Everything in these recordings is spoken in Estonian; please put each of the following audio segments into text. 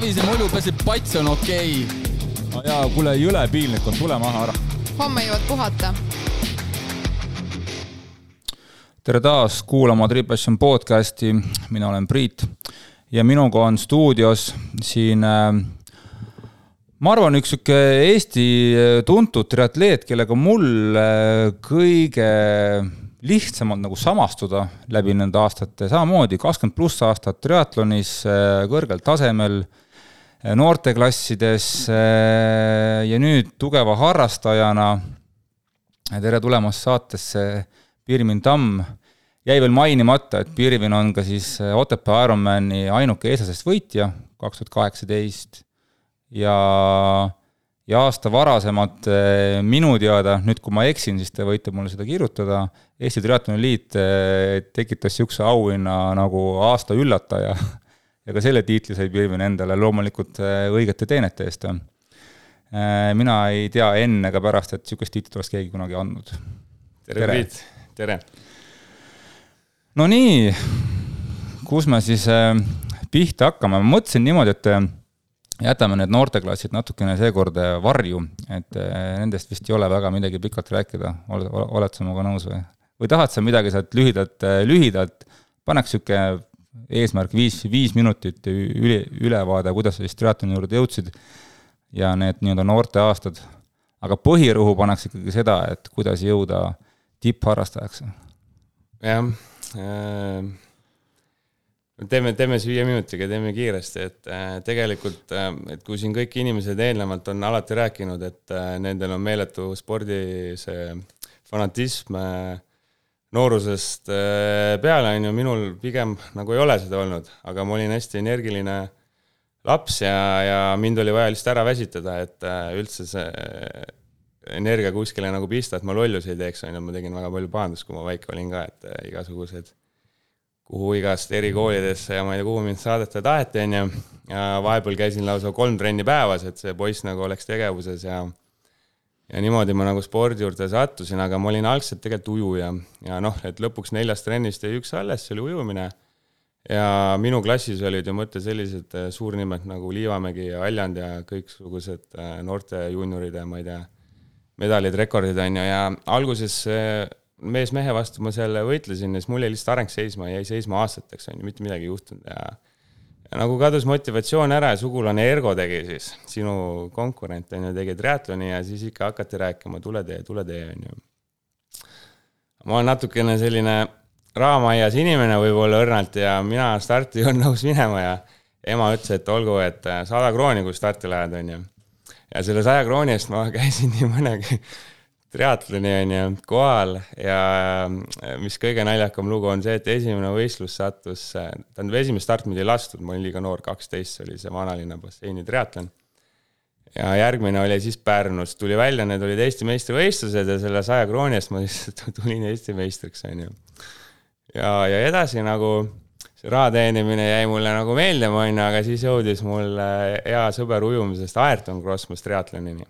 savise mulju pesib pats on okei okay.. no jaa, kuule, jõle piinlik on, tule maha ära. homme jõuad puhata. tere taas kuulama Tripassion podcasti, mina olen Priit ja minuga on stuudios siin äh, ma arvan, üks sihuke Eesti tuntud triatleet, kellega mul äh, kõige lihtsam on nagu samastuda läbi nende aastate, samamoodi kakskümmend pluss aastat triatlonis äh, kõrgel tasemel, äh, noorteklassides äh, ja nüüd tugeva harrastajana. tere tulemast saatesse, Pirmin Tamm. jäi veel mainimata, et Pirmin on ka siis Otepää Ironmani ainuke eestlasest võitja kaks tuhat kaheksateist ja ja aasta varasemad eh, minu teada, nüüd kui ma eksin, siis te võite mulle seda kirjutada, Eesti Triatloni Liit eh, tekitas niisuguse auhinna nagu aasta üllataja ja ka selle tiitli sai Pirvin endale loomulikult eh, õigete teenete eest. mina ei tea enne ega pärast, et niisugust tiitlit oleks keegi kunagi andnud. tere, tere., Priit, tere! no nii, kus me siis pihta hakkame, ma mõtlesin niimoodi, et jätame need noorteklassid natukene seekord äh, varju, et äh, nendest vist ei ole väga midagi pikalt rääkida, oled, oled sa minuga nõus või? või tahad sa midagi sealt lühidalt, äh, lühidalt, paneks niisugune eesmärk viis, viis minutit üle, ülevaade, kuidas sa siis triatloni juurde jõudsid ja need nii-öelda noorteaastad. aga põhirõhu paneks ikkagi seda, et kuidas jõuda tippharrastajaks. jah äh teeme, teeme siis viie minutiga, teeme kiiresti, et äh, tegelikult äh,, et kui siin kõik inimesed eelnevalt on alati rääkinud, et äh, nendel on meeletu spordi see fanatism äh, noorusest äh, peale, on ju, minul pigem nagu ei ole seda olnud, aga ma olin hästi energiline laps ja, ja mind oli vaja lihtsalt ära väsitada, et äh, üldse see äh, energia kuskile nagu pista, et ma lollusi ei teeks, on ju, ma tegin väga palju pahandust, kui ma väike olin ka, et igasugused kuhu igast erikoolidesse ja ma ei tea, kuhu mind saadeta taheti, on ju. ja vahepeal käisin lausa kolm trenni päevas, et see poiss nagu oleks tegevuses ja ja niimoodi ma nagu spordi juurde sattusin, aga ma olin algselt tegelikult ujuja. Ja noh, et lõpuks neljast trennist jäi üks alles, see oli ujumine. ja minu klassis olid ju mõte sellised äh, suurnimed nagu Liivamägi ja Aljand ja kõiksugused äh, noorte juunioride, ma ei tea, medalid, rekordid on ju, ja alguses mees mehe vastu ma seal võitlesin ja siis mul jäi lihtsalt areng seisma, jäi seisma aastateks, on ju, mitte midagi ei juhtunud. Ja ja nagu kadus motivatsioon ära ja sugulane Ergo tegi siis, sinu konkurent on ju, tegi triatloni ja siis ikka hakati rääkima, tule tee, tule tee, on ju. ma olen natukene selline raamaias inimene võib-olla õrnalt ja mina starti ei olnud nõus minema ja ema ütles, et olgu, et sada krooni, kui starti lähed, on ju. ja selle saja krooni eest ma käisin nii mõnegi triatloni on ju kohal ja äh, mis kõige naljakam lugu on see, et esimene võistlus sattus, äh, tähendab, esimest starti mind ei lastud, ma olin liiga noor, kaksteist, see oli see vanalinna basseini triatlon. ja järgmine oli siis Pärnus, tuli välja, need olid Eesti meistrivõistlused ja selle saja krooni eest ma lihtsalt tulin Eesti meistriks, on ju. ja, ja edasi nagu see raha teenimine jäi mulle nagu meeldima, on ju, aga siis jõudis mul hea sõber ujumisest Ayrton Crossmas triatlonini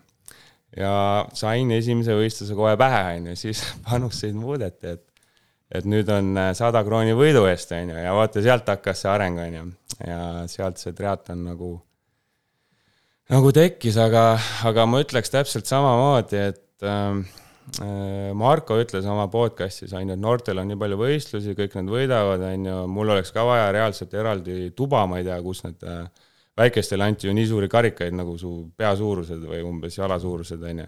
ja sain esimese võistluse kohe pähe, on ju, siis panuseid muudeti, et et nüüd on äh, sada krooni võidu eest, on ju, ja vaata, sealt hakkas see areng, on ju, ja sealt see triatlon nagu, nagu tekkis, aga, aga ma ütleks täpselt samamoodi, et ähm, äh, Marko ütles oma podcast'is, on ju, et noortel on nii palju võistlusi, kõik nad võidavad, on ju, mul oleks ka vaja reaalselt eraldi tuba, ma ei tea, kus need äh, väikestele anti ju nii suuri karikaid nagu su pea suurused või umbes jala suurused, on ju.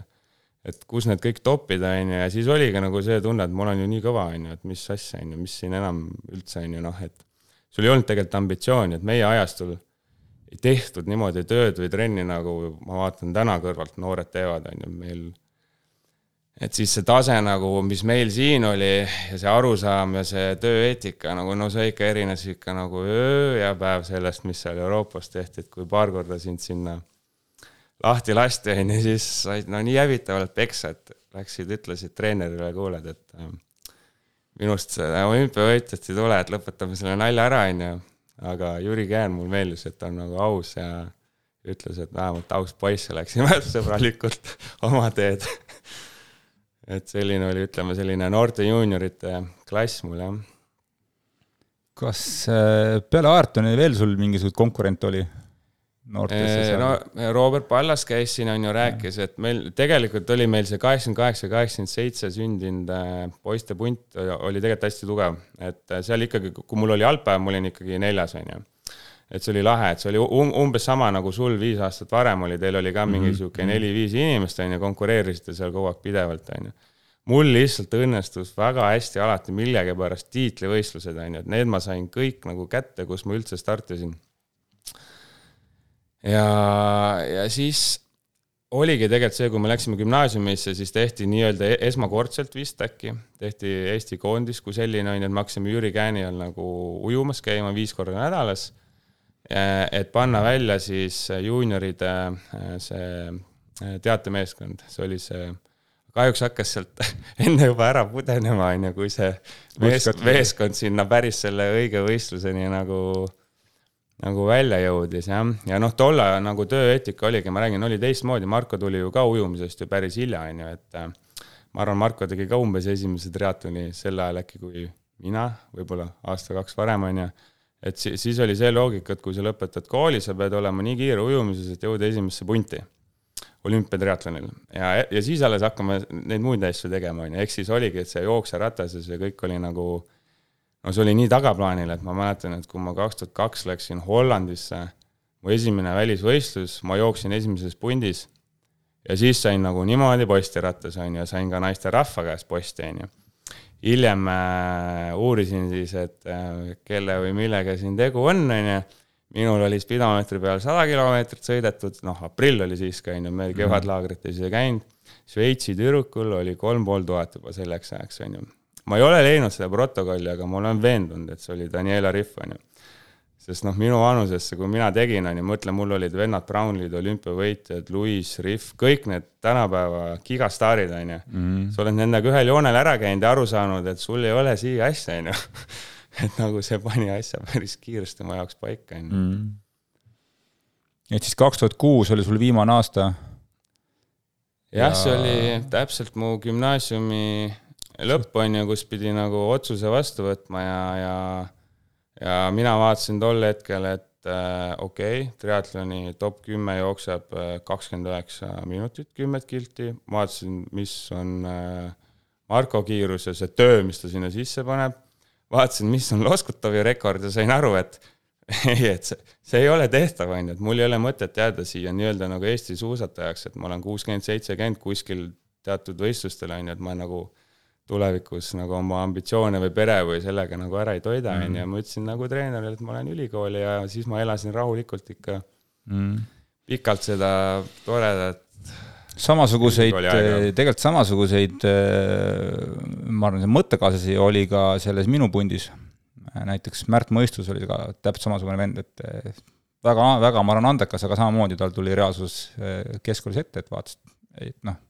et kus need kõik toppida, on ju, ja siis oligi nagu see tunne, et ma olen ju nii kõva, on ju, et mis asja, on ju, mis siin enam üldse, on ju, noh, et sul ei olnud tegelikult ambitsiooni, et meie ajastul ei tehtud niimoodi tööd või trenni, nagu ma vaatan täna kõrvalt noored teevad, on ju, meil et siis see tase nagu, mis meil siin oli ja see arusaam ja see tööeetika nagu no see ikka erines ikka nagu öö ja päev sellest, mis seal Euroopas tehti, et kui paar korda sind sinna lahti lasti, on ju, siis said no nii hävitavalt peksa, et läksid, ütlesid treenerile, kuuled, et äh, minust see olümpiavõitjast ei tule, et lõpetame selle nalja ära, on ju. aga Jüri Kään mulle meeldis, et ta on nagu aus ja ütles, et vähemalt aus poiss ja läksime sõbralikult oma teed et selline oli, ütleme, selline noorte juuniorite klass mul, jah. kas äh, peale Aartoni veel sul mingisuguseid konkurente oli? noortesse? no Robert Pallas käis siin, on ju, rääkis, et meil tegelikult oli meil see kaheksakümmend kaheksa, kaheksakümmend seitse sündinud äh, poiste punt oli tegelikult hästi tugev, et äh, seal ikkagi, kui mul oli algpäev, ma olin ikkagi neljas, on ju et see oli lahe, et see oli um, umbes sama nagu sul viis aastat varem oli, teil oli ka mingi -hmm. sihuke neli-viis inimest, on ju, konkureerisite seal kogu aeg pidevalt, on ju. mul lihtsalt õnnestus väga hästi alati millegipärast tiitlivõistlused, on ju, et need ma sain kõik nagu kätte, kus ma üldse startisin ja, ja siis oligi tegelikult see, kui me läksime gümnaasiumisse, siis tehti nii-öelda e-, esmakordselt vist äkki, tehti Eesti koondis kui selline, on ju, et me hakkasime Jüri Kääni all nagu ujumas käima viis korda nädalas. Et panna välja siis juunioride see teatemeeskond, see oli see, kahjuks hakkas sealt enne juba ära pudenema, on ju, kui see meeskond, meeskond sinna päris selle õige võistluseni nagu nagu välja jõudis jah, ja noh, tolle nagu tööeetika oligi, ma räägin, oli teistmoodi, Marko tuli ju ka ujumisest ju päris hilja, on ju, et ma arvan, Marko tegi ka umbes esimese triatloni sel ajal äkki kui mina, võib-olla aasta-kaks varem, on ju. Et siis, oli see loogika, et kui sa lõpetad kooli, sa pead olema nii kiire ujumises, et jõuda esimesse punti olümpiatriatlonil ja, ja siis alles hakkame neid muid asju tegema, on ju, ehk siis oligi, et see jookseratas ja see kõik oli nagu no see oli nii tagaplaanil, et ma mäletan, et kui ma kaks tuhat kaks läksin Hollandisse, mu esimene välisvõistlus, ma jooksin esimeses pundis ja siis sain nagu niimoodi postirattas, on ju, sain ka naisterahva käest posti, on ju. Hiljem äh, uurisin siis, et äh, kelle või millega siin tegu on, on ju, minul oli spidomeetri peal sada kilomeetrit sõidetud, noh, aprill oli siis ka, on ju, me mhm. kevadlaagrites ei käinud, Šveitsi tüdrukul oli kolm pool tuhat juba selleks ajaks, on ju ma ei ole leidnud seda protokolli, aga ma olen veendunud, et see oli Daniela Riff, on ju. Sest noh, minu vanusesse, kui mina tegin, on ju, mõtle, mul olid vennad Brownleed, olümpiavõitjad, Louis, Riff, kõik need tänapäeva gigastaarid, on ju mm. -hmm. sa oled nendega ühel joonel ära käinud ja aru saanud, et sul ei ole siia asja, on ju. et nagu see pani asja päris kiiresti mu jaoks paika, on ju. Mhm. et siis kaks tuhat kuus oli sul viimane aasta? jah ja..., see oli täpselt mu gümnaasiumi lõpp on ju, kus pidi nagu otsuse vastu võtma ja, ja, ja mina vaatasin tol hetkel, et äh, okei okay,, triatloni top kümme jookseb äh, kakskümmend üheksa minutit, kümmet kilti, vaatasin, mis on äh, Marko kiirus ja see töö, mis ta sinna sisse paneb, vaatasin, mis on Loskutovi rekord ja sain aru, et ei, et see, see ei ole tehtav, on ju, et mul ei ole mõtet jääda siia nii-öelda nagu Eesti suusatajaks, et ma olen kuuskümmend, seitsekümmend kuskil teatud võistlustel, on ju, et ma nagu äh, tulevikus nagu oma ambitsioone või pere või sellega nagu ära ei toida, mm. on ju, ma ütlesin nagu treenerile, et ma lähen ülikooli ja siis ma elasin rahulikult ikka mm. pikalt seda toredat samasuguseid, tegelikult samasuguseid, ma arvan, mõttekaaslasi oli ka selles minu pundis. näiteks Märt Mõistus oli ka täpselt samasugune vend, et väga, väga, ma arvan, andekas, aga samamoodi tal tuli reaalsus keskkoolis ette, et vaatas, et noh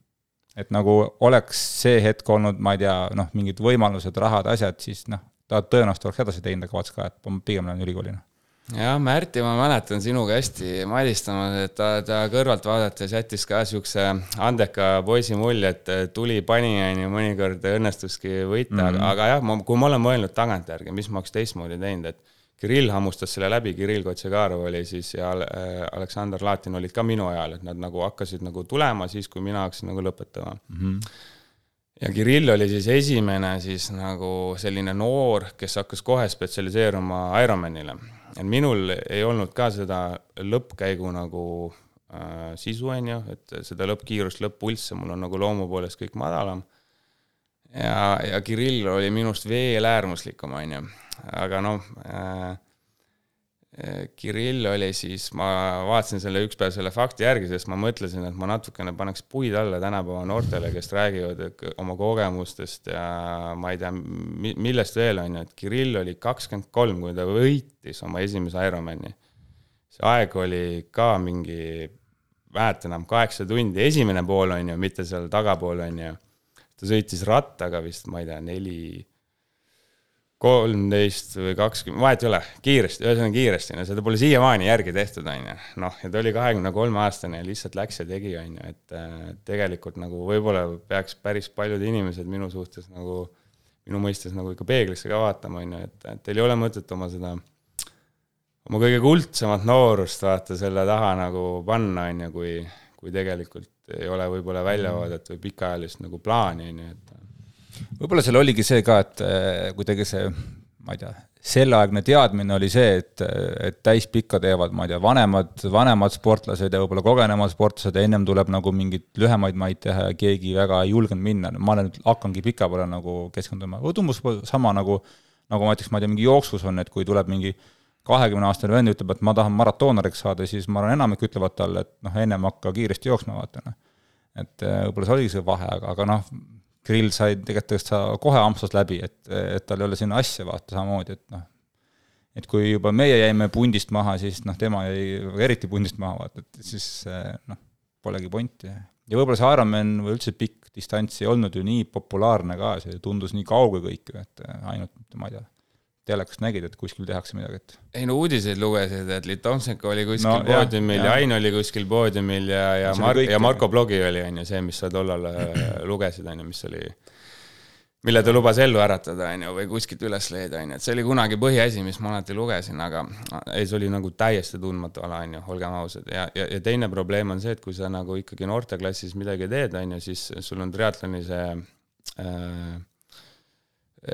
et nagu oleks see hetk olnud, ma ei tea, noh, mingid võimalused, rahad, asjad, siis noh, ta tõenäoliselt oleks edasi teinud, aga vaatas ka, et ma pigem lähen ülikooli, noh jah, Märti ma mäletan sinuga hästi madistamas, et ta, ta kõrvalt vaadates jättis ka siukse andeka poisi mulje, et tuli, pani, on ju, mõnikord õnnestuski võita mm, -hmm. aga jah, ma, kui ma olen mõelnud tagantjärgi, mis ma oleks teistmoodi teinud, et Kirill hammustas selle läbi, Kirill Kotšegarov oli siis ja äh, Aleksandr Latin olid ka minu ajal, et nad nagu hakkasid nagu tulema siis, kui mina hakkasin nagu lõpetama mm. -hmm. ja Kirill oli siis esimene siis nagu selline noor, kes hakkas kohe spetsialiseeruma Ironmanile. et minul ei olnud ka seda lõppkäigu nagu äh, sisu, on ju, et seda lõppkiirust, lõpp-pulsse, mul on nagu loomu poolest kõik madalam. ja, ja Kirill oli minust veel äärmuslikum, on ju aga noh äh,, äh, Kirill oli siis, ma vaatasin selle üks päev selle fakti järgi, sest ma mõtlesin, et ma natukene paneks puid alla tänapäeva noortele, kes räägivad oma kogemustest ja ma ei tea, millest veel, on ju, et Kirill oli kakskümmend kolm, kui ta võitis oma esimese Ironmani. see aeg oli ka mingi, mäleta enam, kaheksa tundi, esimene pool, on ju, mitte seal tagapool, on ju. ta sõitis rattaga vist, ma ei tea, neli kolmteist või kakskümmend, vahet ei ole, kiiresti, ühesõnaga kiiresti, no seda pole siiamaani järgi tehtud, on ju. noh, ja ta oli kahekümne kolme aastane ja lihtsalt läks ja tegi, on ju, et äh, tegelikult nagu võib-olla peaks päris paljud inimesed minu suhtes nagu, minu mõistes nagu ikka peeglisse ka vaatama, on ju, et, et teil ei ole mõtet oma seda, oma kõige kuldsemat noorust vaata selle taha nagu panna, on ju, kui, kui tegelikult ei ole võib-olla väljavaadet või pikaajalist nagu plaani, on ju, et. Võib-olla seal oligi see ka, et eh, kuidagi see, ma ei tea, selleaegne teadmine oli see, et, et täispikka teevad, ma ei tea, vanemad, vanemad sportlased ja võib-olla kogenemad sportlased ja ennem tuleb nagu mingeid lühemaid maid teha ja keegi väga ei julgenud minna, ma nüüd hakkangi pika peale nagu keskenduma, umbes sama nagu, nagu ma ütleks, ma ei tea, mingi jooksus on, et kui tuleb mingi kahekümne aastane vend ütleb, et ma tahan maratooneriks saada, siis ma arvan, enamik ütlevad talle, et noh, ennem hakka kiiresti jooksma, vaata noh. et eh, võib-olla see oligi see vahe, aga, aga noh, grill sai tegelikult sa kohe ampsas läbi, et, et tal ei ole sinna asja, vaata, samamoodi, et noh, et kui juba meie jäime pundist maha, siis noh, tema jäi eriti pundist maha, vaata, et siis eh, noh, polegi pointi. ja võib-olla see Ironman või üldse pikk distants ei olnud ju nii populaarne ka, see tundus nii kauge kõik ju, et ainult, ma ei tea telekast nägid, et kuskil tehakse midagi, et? ei no uudiseid lugesid, et Litovsenko oli kuskil no, poodiumil ja, ja Ain oli kuskil poodiumil ja, ja Mar-, ja Marko blogi oli, on ju, see, mis sa tollal äh, lugesid, on ju, mis oli, mille ta lubas ellu äratada, on ju, või kuskilt üles leida, on ju, et see oli kunagi põhiasi, mis ma alati lugesin, aga ei, see oli nagu täiesti tundmatu ala, on ju, olgem ausad, ja, ja, ja teine probleem on see, et kui sa nagu ikkagi noorteklassis midagi teed, on ju, siis sul on triatloni see äh,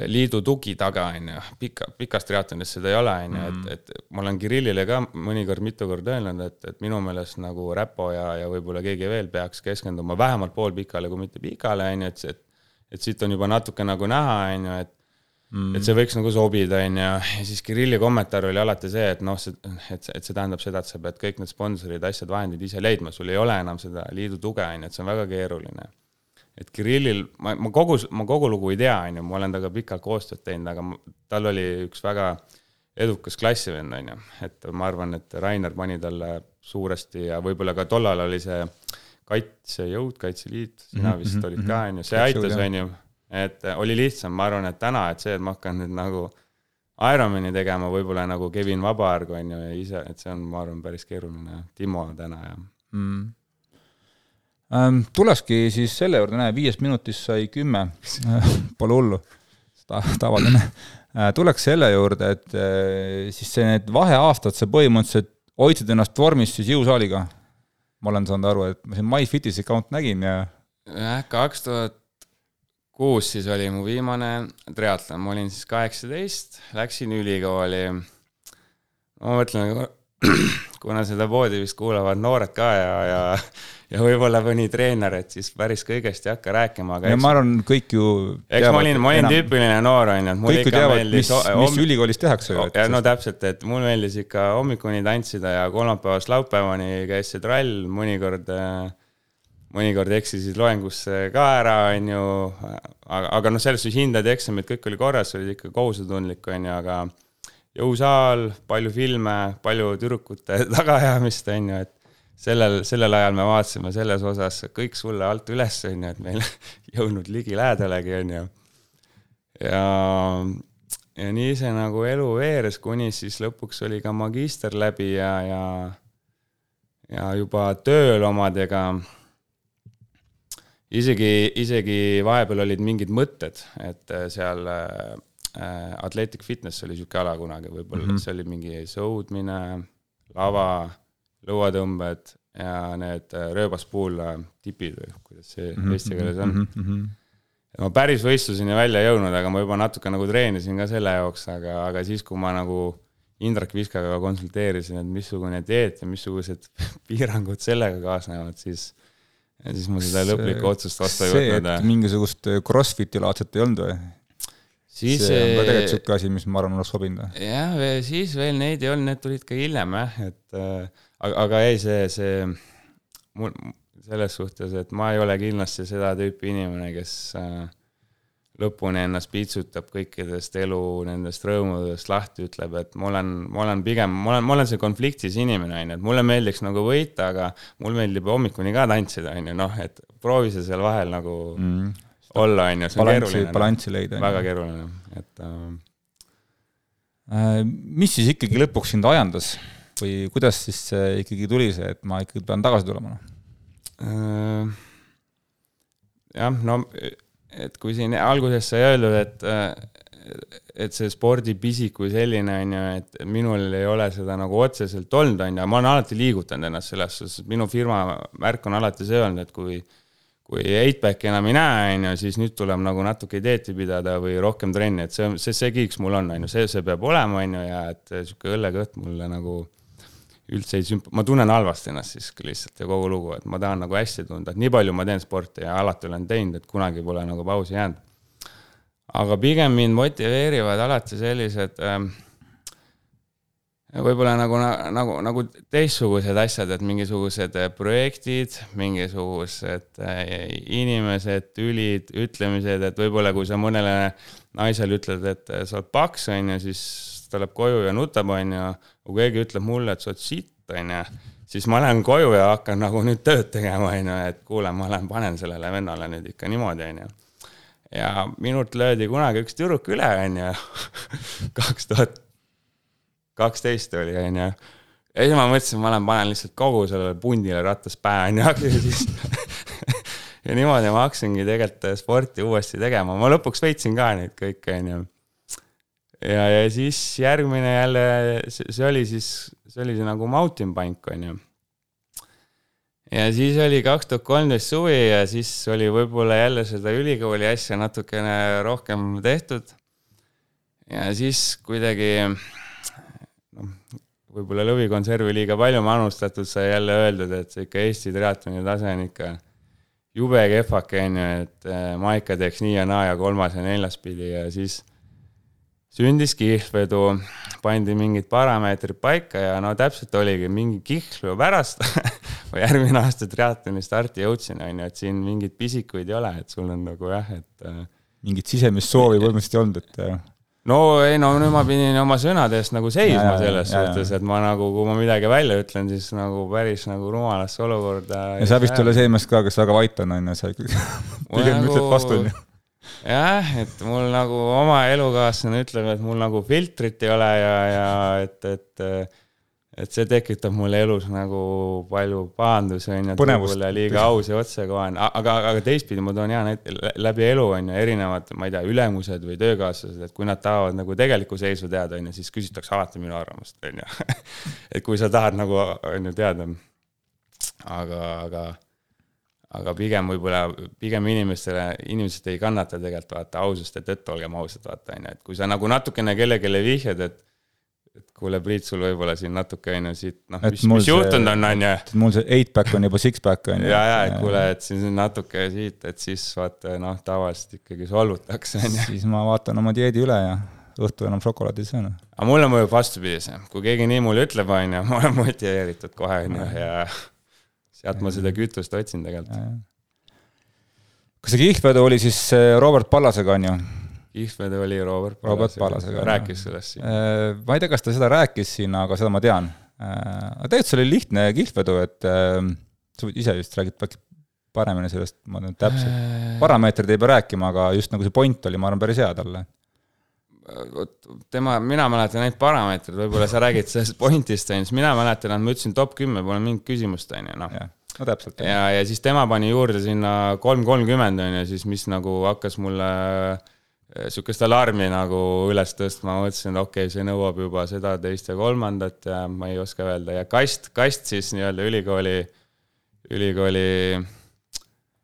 liidu tugi taga, on ju, pika, pikas triatlonis seda ei ole, on ju, et, mm. et ma olen Kirillile ka mõnikord mitu korda öelnud, et, et minu meelest nagu Räpo ja, ja võib-olla keegi veel peaks keskenduma vähemalt poolpikale, kui mitte pikale, on ju, et, et et siit on juba natuke nagu näha, on ju, et mm. et see võiks nagu sobida, on ju, ja siis Kirilli kommentaar oli alati see, et noh, see, et, et see tähendab seda, et sa pead kõik need sponsorid, asjad, vahendid ise leidma, sul ei ole enam seda liidu tuge, on ju, et see on väga keeruline et Kirillil, ma, ma kogu, ma kogu lugu ei tea, on ju, ma olen temaga pikalt koostööd teinud, aga tal oli üks väga edukas klassivend, on ju, et ma arvan, et Rainer pani talle suuresti ja võib-olla ka tollal oli see kaitsejõud, Kaitseliit, sina vist mm -hmm, olid ka, on ju, see aitas, on ju, et oli lihtsam, ma arvan, et täna, et see, et ma hakkan nüüd nagu Ironmani tegema võib-olla nagu Kevin Vabaarg, on ju, ja ise, et see on, ma arvan, päris keeruline, Timo täna ja mm Ähm, tulekski siis selle juurde, näe, viiest minutist sai kümme, pole hullu, tavaline. Äh, tuleks selle juurde, et äh, siis see, need vaheaastad, sa põhimõtteliselt hoidsid ennast vormis siis jõusaaliga. ma olen saanud aru, et ma siin MyFitis account nägin ja. jah, kaks tuhat kuus siis oli mu viimane triatlon, ma olin siis kaheksateist, läksin ülikooli. ma mõtlen, kuna seda poodi vist kuulavad noored ka ja, ja ja võib-olla mõni treener, et siis päris kõigest ei hakka rääkima, aga ma arvan, kõik ju eks ma olin, ma olin enam... tüüpiline noor, on ju, et kõik ikka teavad, mis, mis om... ülikoolis tehakse ju. ja no täpselt, et mul meeldis ikka hommikuni tantsida ja kolmapäevast laupäevani käis see trall, mõnikord mõnikord eksisid loengusse ka ära, on ju, aga, aga noh, selles suhtes hinded ja eksamid, kõik oli korras, olid ikka kohusetundlik, on ju, aga jõusaal, palju filme, palju tüdrukute tagaajamist, on ju, et sellel, sellel ajal me vaatasime selles osas kõik sulle alt üles, on ju, et meil jõudnud ligilähedalegi, on ju. ja, ja nii see nagu elu veeres, kuni siis lõpuks oli ka magister läbi ja, ja, ja juba tööl omadega isegi, isegi vahepeal olid mingid mõtted, et seal äh, Athletic Fitness oli niisugune ala kunagi, võib-olla mm -hmm. see oli mingi sõudmine, lava lõuatõmbed ja need äh, rööbaspuula tipid või kuidas see mm -hmm, eesti keeles on mm. -hmm. ma päris võistluseni välja ei jõudnud, aga ma juba natuke nagu treenisin ka selle jaoks, aga, aga siis, kui ma nagu Indrek Viskaga konsulteerisin, et missugune dieet ja missugused piirangud sellega kaasnevad, siis siis ma seda lõplikku otsust vastu ei võtnud. mingisugust Crossfiti laadset ei olnud või? Siis see on ka tegelikult niisugune asi, mis ma arvan, oleks sobinud. jah, siis veel neid ei olnud, need tulid ka hiljem jah, et äh, aga, aga ei, see, see mul selles suhtes, et ma ei ole kindlasti seda tüüpi inimene, kes äh, lõpuni ennast piitsutab kõikidest elu nendest rõõmudest lahti, ütleb, et ma olen, ma olen pigem, ma olen, ma olen see konfliktis inimene, on ju, et mulle meeldiks nagu võita, aga mulle meeldib hommikuni ka tantsida, on ju, noh, et proovi see seal vahel nagu mm. Olla, on ju, see on keeruline. balanssi leida. väga keeruline, et äh, äh,. mis siis ikkagi lõpuks sind ajendas või kuidas siis ikkagi tuli see, et ma ikkagi pean tagasi tulema? Äh, jah, no et kui siin alguses sai öeldud, et, et see spordipisik kui selline on ju, et minul ei ole seda nagu otseselt olnud, on ju, ma olen alati liigutanud ennast selles suhtes, minu firma märk on alati see olnud, et kui kui eightbacki enam ei näe, on ju, siis nüüd tuleb nagu natuke dieeti pidada või rohkem trenni, et see, see, see kiiks mul on, on ju, see, see peab olema, on ju, ja et sihuke õllekõht mulle nagu üldse ei sümp-, ma tunnen halvasti ennast siis lihtsalt ja kogu lugu, et ma tahan nagu hästi tunda, et nii palju ma teen sporti ja alati olen teinud, et kunagi pole nagu pausi jäänud. aga pigem mind motiveerivad alati sellised äh, võib-olla nagu, nagu, nagu teistsugused asjad, et mingisugused äh, projektid, mingisugused äh, inimesed, tülid, ütlemised, et võib-olla kui sa mõnele naisele ütled, et äh, sa oled paks, on ju, siis ta läheb koju ja nutab, on ju. kui keegi ütleb mulle, et sa oled sitt, on ju, siis ma lähen koju ja hakkan nagu nüüd tööd tegema, on ju, et kuule, ma lähen panen sellele vennale nüüd ikka niimoodi, on ju. ja minult löödi kunagi üks tüdruk üle, on ju, kaks tuhat kaksteist oli, onju. ja siis ma mõtlesin, ma lähen panen lihtsalt kogu sellele pundile rattas pähe, onju, ja siis ja niimoodi ma hakkasingi tegelikult sporti uuesti tegema, ma lõpuks veitsin ka neid kõiki, onju. ja, ja siis järgmine jälle, see oli siis, see oli see nagu mountain bike, onju ja siis oli kaks tuhat kolmteist suvi ja siis oli võib-olla jälle seda ülikooli asja natukene rohkem tehtud. ja siis kuidagi võib-olla lõvikonservi liiga palju manustatud, sai jälle öeldud, et see ikka Eesti triatloni tase on ikka jube kehvake, on ju, et äh, ma ikka teeks nii ja naa ja kolmas ja neljas pidi ja siis sündis kihlvedu, pandi mingid parameetrid paika ja no täpselt oligi mingi kihlvedu pärast ma järgmine aasta triatloni starti jõudsin, on ju, et siin mingeid pisikuid ei ole, et sul on nagu jah, et äh, mingit sisemist soovi põhimõtteliselt ei olnud, et äh, no ei no nüüd ma pidin oma sõnade eest nagu seisma ja, selles ja, suhtes, et ma nagu, kui ma midagi välja ütlen, siis nagu päris nagu rumalasse olukorda. ja sa vist ei ole see mees ka, kes väga vait on, on ju, sa ikkagi pigem nagu, ütled vastu, on ju. jah, et mul nagu oma elukaaslane ütleb, et mul nagu filtrit ei ole ja, ja et, et et see tekitab mulle elus nagu palju pahandusi, on ju, ja liiga aus ja otsekohane, aga, aga teistpidi ma toon hea näite, läbi elu on ju erinevad, ma ei tea, ülemused või töökaaslased, et kui nad tahavad nagu tegelikku seisu teada, on ju, siis küsitakse alati minu arvamust, on ju. et kui sa tahad nagu, on ju, teada. aga, aga, aga pigem võib-olla, pigem inimestele, inimesed ei kannata tegelikult vaata ausust ja tõtt, olgem ausad, vaata, on ju, et kui sa nagu natukene kellelegi vihjad, et et kuule, Priit, sul võib-olla siin natuke on ju siit, noh, mis, mis juhtunud on, on ju. mul see eight pack on juba six pack on ju. ja, ja, et kuule, et siin natuke siit, et siis vaata noh, tavaliselt ikkagi solvutakse, on ju. siis ma vaatan oma dieedi üle ja õhtu enam šokolaadi ei söö. Noh. aga mulle mõjub vastupidi see, kui keegi nii mulle ütleb, on ju, ma olen motiveeritud kohe, on ju, ja sealt ma seda kütust otsin tegelikult. kas see kihlvedu oli siis Robert Pallasega, on ju? Ihved oli Robert Pallasega. Robert Pallasega. rääkis sellest siin. Äh, ma ei tea, kas ta seda rääkis siin, aga seda ma tean. Äh, aga tegelikult see oli lihtne kihlvedu, et äh, sa ise vist räägid paremini sellest, ma nüüd täpselt, parameetrid ei pea rääkima, aga just nagu see point oli, ma arvan, päris hea talle vot tema, mina mäletan neid parameetreid, võib-olla sa räägid sellest pointist, on ju, siis mina mäletan, et ma ütlesin top kümme, pole mingit küsimust, on ju, noh. no täpselt. ja, ja siis tema pani juurde sinna kolm kolmkümmend, on ju, siis mis nagu hakkas mulle äh, Äh, sihukest alarmi nagu üles tõstma, ma mõtlesin, et okei okay,, see nõuab juba seda, teist ja kolmandat ja ma ei oska öelda. Ja kast, kast siis nii-öelda ülikooli, ülikooli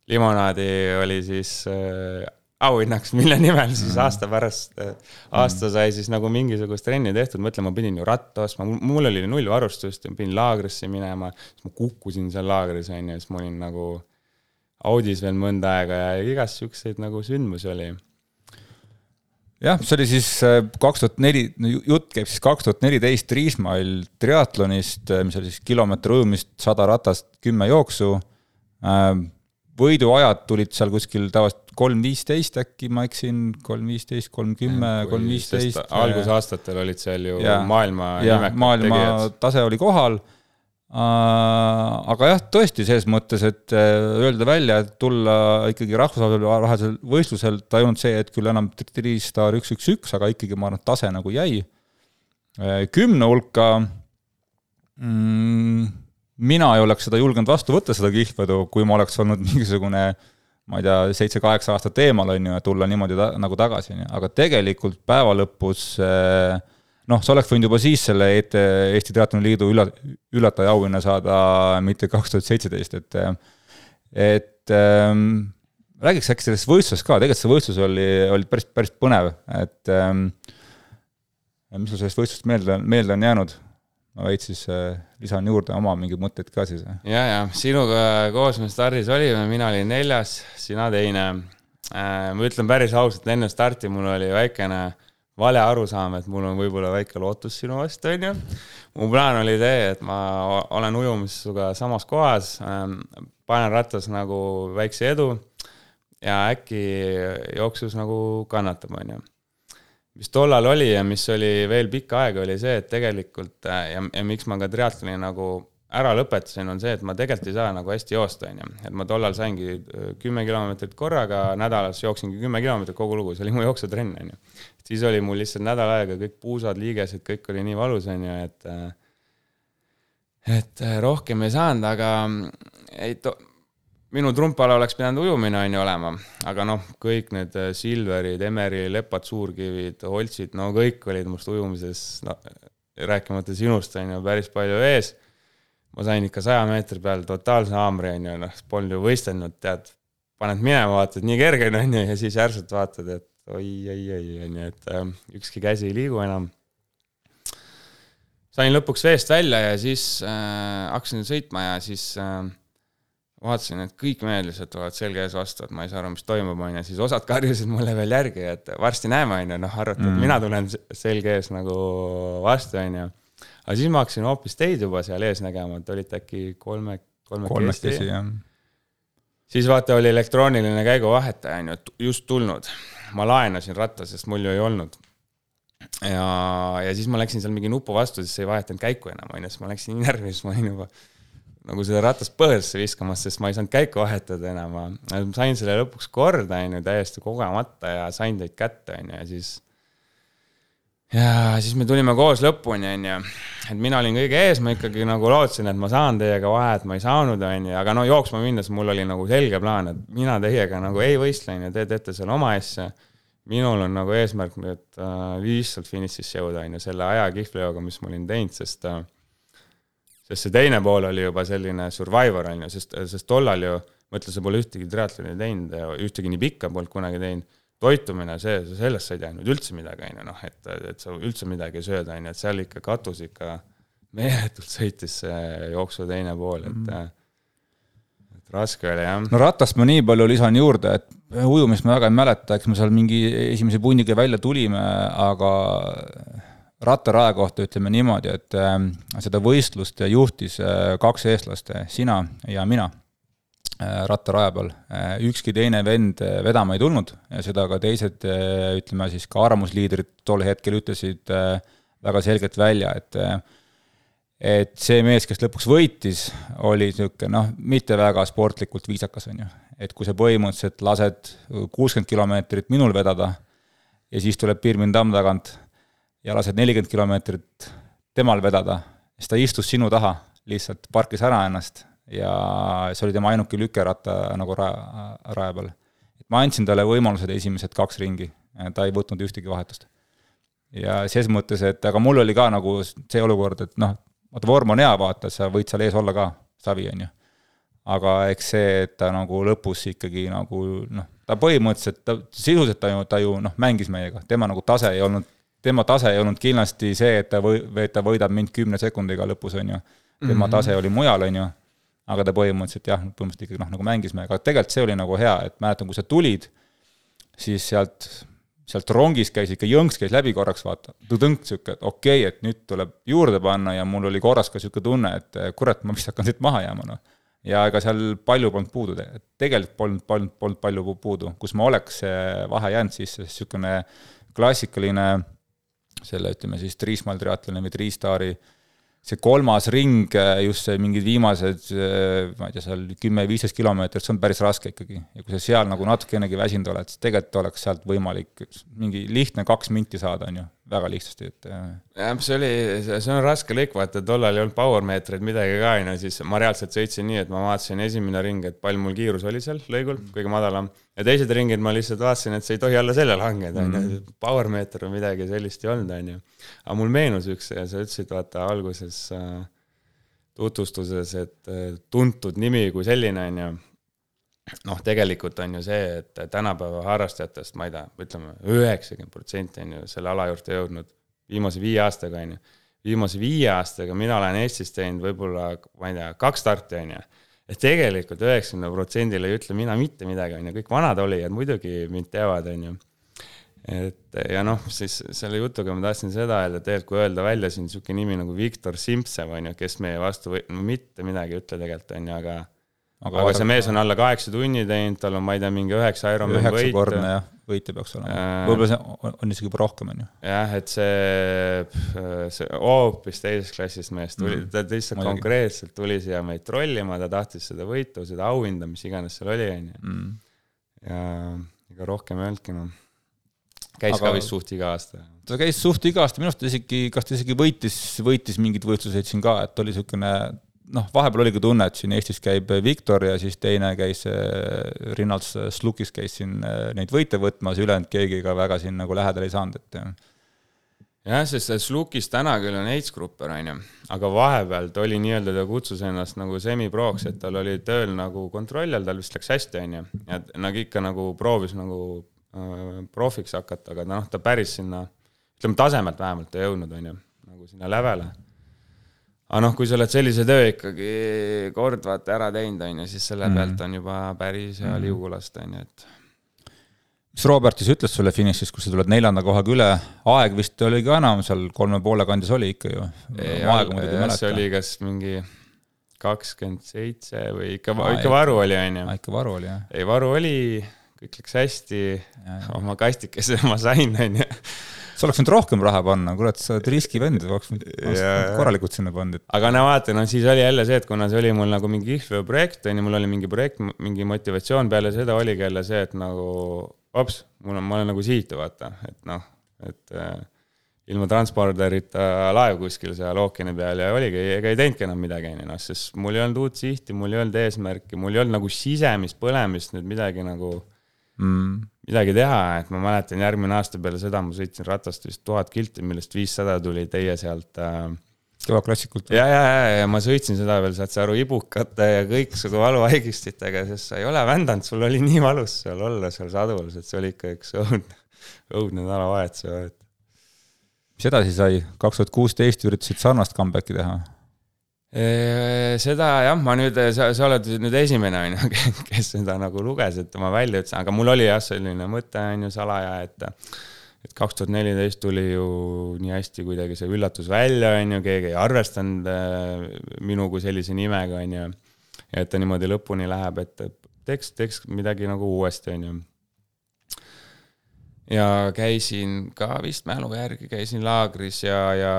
limonaadi oli siis äh, auhinnaks, mille nimel siis mhm. aasta pärast äh,, aasta sai siis nagu mingisugust trenni tehtud, mõtle, ma pidin ju ratta ostma, mul oli null varustust ja pidin laagrisse minema, siis ma kukkusin seal laagris on ju, siis ma olin nagu audis veel mõnda aega ja igast siukseid nagu sündmusi oli jah, see oli siis äh, kaks tuhat neli, jutt käib siis kaks tuhat neliteist Riismail triatlonist, äh, mis oli siis kilomeeter ujumist, sada ratast, kümme jooksu. Äh, võiduajad tulid seal kuskil tavaliselt kolm viisteist äkki, ma eksin, kolm viisteist, kolm kümme, kolm viisteist. algusaastatel olid seal ju ja, maailma ja, maailma tegijad. tase oli kohal aga jah, tõesti selles mõttes, et äh, öelda välja, et tulla ikkagi rahvusvahelisel võistlusel, ta ei olnud see, et küll enam Tri-Star üks, üks, üks, aga ikkagi ma arvan, et tase nagu jäi. Äh, kümne hulka mm, mina ei oleks seda julgenud vastu võtta, seda kihlvedu, kui ma oleks olnud mingisugune ma ei tea, seitse-kaheksa aastat eemal, on ju, ja tulla niimoodi ta, nagu tagasi, on ju, aga tegelikult päeva lõpus noh, sa oleks võinud juba siis selle ET, Eesti Triatloni Liidu ülla-, üllataja auhinna saada, mitte kaks tuhat seitseteist, et et ähm, räägiks äkki sellest võistlusest ka, tegelikult see võistlus oli, oli päris, päris põnev, et ähm, mis sul sellest võistlusest meelde, meelde on jäänud? ma veits siis äh, lisan juurde oma mingeid mõtteid ka siis. ja, ja sinuga koos me stardis olime, mina olin neljas, sina teine äh,. ma ütlen päris ausalt, enne starti mul oli väikene vale arusaam, et mul on võib-olla väike lootus sinu vastu, onju. mu plaan oli see, et ma olen ujumas sinuga samas kohas ähm,, panen rattas nagu väikse edu ja äkki jooksus nagu kannatab, onju mis tollal oli ja mis oli veel pikka aega, oli see, et tegelikult äh, ja, ja miks ma ka triatloni nagu ära lõpetasin, on see, et ma tegelikult ei saa nagu hästi joosta, onju. et ma tollal saingi äh, kümme kilomeetrit korraga, nädalas jooksingi kümme kilomeetrit kogu lugu, see oli mu jooksutrenn, onju. siis oli mul lihtsalt nädal aega kõik puusad, liigesed, kõik oli nii valus, onju, et äh, et rohkem ei saanud, aga ei to-, minu trumpala oleks pidanud ujumine, on ju, olema, aga noh, kõik need äh, Silverid, Emeri, Lepad, Suurkivid, Holtsid, no kõik olid must ujumises, no rääkimata sinust, on ju, päris palju ees. Ma sain ikka saja meetri peal totaalse haamri, on ju, noh, polnud ju võistelnud, tead, paned minema, vaatad, nii kerge on, on ju, ja siis järsult vaatad, et oi-oi-oi, on ju, et äh, ükski käsi ei liigu enam. sain lõpuks veest välja ja siis äh, hakkasin sõitma ja siis äh, vaatasin, et kõik mehed lihtsalt tulevad selge ees vastu, et ma ei saa aru, mis toimub, on ju, siis osad karjusid mulle veel järgi, et varsti näeme, on ju, noh, arvata mm., et mina tulen selge ees nagu vastu, on ju. Aga siis ma hakkasin hoopis teid juba seal ees nägema, et olite äkki kolme, kolmekesti. kolmekesi, jah. siis vaata, oli elektrooniline käiguvahetaja, on ju, just tulnud. ma laenasin ratta, sest mul ju ei olnud ja, ja siis ma läksin seal mingi nupu vastu, siis ei vahetanud käiku enam, on ju, siis ma läksin nii närvi, siis ma olin juba nagu seda ratast põõsasse viskamas, sest ma ei saanud käiku vahetada enam, ma sain selle lõpuks korda, on ju, täiesti kogemata ja sain teid kätte, on ju, ja siis ja siis me tulime koos lõpuni, on ju, et mina olin kõige ees, ma ikkagi nagu lootsin, et ma saan teiega vahet, ma ei saanud, on ju, aga no jooksma minnes mul oli nagu selge plaan, et mina teiega nagu ei võistle, on ju, te teete seal oma asja. minul on nagu eesmärk nüüd äh, lihtsalt finišisse jõuda, on ju, selle aja kihvlijoga, mis ma olin teinud, sest äh, sest see teine pool oli juba selline survivor, on ju, sest, sest tollal ju, ma ütlen, sa pole ühtegi triatloni teinud ühtegi nii pikka polnud kunagi teinud, toitumine, see, sellest sa ei teadnud üldse midagi, on ju, noh, et, et sa üldse midagi ei sööda, on ju, et seal ikka katus ikka meeletult sõitis see jooksu teine pool, et mm -hmm et raske oli jah. no ratast ma nii palju lisan juurde, et ujumist ma väga ei mäleta, eks me seal mingi esimese punniga välja tulime, aga rattaraja kohta ütleme niimoodi, et äh, seda võistlust juhtis äh, kaks eestlast, sina ja mina äh, rattaraja peal. ükski teine vend vedama ei tulnud ja seda ka teised, ütleme siis ka arvamusliidrid tol hetkel ütlesid väga selgelt välja, et et see mees, kes lõpuks võitis, oli niisugune noh, mitte väga sportlikult viisakas, on ju. et kui sa põhimõtteliselt lased kuuskümmend kilomeetrit minul vedada ja siis tuleb Pirmin tamm tagant ja lased nelikümmend kilomeetrit temal vedada, siis ta istus sinu taha, lihtsalt parkis ära ennast ja see oli tema ainuke lükeratta nagu raja, raja peal. ma andsin talle võimalused esimesed kaks ringi, ta ei võtnud ühtegi vahetust. ja ses mõttes, et aga mul oli ka nagu see olukord, et noh, vaata vorm on hea, vaata, sa võid seal ees olla ka, savi, on ju. aga eks see, et ta nagu lõpus ikkagi nagu noh, ta põhimõtteliselt, ta sisuliselt ta ju, ta ju noh, mängis meiega, tema nagu tase ei olnud tema tase ei olnud kindlasti see, et ta või, et ta võidab mind kümne sekundiga lõpus, on ju. tema mm -hmm. tase oli mujal, on ju, aga ta põhimõtteliselt jah, põhimõtteliselt ikkagi noh, nagu mängisime, aga tegelikult see oli nagu hea, et mäletan, kui sa tulid, siis sealt, sealt rongist käis ikka jõnks käis läbi korraks, vaata, tõdõnk sihuke, et okei okay,, et nüüd tuleb juurde panna ja mul oli korras ka sihuke tunne, et kurat, ma vist hakkan siit maha jääma, noh. ja ega seal palju polnud puudu, tegelikult polnud, polnud, polnud palju puudu, kus ma oleks vahe jäänud, siis niisugune klassikaline selle ütleme siis Triismaal triatloni või Triistari see kolmas ring, just see mingid viimased, ma ei tea, seal kümme-viisteist kilomeetrit, see on päris raske ikkagi. ja kui sa seal nagu natukenegi väsinud oled, siis tegelikult oleks sealt võimalik mingi lihtne kaks minti saada, on ju. Väga lihtsasti, et. jah, see oli, see on raske lõik, vaata tollal ei olnud power meetreid midagi ka, on ju, siis ma reaalselt sõitsin nii, et ma vaatasin esimene ring, et palju mul kiirus oli seal lõigul, kõige madalam. ja teised ringid ma lihtsalt vaatasin, et see ei tohi alla selle langeda, on ju, mhm. power meeter või midagi sellist ei olnud, on ju. aga mul meenus üks, sa ütlesid vaata alguses äh, tutvustuses, et äh, tuntud nimi kui selline, on ju noh, tegelikult on ju see, et tänapäeva harrastajatest, ma ei tea, ütleme üheksakümmend protsenti on ju selle ala juurde jõudnud viimase viie aastaga, on ju. viimase viie aastaga mina olen Eestis teinud võib-olla, ma ei tea, kaks starti, on ju. et tegelikult üheksakümne protsendile ei ütle mina mitte midagi, on ju, kõik vanad olijad muidugi mind teavad, on ju. et ja noh, siis selle jutuga ma tahtsin seda öelda, tegelikult kui öelda välja siin niisugune nimi nagu Viktor Simpsev, on ju, kes meie vastu või, no mitte midagi ei ütle tegelikult, on ju, aga aga, aga see mees on alla kaheksa tunni teinud, tal on, ma ei tea, mingi üheksa Ironmani võit. üheksakordne jah, võitja peaks olema äh,. võib-olla see on, on isegi juba rohkem, on ju. jah, et see, see hoopis teisest klassist mees tuli mm., ta lihtsalt Muidugi. konkreetselt tuli siia meid trollima, ta tahtis seda võitu, seda auhinda, mis iganes seal oli, on ju. Mm. ja ega rohkem ei olnudki, noh. käis aga... ka vist suht iga aasta. ta käis suht iga aasta, minu arust isegi, kas ta isegi võitis, võitis mingeid võistluseid siin ka, et oli niisugune noh, vahepeal oligi tunne, et siin Eestis käib Viktor ja siis teine käis äh, rinnalt Slukis käis siin äh, neid võite võtmas, ülejäänud keegi ka väga siin nagu lähedale ei saanud, et jah, sest Slukis täna küll on H-grupper, on ju, aga vahepeal ta oli nii-öelda, ta kutsus ennast nagu semiproks, et tal oli tööl nagu kontrolli all, tal vist läks hästi, on ju, ja nagu ikka nagu proovis nagu äh, profiks hakata, aga noh, ta päris sinna, ütleme tasemelt vähemalt ei jõudnud, on ju, nagu sinna lävele aga noh, kui sa oled sellise töö ikkagi kord vaata ära teinud, on ju, siis selle mm. pealt on juba päris hea mm. liugu lasta, on ju, et. mis Robert siis ütles sulle finišis, kus sa tuled neljanda kohaga üle, aeg vist oli ka enam seal kolme poole kandis oli ikka ju? see oli kas mingi kakskümmend seitse või ikka, ikka varu oli, on ju. ikka varu oli, jah? ei, varu oli, kõik läks hästi, oma kastikese ma sain, on ju sa oleks võinud rohkem raha panna, kurat, sa oled riskivend, oleks võinud korralikult sinna pannud. aga no vaata, no siis oli jälle see, et kuna see oli mul nagu mingi IHV projekt, on ju, mul oli mingi projekt, mingi motivatsioon peale seda oligi jälle see, et nagu ops, mul on, ma olen nagu sihitu, vaata, et noh, et äh, ilma transporderita laev kuskil seal ookeani peal ja oligi, ega ei teinudki enam midagi, on ju, noh, sest mul ei olnud uut sihti, mul ei olnud eesmärki, mul ei olnud nagu sisemist põlemist nüüd midagi nagu mm. Midagi teha, et ma mäletan järgmine aasta peale seda ma sõitsin ratast vist tuhat kilti, millest viissada tuli teie sealt äh, kõvaklassikult. ja, ja, ja, ja ma sõitsin seda veel, saad sa aru, ibukate ja kõiksugu valuvaigistitega, sest sa ei ole vändanud, sul oli nii valus seal olla seal sadulas, et see oli ikka üks õudne, õudne nädalavahetus. mis edasi sai, kaks tuhat kuusteist üritasid sarnast comeback'i teha seda jah, ma nüüd, sa, sa oled nüüd esimene, on ju, kes seda nagu luges, et ma välja ütlesin, aga mul oli jah, selline mõte, on ju, salaja, et et kaks tuhat neliteist tuli ju nii hästi kuidagi see üllatus välja, on ju, keegi ei arvestanud minu kui sellise nimega, on ju. et ta niimoodi lõpuni läheb, et teeks, teeks midagi nagu uuesti, on ju. ja käisin ka vist mälu järgi, käisin laagris ja, ja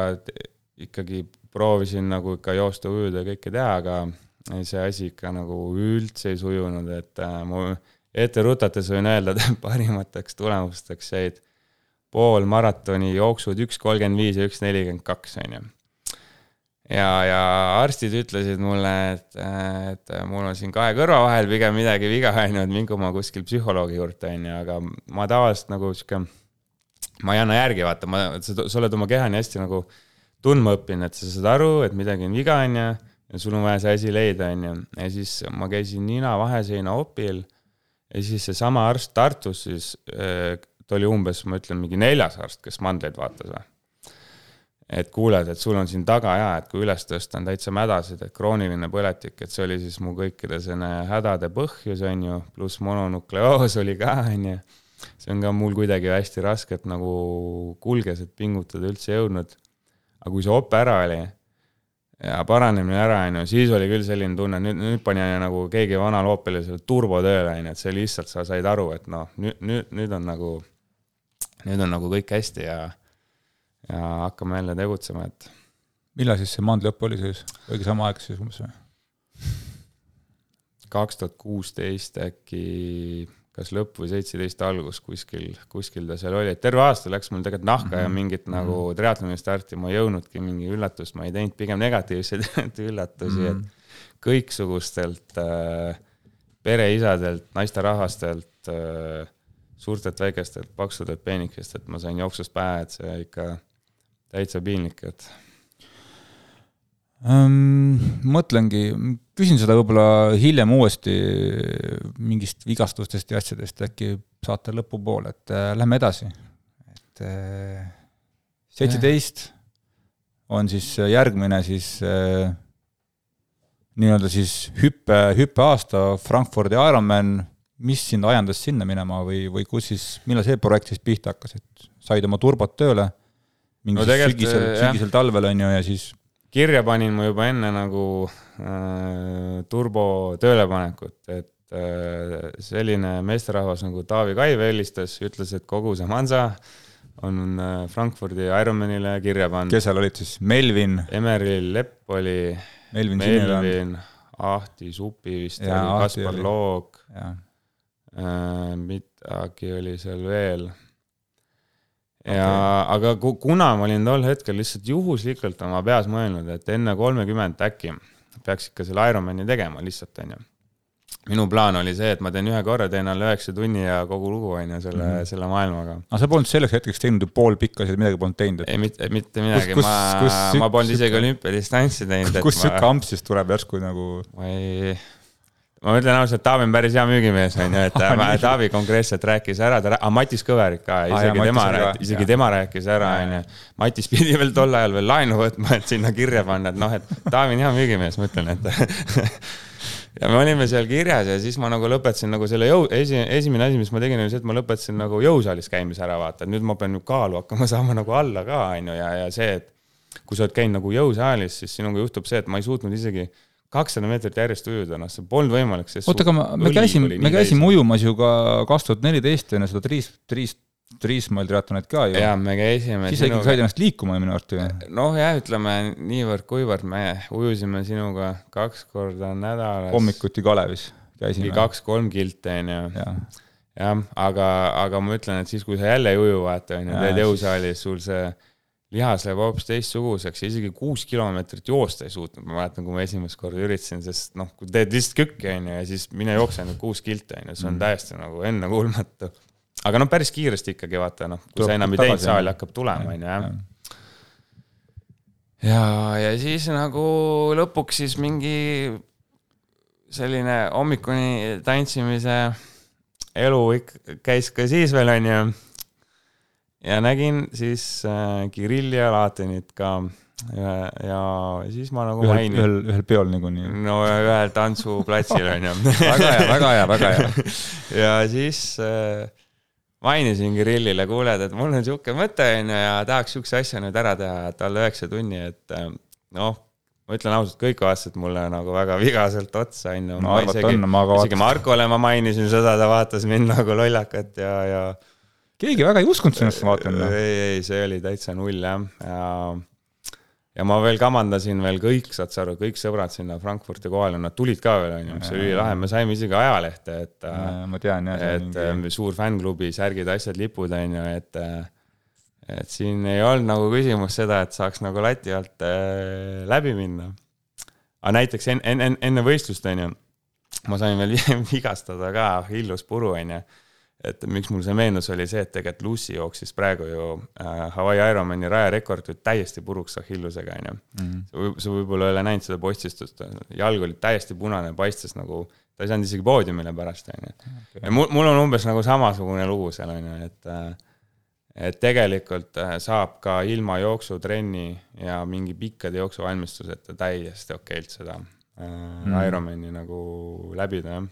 ikkagi proovisin nagu ikka joosta, ujuda ja kõike teha, aga see asi ikka nagu üldse ei sujunud, et äh, mu ette rutates võin öelda, et parimateks tulemusteks jäid pool maratoni jooksud üks kolmkümmend viis ja üks nelikümmend kaks, on ju. ja, ja arstid ütlesid mulle, et, et mul on siin kahe kõrva vahel pigem midagi viga, on ju, et mingu ma kuskil psühholoogi juurde, on ju, aga ma tavaliselt nagu sihuke, ma ei anna järgi, vaata, ma, sa oled oma keha nii hästi nagu äh, tundma õppinud, et sa saad aru, et midagi on viga, on ju, ja sul on vaja see asi leida, on ju. ja siis ma käisin nina vaheseina opil ja siis seesama arst Tartus siis, äh, ta oli umbes, ma ütlen, mingi neljas arst, kes mandleid vaatas või. et kuuled, et sul on siin taga ja, et kui üles tõsta on täitsa mädasid, et krooniline põletik, et see oli siis mu kõikide selle hädade põhjus, on ju, pluss mononukleoos oli ka, on ju. see on ka mul kuidagi hästi raskelt nagu kulges, et pingutada üldse jõudnud aga kui see op ära oli ja paranemine ära, on ju, siis oli küll selline tunne, nüüd, nüüd pani nagu keegi vanal Opelil selle turbo tööle, on ju, et see lihtsalt, sa said aru, et noh, nüüd, nüüd, nüüd on nagu, nüüd on nagu kõik hästi ja, ja hakkame jälle tegutsema, et. millal siis see mandliõpp oli siis, õige sama aeg siis umbes või? kaks tuhat kuusteist äkki, kas lõpp või seitseteist algus kuskil, kuskil ta seal oli, et terve aasta läks mul tegelikult nahka mm -hmm. ja mhm. mingit mm -hmm. nagu triatloni starti ma ei jõudnudki, mingi üllatust ma ei teinud, pigem negatiivseid üllatusi mm, -hmm. et kõiksugustelt äh, pereisadelt, naisterahvastelt äh,, suurtelt väikestelt, paksudelt peenikestelt ma sain jooksust pähe, et see ikka täitsa piinlik, et. Mõtlengi, küsin seda võib-olla hiljem uuesti mingist vigastustest ja asjadest, äkki saate lõpupoole, et äh, lähme edasi. et äh, seitseteist on siis järgmine siis äh, nii-öelda siis hüppe, hüppeaasta Frankfurdi Ironman, mis sind ajendas sinna minema või, või kus siis, millal see projekt siis pihta hakkas, et said oma turbot tööle? mingi no sügisel, sügisel, talvel on ju, ja siis kirja panin ma juba enne nagu äh, turbo töölepanekut, et äh, selline meesterahvas nagu Taavi Kaiv helistas, ütles, et kogu see Mansa on äh, Frankfurdi Ironmanile kirja pandud. kes seal olid siis, Melvin? Emeril Lepp oli, Melvin, Melvin, Ahti Supi vist ja, oli, Kaspar Loog, äh, midagi oli seal veel ja okay. aga kuna ma olin tol hetkel lihtsalt juhuslikult oma peas mõelnud, et enne kolmekümmet äkki peaks ikka selle Ironmani tegema lihtsalt, onju. minu plaan oli see, et ma teen ühe korra, teen alla üheksa tunni ja kogu lugu, onju, selle mm, -hmm. selle maailmaga. aga sa polnud selleks hetkeks teinud ju pool pikka, sa midagi polnud teinud et...? ei, mitte, mitte midagi, ma, ma polnud isegi olümpiadistantsi teinud. kust sihuke ma... amp siis tuleb järsku nagu? ma ei ma ütlen ausalt, Taavi on päris hea müügimees, on ju, et Taavi konkreetselt rääkis ära, ta, aga Matis Kõverik ka, isegi ah, tema rääkis, isegi ja. tema rääkis ära, on ju. Matis pidi veel tol ajal veel laenu võtma, et sinna kirja panna, et noh, et Taavi on hea müügimees, ma ütlen, et ja me olime seal kirjas ja siis ma nagu lõpetasin nagu selle jõu, esi, esimene asi, mis ma tegin, oli see, et ma lõpetasin nagu jõusaalis käimise ära, vaata, et nüüd ma pean ju kaalu hakkama saama nagu alla ka, on ju, ja, ja see, et kui sa oled käinud nagu jõusaalis, siis sinuga juhtub see, et ma ei suutnud isegi kakssada meetrit järjest ujuda, noh, see polnud võimalik. oota, aga ma, me käisime, me käisime ujumas ju ka kaks tuhat neliteist enne seda Triis, Triis, Triismaal triatlonit ka ju. jaa, me käisime. siis ikka said ennast liikuma minu arvates ju. noh, jah, ütleme niivõrd-kuivõrd me ujusime sinuga kaks korda nädalas. hommikuti Kalevis käisime. kaks-kolm kilti, onju. jah, aga, aga ma ütlen, et siis, kui sa jälle ei uju, vaata, onju, teed jõusaalis, sul see lihas läheb hoopis teistsuguseks ja isegi kuus kilomeetrit joosta ei suutnud, ma mäletan, kui ma esimest korda üritasin, sest noh, kui teed lihtsalt kükki, on ju, ja siis mine jookse nüüd kuus kilti, on ju, see on mm. täiesti nagu ennekuulmatu. aga noh, päris kiiresti ikkagi vaata noh, kui Tuleb sa enam ei teinud, saali hakkab tulema, on ju, jah. ja, ja siis nagu lõpuks siis mingi selline hommikuni tantsimise elu ikka käis ka siis veel, on ju ja nägin siis äh, Kirilli ja Latenit ka ja, ja siis ma nagu ühel, mainin. ühel, ühel peol niikuinii. no ühel tantsuplatsil on ju väga hea, väga hea, väga hea. ja siis äh, mainisin Kirillile, kuule, et mul on sihuke mõte on ju ja tahaks sihukese asja nüüd ära teha, et alla üheksa tunni, et äh, noh, ma ütlen ausalt, kõik vaatasid mulle nagu väga vigaselt otsa, on ju. vaatasin. isegi Markole ma mainisin seda, ta vaatas mind nagu lollakat ja, ja keegi väga ei uskunud sinusse, ma vaatan. ei, ei, see oli täitsa null jah, ja ja ma veel kamandasin veel kõik, saad sa aru, kõik sõbrad sinna Frankfurti kohale, nad tulid ka veel, onju, mis oli lahe, me saime isegi ajalehte, et. ma tean jah. et mingi... Ähm, suur fännklubi, särgid, asjad, lipud, onju, et. et siin ei olnud nagu küsimus seda, et saaks nagu lati alt äh, läbi minna. aga näiteks enne, enne, enne võistlust, onju, ma sain veel vigastada ka, hillus puru, onju et miks mul see meenus, oli see, et tegelikult Lucy jooksis praegu ju äh, Hawaii Ironmani rajarekord ju täiesti puruks Achillusega, onju. Mhm. sa võib-olla ei ole näinud seda postistust, jalg oli täiesti punane, paistis nagu, ta ei saanud isegi poodiumile pärast, onju. ja mul, mul on umbes nagu samasugune lugu seal, onju, et äh, et tegelikult äh, saab ka ilma jooksutrenni ja mingi pikkade jooksuvalmistuseta täiesti okeilt seda äh, mm. Ironmani nagu läbida, jah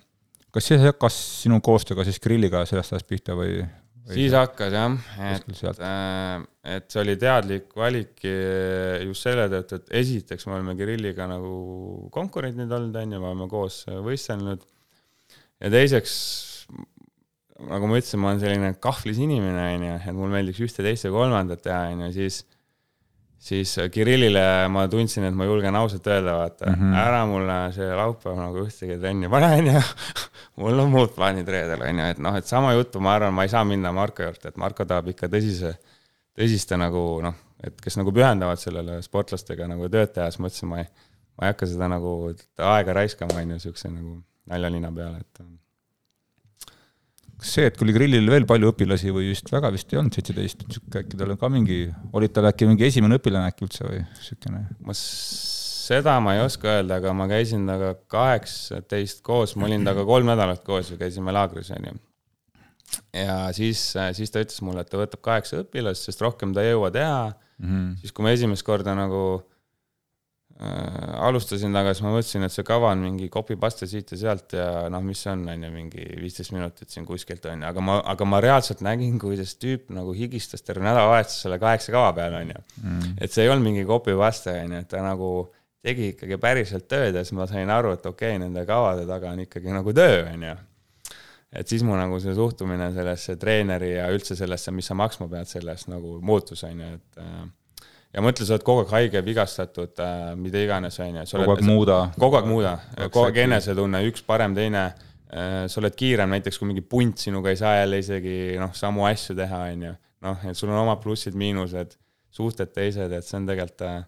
kas see hakkas sinu koostööga siis Grilliga sellest ajast pihta või, või? siis hakkas jah, et, äh, et see oli teadlik valik äh, just selle tõttu, et esiteks me oleme Grilliga nagu konkurendid olnud, on ju, me oleme koos võistelnud. ja teiseks, nagu ma ütlesin, ma olen selline kahvlis inimene, on ju, et mulle meeldiks ühte, teist ja kolmandat teha, on ju, siis siis Kirillile ma tundsin, et ma julgen ausalt öelda, vaata mm, -hmm. ära mulle see laupäev nagu ühtegi trenni pane, onju mul on muud plaanid reedel, on ju, et noh, et sama juttu, ma arvan, ma ei saa minna Marko juurde, et Marko tahab ikka tõsise, tõsiste nagu noh, et kes nagu pühendavad sellele sportlastega nagu tööd teha, siis ma ütlesin, ma ei, ma ei hakka seda nagu aega raiskama, on ju, niisuguse nagu naljalina peale, et kas see, et kui oli grillil veel palju õpilasi või vist väga vist ei olnud, seitseteist, niisugune äkki tal on ka mingi, olid tal äkki mingi esimene õpilane äkki üldse või niisugune? ma seda ma ei oska öelda, aga ma käisin temaga kaheksateist koos, ma olin temaga kolm nädalat koos ja käisime laagris, onju. ja siis, siis ta ütles mulle, et ta võtab kaheksa õpilast, sest rohkem ta ei jõua teha mm. -hmm. siis, kui ma esimest korda nagu alustasin temaga, siis ma mõtlesin, et see kava on mingi copy-paste siit ja sealt ja noh, mis see on, on ju, mingi viisteist minutit siin kuskilt on ju, aga ma, aga ma reaalselt nägin, kuidas tüüp nagu higistas terve nädalavahetus selle kaheksa kava peale, on ju. Mhm. et see ei olnud mingi copy-paste, on ju, et ta nagu tegi ikkagi päriselt tööd ja siis ma sain aru, et okei okay,, nende kavade taga on ikkagi nagu töö, on ju. et siis mu nagu see suhtumine sellesse treeneri ja üldse sellesse, mis sa maksma pead, sellest nagu muutus, on ju, et äh, ja mõtle, sa oled kogu aeg haige, vigastatud äh,, mida iganes, on ju. kogu aeg muuda. kogu aeg muuda, kogu aeg enesetunne, üks parem, teine äh,. sa oled kiirem, näiteks kui mingi punt sinuga ei saa jälle isegi noh, samu asju teha, on ju. noh, et sul on omad plussid-miinused, suhted teised, et see on tegelikult äh,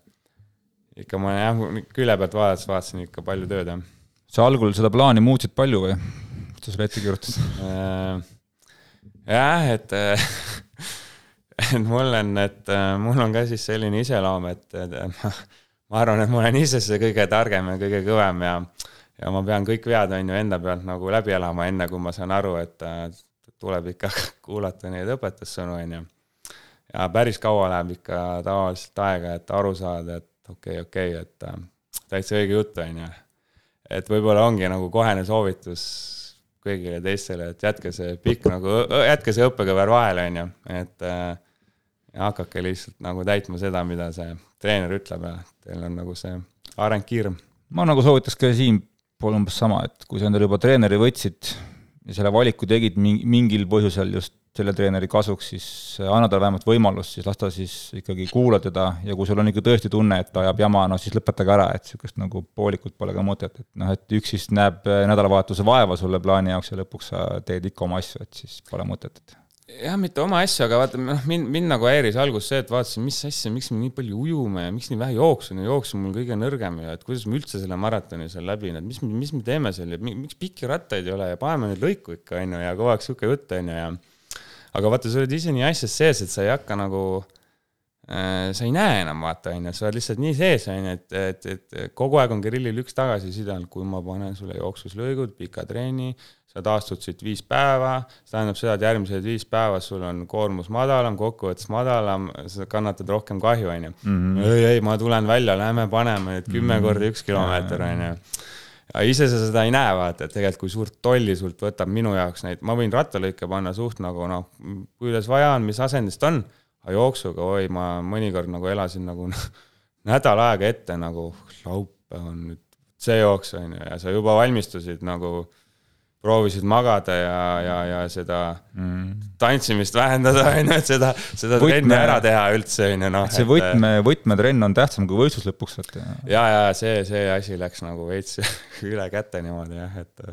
ikka ma jah, külje pealt vaadates vaatasin ikka palju tööd, jah. sa algul seda plaani muutsid palju või? mis ta sulle ette kirjutas? Äh, jah, et et mul on, et äh, mul on ka siis selline iseloom, et, et ma, ma arvan, et ma olen ise see kõige targem ja kõige kõvem ja ja ma pean kõik vead, on ju, enda pealt nagu läbi elama, enne kui ma saan aru, et tuleb ikka kuulata neid õpetussõnu, on ju. ja päris kaua läheb ikka tavaliselt aega, et aru saada, et okei okay,, okei okay,, et äh, täitsa õige jutt, on ju. et võib-olla ongi nagu kohene soovitus kõigile teistele, et jätke see pikk nagu, jätke see õppekõver vahele, on ju, et äh, ja hakake lihtsalt nagu täitma seda, mida see treener ütleb ja teil on nagu see areng kiirem. ma nagu soovitaks ka siinpool umbes sama, et kui sa endale juba treeneri võtsid ja selle valiku tegid mingil põhjusel just selle treeneri kasuks, siis anna talle vähemalt võimalust, siis las ta siis ikkagi kuula teda ja kui sul on ikka tõesti tunne, et ta ajab jama, no siis lõpetage ära, et niisugust nagu poolikut pole ka mõtet, et noh, et üks siis näeb nädalavahetuse vaeva sulle plaani jaoks ja lõpuks sa teed ikka oma asju, et siis pole mõtet, et jah, mitte oma asju, aga vaata, noh, mind, mind nagu häiris alguses see, et vaatasin, mis asja, miks me nii palju ujume ja miks nii vähe jooksun ja jooks on mul kõige nõrgem ja et kuidas ma üldse selle maratoni seal läbin, et mis, mis me teeme seal ja miks pikki rattaid ei ole ja paneme nüüd lõiku ikka, on ju, ja kogu aeg sihuke jutt, on ju, ja aga vaata, sa oled ise nii asjas sees, et sa ei hakka nagu äh,, sa ei näe enam, vaata, on ju, sa oled lihtsalt nii sees, on ju, et, et, et kogu aeg on Kirillil üks tagasiside olnud, kui ma panen sulle jooksus lõigud, pika treeni, sa taastud siit viis päeva, see tähendab seda, et järgmised viis päeva sul on koormus madalam, kokkuvõttes madalam, sa kannatad rohkem kahju, on ju. Mhm. ei, ei, ma tulen välja, lähme paneme nüüd kümme mm -hmm. korda üks kilomeeter, on ju aga ise sa seda ei näe, vaata, et tegelikult kui suurt tolli sult võtab minu jaoks neid, ma võin rattalõike panna suht nagu noh, kuidas vaja on, mis asendist on, aga jooksuga, oi, ma mõnikord nagu elasin nagu nädal aega ette nagu laupäev on nüüd see jooks on ju ja sa juba valmistusid nagu proovisid magada ja, ja, ja seda mm. tantsimist vähendada, on ju, et seda, seda Võtme, trenni ära teha üldse, on ju, noh. see võtme, võtmetrenn on tähtsam kui võistlus lõpuks, et. ja, ja see, see asi läks nagu veits üle käte niimoodi jah, et.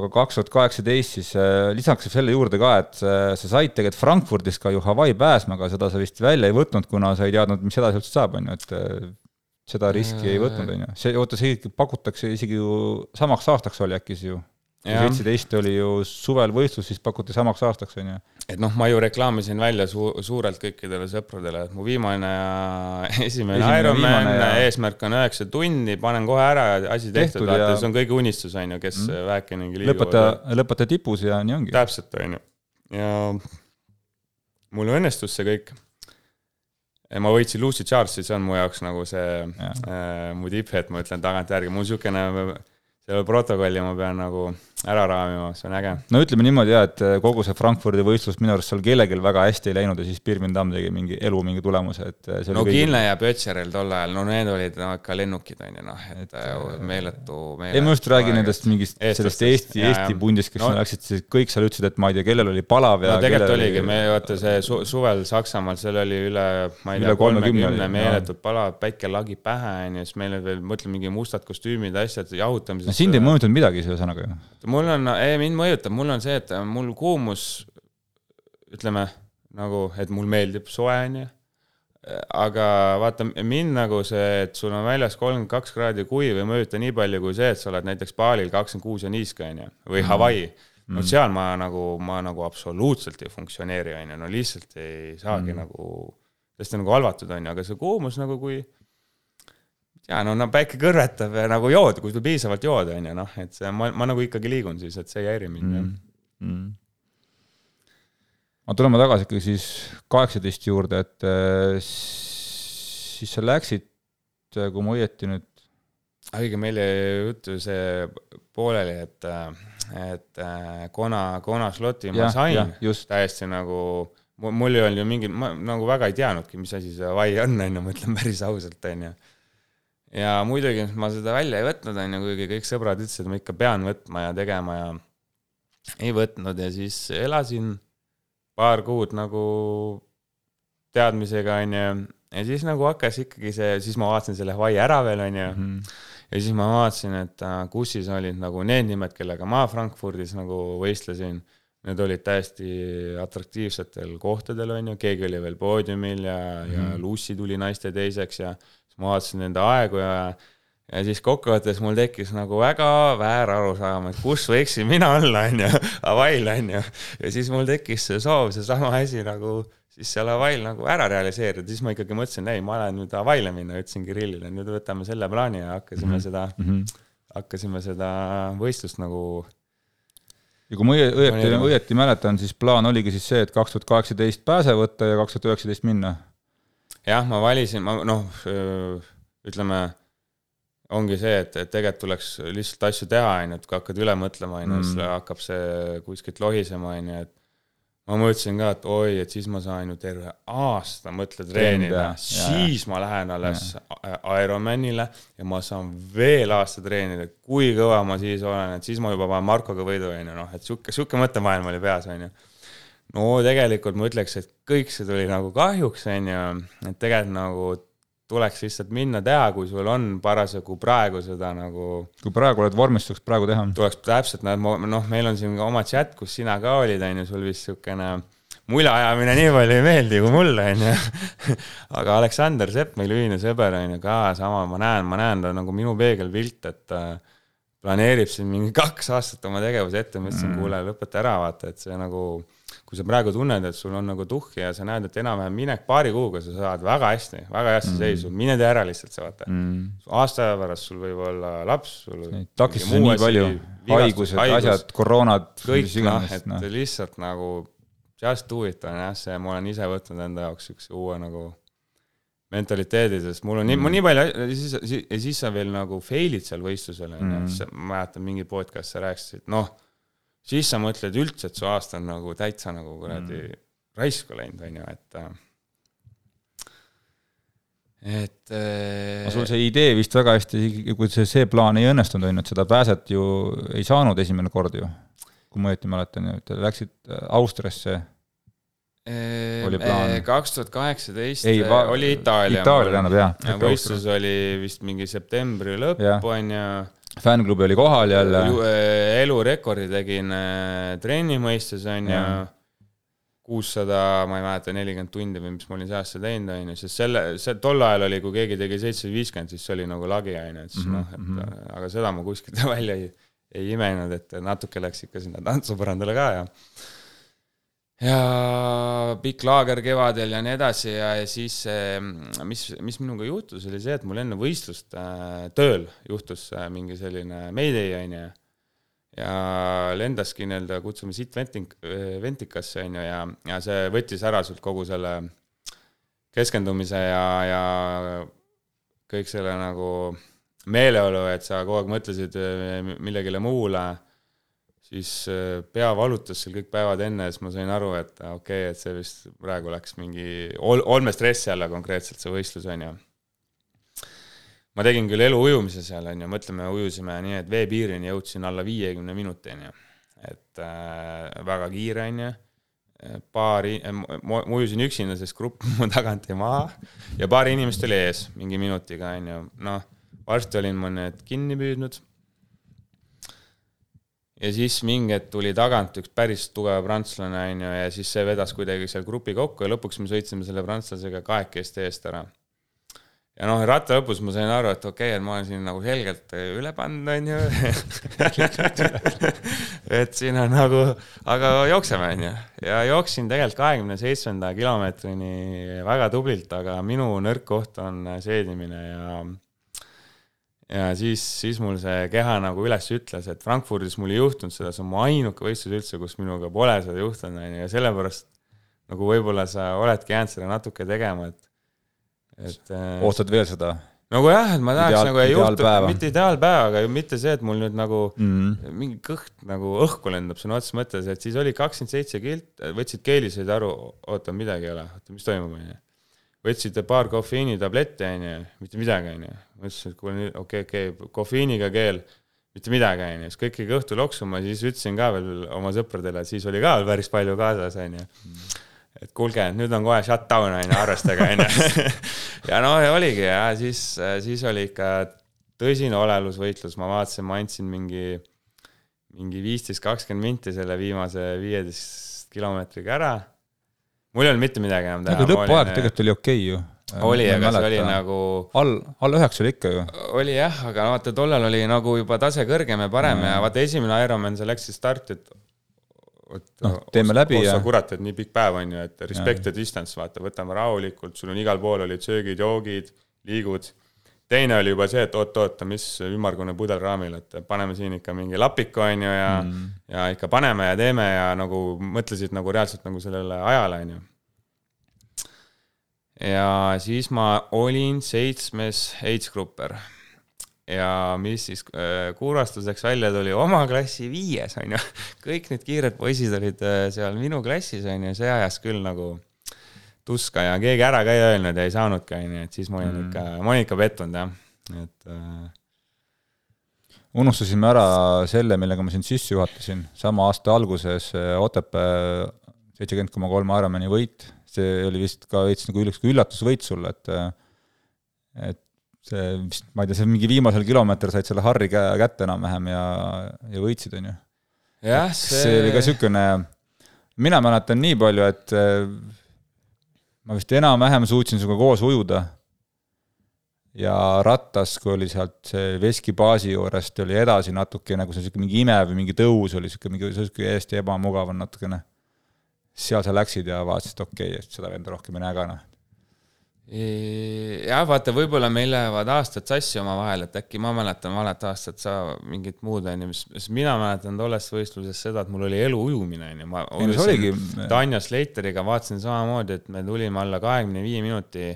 aga kaks tuhat kaheksateist siis äh, lisaks selle juurde ka, et äh, sa said tegelikult Frankfurdis ka ju Hawaii pääsma, aga seda sa vist välja ei võtnud, kuna sa ei teadnud, mis edasi üldse saab, on ju, et äh, seda riski ei võtnud, on ju. see, oota, see pakutakse isegi ju samaks aastaks oli äkki see ju. seitseteist oli ju suvel võistlus, siis pakuti samaks aastaks, on ju. et noh, ma ju reklaamisin välja su-, suurelt kõikidele sõpradele, et mu viimane ja esimene Ironman ja... eesmärk on üheksa tundi, panen kohe ära ja asi tehtud, vaata ja... see on kõigi unistus, on ju, kes mm. vähekene liiguvad. lõpeta, lõpeta tipus ja nii ongi. täpselt, on ju. ja mul õnnestus see kõik ma võitsin Lucy Charlesi, see on mu jaoks nagu see äh, mu tipphetk, ma ütlen tagantjärgi, mul niisugune selle protokolli ma pean nagu ära raamima, see on äge. no ütleme niimoodi jah, et äh, kogu see Frankfurdi võistlus minu arust seal kellelgi väga hästi ei läinud ja siis Birmin Tamm tegi mingi elu mingi tulemuse, et äh, no Kinle ja Pötseril tol ajal, no need olid no ikka lennukid, on ju noh, et meeletu, meeletu ei, ma just räägin nendest mingist sellest Eesti, Eesti pundist, kes no, läksid, siis kõik seal ütlesid, et ma ei tea, kellel oli palav ja no tegelikult oligi, me vaata see su suvel Saksamaal, seal oli üle, ma ei tea, kolmekümne meeletut palav, päike lagi pähe, on ju, siis meil olid veel, ma ütlen, mingi mustad kostüümid, asjad, jahutamises. no sind ei mõjutanud midagi, ühesõnaga ju? Mul on, mind mõjutab, mul on see, et mul kuumus, ütleme nagu, et mul meeldib soe, on ju aga vaata, mind nagu see, et sul on väljas kolmkümmend kaks kraadi kuiv ei mõjuta nii palju kui see, et sa oled näiteks baalil kakskümmend kuus ja niiske, on ju, või mhm. Hawaii mm.. no seal ma nagu, ma nagu absoluutselt ei funktsioneeri, on ju, no lihtsalt ei saagi mm. nagu, täiesti nagu halvatud, on ju, aga see kuumus nagu kui ja no, no päike kõrvetab ja nagu jood, kui sul piisavalt jood, on ju, noh, et see, ma, ma nagu ikkagi liigun siis, et see ei häiri mind mm.. Mm. Aga tuleme tagasi ikkagi siis kaheksateist juurde, et äh, siis sa läksid, äh, kui ma õieti nüüd. õige, meil jäi juttu see pooleli, et, et äh, Kona, Kona sloti ma sain. täiesti nagu, mul ei olnud ju mingit, ma nagu väga ei teadnudki, mis asi see Hawaii on, on ju, ma ütlen päris ausalt, on ju ja muidugi ma seda välja ei võtnud, on ju, kuigi kõik sõbrad ütlesid, et ma ikka pean võtma ja tegema ja ei võtnud ja siis elasin paar kuud nagu teadmisega, onju, ja siis nagu hakkas ikkagi see, siis ma vaatasin selle Hawaii ära veel, onju mm. -hmm. ja siis ma vaatasin, et äh, kussis olid nagu need nimed, kellega ma Frankfurdis nagu võistlesin. Need olid täiesti atraktiivsetel kohtadel, onju, keegi oli veel poodiumil ja mm, -hmm. ja mhm. Lucy tuli naiste teiseks ja siis ma vaatasin nende aegu ja ja siis kokkuvõttes mul tekkis nagu väga väär arusaam, et kus võiksin mina olla, onju, Hawaii'l onju. ja siis mul tekkis see soov, seesama asi nagu siis seal Hawaii'l nagu ära realiseerida, siis ma ikkagi mõtlesin, ei, ma lähen nüüd Hawaii'le minna, ütlesin Kirillile, nüüd võtame selle plaani ja hakkasime mm -hmm. seda mm, -hmm. hakkasime seda võistlust nagu. ja kui ma õieti, õieti mäletan, siis plaan oligi siis see, et kaks tuhat kaheksateist pääse võtta ja kaks tuhat üheksateist minna. Jah, ma valisin, ma noh, ütleme ongi see, et, et tegelikult tuleks lihtsalt asju teha, on ju, et kui hakkad üle mõtlema, on ju, siis mm. hakkab see kuskilt lohisema, on ju, et ma mõtlesin ka, et oi, et siis ma saan ju terve aasta mõtle treenida, siis ja. ma lähen alles Ironmanile ja ma saan veel aasta treenida, kui kõva ma siis olen, et siis ma juba panen Markoga võidu, on ju, noh, et sihuke, sihuke mõttemaailm oli peas, on ju. No tegelikult ma ütleks, et kõik see tuli nagu kahjuks, on ju, et tegelikult nagu tuleks lihtsalt minna teha, kui sul on parasjagu praegu seda nagu. kui praegu oled vormis, tuleks praegu teha. tuleks täpselt, noh, meil on siin ka oma chat, kus sina ka olid, on ju, sul vist niisugune mulja ajamine nii palju ei meeldi kui mulle, on ju. aga Aleksander Sepp, meil ühine sõber, on ju, ka sama, ma näen, ma näen ta nagu minu peegelpilt, et äh, planeerib siin mingi kaks aastat oma tegevuse ette, ma ütlesin mm., kuule, lõpeta ära, vaata, et see nagu kui sa praegu tunned, et sul on nagu tuhhi ja sa näed, et enam-vähem minek paari kuuga sa saad väga hästi, väga heasse mm. seisu, mine tee ära lihtsalt see vaata mm.. aasta aja pärast sul võib olla laps, sul. takistusi nii palju, haigused, asjad, koroonad. kõik noh, et no. lihtsalt nagu just do it on jah, see, ma olen ise võtnud enda jaoks siukse uue nagu mentaliteedi, sest mul on nii mm., mul nii palju, siis, siis, siis sa veel nagu fail'id seal võistlusel onju mm., ma mäletan mingi podcast, sa rääkisid, noh siis sa mõtled üldse, et su aasta on nagu täitsa nagu kuradi mm. raisku läinud, on ju, et äh, et aga sul see idee vist väga hästi, kui see, see plaan ei õnnestunud, on ju, et seda pääset ju ei saanud esimene kord ju, kui ma õieti mäletan ju, et läksid äh, Austriasse oli plaan? kaks tuhat kaheksateist oli Itaalia. Itaalia tähendab jah. võistlus oli vist mingi septembri lõpp, on ju fännklubi oli kohal jälle. Eh, elurekordi tegin eh, trenni mõistes, on ju. kuussada, ma ei mäleta, nelikümmend tundi või mis ma olin see aasta teinud, on ju, sest selle, see tol ajal oli, kui keegi tegi seitsesada viiskümmend, siis see oli nagu lagi, on ju, et siis noh, et mm -hmm. aga seda ma kuskilt välja ei, ei imenud, et natuke läks ikka sinna tantsupõrandale ka ja ja pikk laager kevadel ja nii edasi ja, ja siis mis, mis minuga juhtus, oli see, et mul enne võistlust äh, tööl juhtus äh, mingi selline mayday onju. ja lendaski nii-öelda, kutsume siit ventik-, ventikasse onju ja, ja see võttis ära sult kogu selle keskendumise ja, ja kõik selle nagu meeleolu, et sa kogu aeg mõtlesid äh, millegile muule siis äh, pea valutas seal kõik päevad enne ja siis ma sain aru, et okei okay,, et see vist praegu läks mingi ol-, olmestressi alla konkreetselt see võistlus, on ju. ma tegin küll eluujumise seal, on ju, mõtleme, ujusime nii, et veepiirini jõudsin alla viiekümne minuti, on ju. et äh, väga kiire, on ju paari, ma ujusin üksinda, sest grupp mu tagant jäi maha ja paar inimest oli ees mingi minutiga, on ju, noh, varsti olin ma need kinni püüdnud ja siis mingi hetk tuli tagant üks päris tugev prantslane, on ju, ja siis see vedas kuidagi seal grupi kokku ja lõpuks me sõitsime selle prantslasega kahekesti eest ära. ja noh, ratta lõpus ma sain aru, et okei okay,, et ma olen siin nagu selgelt üle pannud, on ju et siin on nagu, aga jookseme, on ju. ja jooksin tegelikult kahekümne seitsmenda kilomeetrini väga tublilt, aga minu nõrk koht on seedimine ja ja siis, siis mul see keha nagu üles ütles, et Frankfurdis mul ei juhtunud seda, see on mu ainuke võistlus üldse, kus minuga pole seda juhtunud, on ju, ja sellepärast nagu võib-olla sa oledki jäänud seda natuke tegema, et, et äh, ootad veel seda? nagu jah, et ma tahaks Ideaal, nagu ei juhtu, mitte ideaalpäeva, aga mitte see, et mul nüüd nagu mm -hmm. mingi kõht nagu õhku lendab sõna otseses mõttes, et siis oli kakskümmend seitse kilt, võtsid keeli, said aru, oota, midagi ei ole, oota, mis toimub, on ju võtsite paar kofeiinitabletti, onju, mitte midagi, onju. Ma ütlesin, et kuule okei okay,, okei okay,, kofeiiniga keel, mitte midagi, onju, siis kõik jäi õhtu loksuma, siis ütlesin ka veel oma sõpradele, et siis oli ka päris palju kaasas, onju. et kuulge, nüüd on kohe shutdown, onju, arvestage, onju. ja no ja oligi ja siis, siis oli ikka tõsine olelusvõitlus, ma vaatasin, ma andsin mingi, mingi viisteist, kakskümmend minti selle viimase viieteist kilomeetriga ära mul ei olnud mitte midagi enam teha. aga lõpuaeg tegelikult oli okei okay ju. Oli, aga see oli nagu. all, alla üheksa oli ikka ju. oli jah, aga vaata tollal oli nagu juba tase kõrgem ja parem mm. ja vaata esimene Ironman, sa läksid starti, et noh, teeme läbi ja. kurat, et nii pikk päev on ju, et respect ja distance, vaata, võtame rahulikult, sul on igal pool olid söögid, joogid, liigud. teine oli juba see, et oot-oot, mis ümmargune pudel raamil, et paneme siin ikka mingi lapiku, on ju, ja mm., ja ikka paneme ja teeme ja nagu mõtlesid nagu reaalselt nagu sellele ajale, on ju ja siis ma olin seitsmes age grupper. ja mis siis äh, kurvastuseks välja tuli, oma klassi viies, on ju. kõik need kiired poisid olid äh, seal minu klassis, on ju, see ajas küll nagu tuska ja keegi ära ka ei öelnud ja ei saanudki, on ju, et siis ma olin mm. ikka, ma olin ikka pettunud, jah, et äh, unustasime ära selle, millega ma sind sisse juhatasin, sama aasta alguses äh, Otepää seitsekümmend koma kolm Ironmani võit see oli vist ka veits nagu üks üllatusvõit sulle, et et see vist, ma ei tea, see mingi viimasel kilomeeter said selle Harri käe kätte enam-vähem ja, ja võitsid, on ju. jah, see see oli ka niisugune, mina mäletan nii palju, et ma vist enam-vähem suutsin sinuga koos ujuda ja rattas, kui oli sealt see veskibaasi juurest, oli edasi natuke nagu see niisugune mingi ime või mingi tõus oli niisugune mingi, niisugune hästi ebamugav on natukene seal sa läksid ja vaatasid, okei okay,, et seda venda rohkem ei näe ka, noh jah, vaata, võib-olla meil lähevad aastad sassi omavahel, et äkki ma mäletan valet aastat, sa mingit muud, on ju, mis, mis mina mäletan tollest võistlusest seda, et mul oli elu ujumine, on ju, ma oligi... Tanja Sleiteriga vaatasin samamoodi, et me tulime alla kahekümne viie minuti,